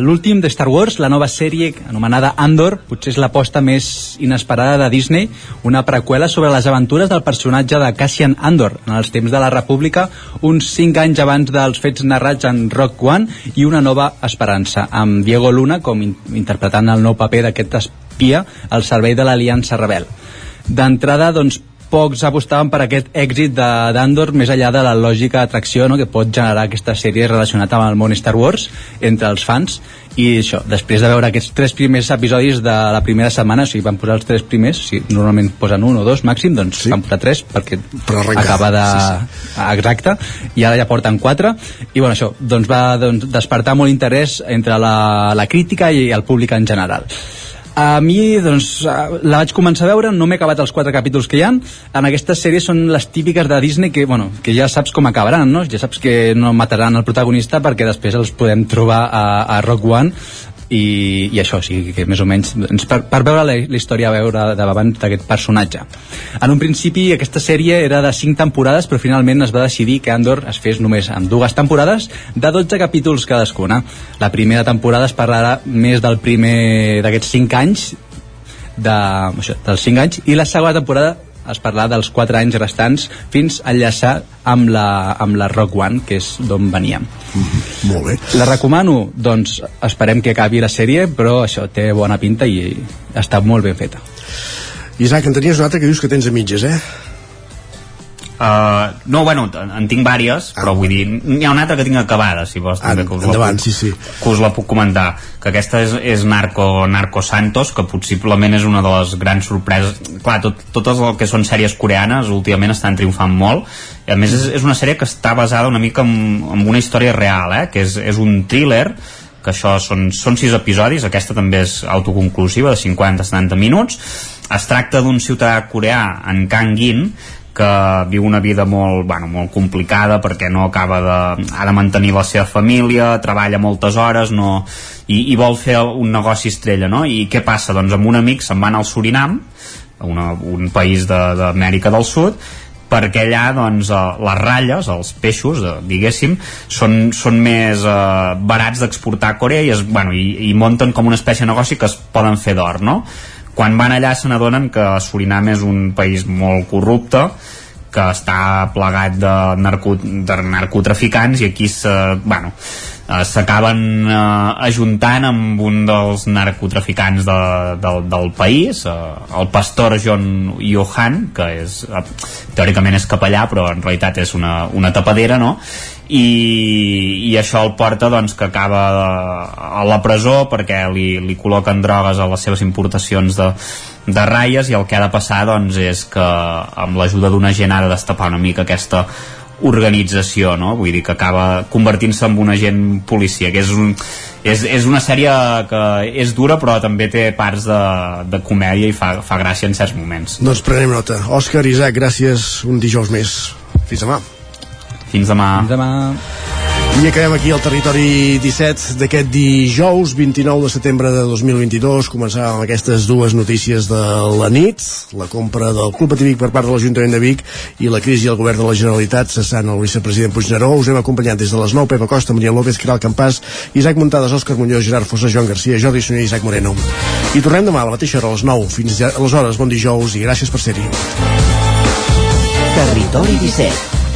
l'últim de Star Wars, la nova sèrie anomenada Andor, potser és l'aposta més inesperada de Disney, una preqüela sobre les aventures del personatge de Cassian Andor en els temps de la República, uns 5 anys abans dels fets narrats en Rock One i una nova esperança, amb Diego Luna com in interpretant el nou paper d'aquest espia al servei de l'Aliança Rebel. D'entrada, doncs, pocs apostaven per aquest èxit de- d'Andor més enllà de la lògica atracció no, que pot generar aquesta sèrie relacionada amb el món Star Wars entre els fans. I això, després de veure aquests tres primers episodis de la primera setmana, o sigui, van posar els tres primers, sigui, normalment posen un o dos màxim, doncs sí. van posar tres perquè acaba de... sí, Exacte, i ara ja porten quatre. I bueno, això, doncs va doncs, despertar molt interès entre la, la crítica i el públic en general a mi, doncs, la vaig començar a veure, no m'he acabat els quatre capítols que hi han. En aquestes sèries són les típiques de Disney que, bueno, que ja saps com acabaran, no? Ja saps que no mataran el protagonista perquè després els podem trobar a, a Rock One i, i això, sigui, que més o menys doncs, per, per veure la, la història a veure davant d'aquest personatge. En un principi aquesta sèrie era de 5 temporades però finalment es va decidir que Andor es fes només amb dues temporades de 12 capítols cadascuna. La primera temporada es parlarà més del primer d'aquests 5 anys de, això, dels 5 anys i la segona temporada es parlarà dels 4 anys restants fins a enllaçar amb la, amb la Rock One que és d'on veníem molt bé la recomano, doncs esperem que acabi la sèrie, però això té bona pinta i està molt ben feta. Isaac, en tenies una altra que dius que tens a mitges, eh? Uh, no, bueno, en, tinc vàries, ah. però vull dir, n'hi ha una altra que tinc acabada, si vols, també, que us endavant, la puc, sí, sí. que us la puc comentar, que aquesta és, és Narco, Narco Santos, que possiblement és una de les grans sorpreses. Clar, tot, totes el que són sèries coreanes últimament estan triomfant molt, i a més és, és una sèrie que està basada una mica en, en una història real, eh? que és, és un thriller que això són, són sis episodis, aquesta també és autoconclusiva, de 50-70 minuts. Es tracta d'un ciutadà coreà, en Kang Gin, que viu una vida molt, bueno, molt complicada perquè no acaba de... ha de mantenir la seva família, treballa moltes hores no, i, i vol fer un negoci estrella, no? I què passa? Doncs amb un amic se'n van al Surinam, una, un país d'Amèrica de, del Sud, perquè allà doncs, eh, les ratlles, els peixos, eh, diguéssim, són, són més eh, barats d'exportar a Corea i, es, bueno, i, i munten com una espècie de negoci que es poden fer d'or, no? Quan van allà se n'adonen que Surinam és un país molt corrupte, que està plegat de, narco, de narcotraficants i aquí se, bueno, eh, s'acaben eh, ajuntant amb un dels narcotraficants de, de, del país, eh, el pastor John Johan, que és, eh, teòricament és capellà, però en realitat és una, una tapadera, no? I, i això el porta doncs, que acaba a la presó perquè li, li col·loquen drogues a les seves importacions de, de ratlles i el que ha de passar doncs, és que amb l'ajuda d'un agent ha de destapar una mica aquesta organització, no? Vull dir que acaba convertint-se en un agent policia, que és un, és, és una sèrie que és dura però també té parts de, de comèdia i fa, fa gràcia en certs moments. Doncs prenem nota. Òscar, Isaac, gràcies un dijous més. Fins demà. Fins demà. Fins demà. I acabem aquí el territori 17 d'aquest dijous 29 de setembre de 2022 començàvem amb aquestes dues notícies de la nit. La compra del Club Patí Vic per part de l'Ajuntament de Vic i la crisi al govern de la Generalitat. Cessant el vicepresident Puigneró. Us hem acompanyat des de les 9 Pepa Costa, Maria López, Caral Campàs Isaac Muntades, Òscar Muñoz, Gerard Fossa, Joan Garcia Jordi Sunyer i Isaac Moreno. I tornem demà a la mateixa hora a les 9 fins aleshores, bon dijous i gràcies per ser-hi. Territori 17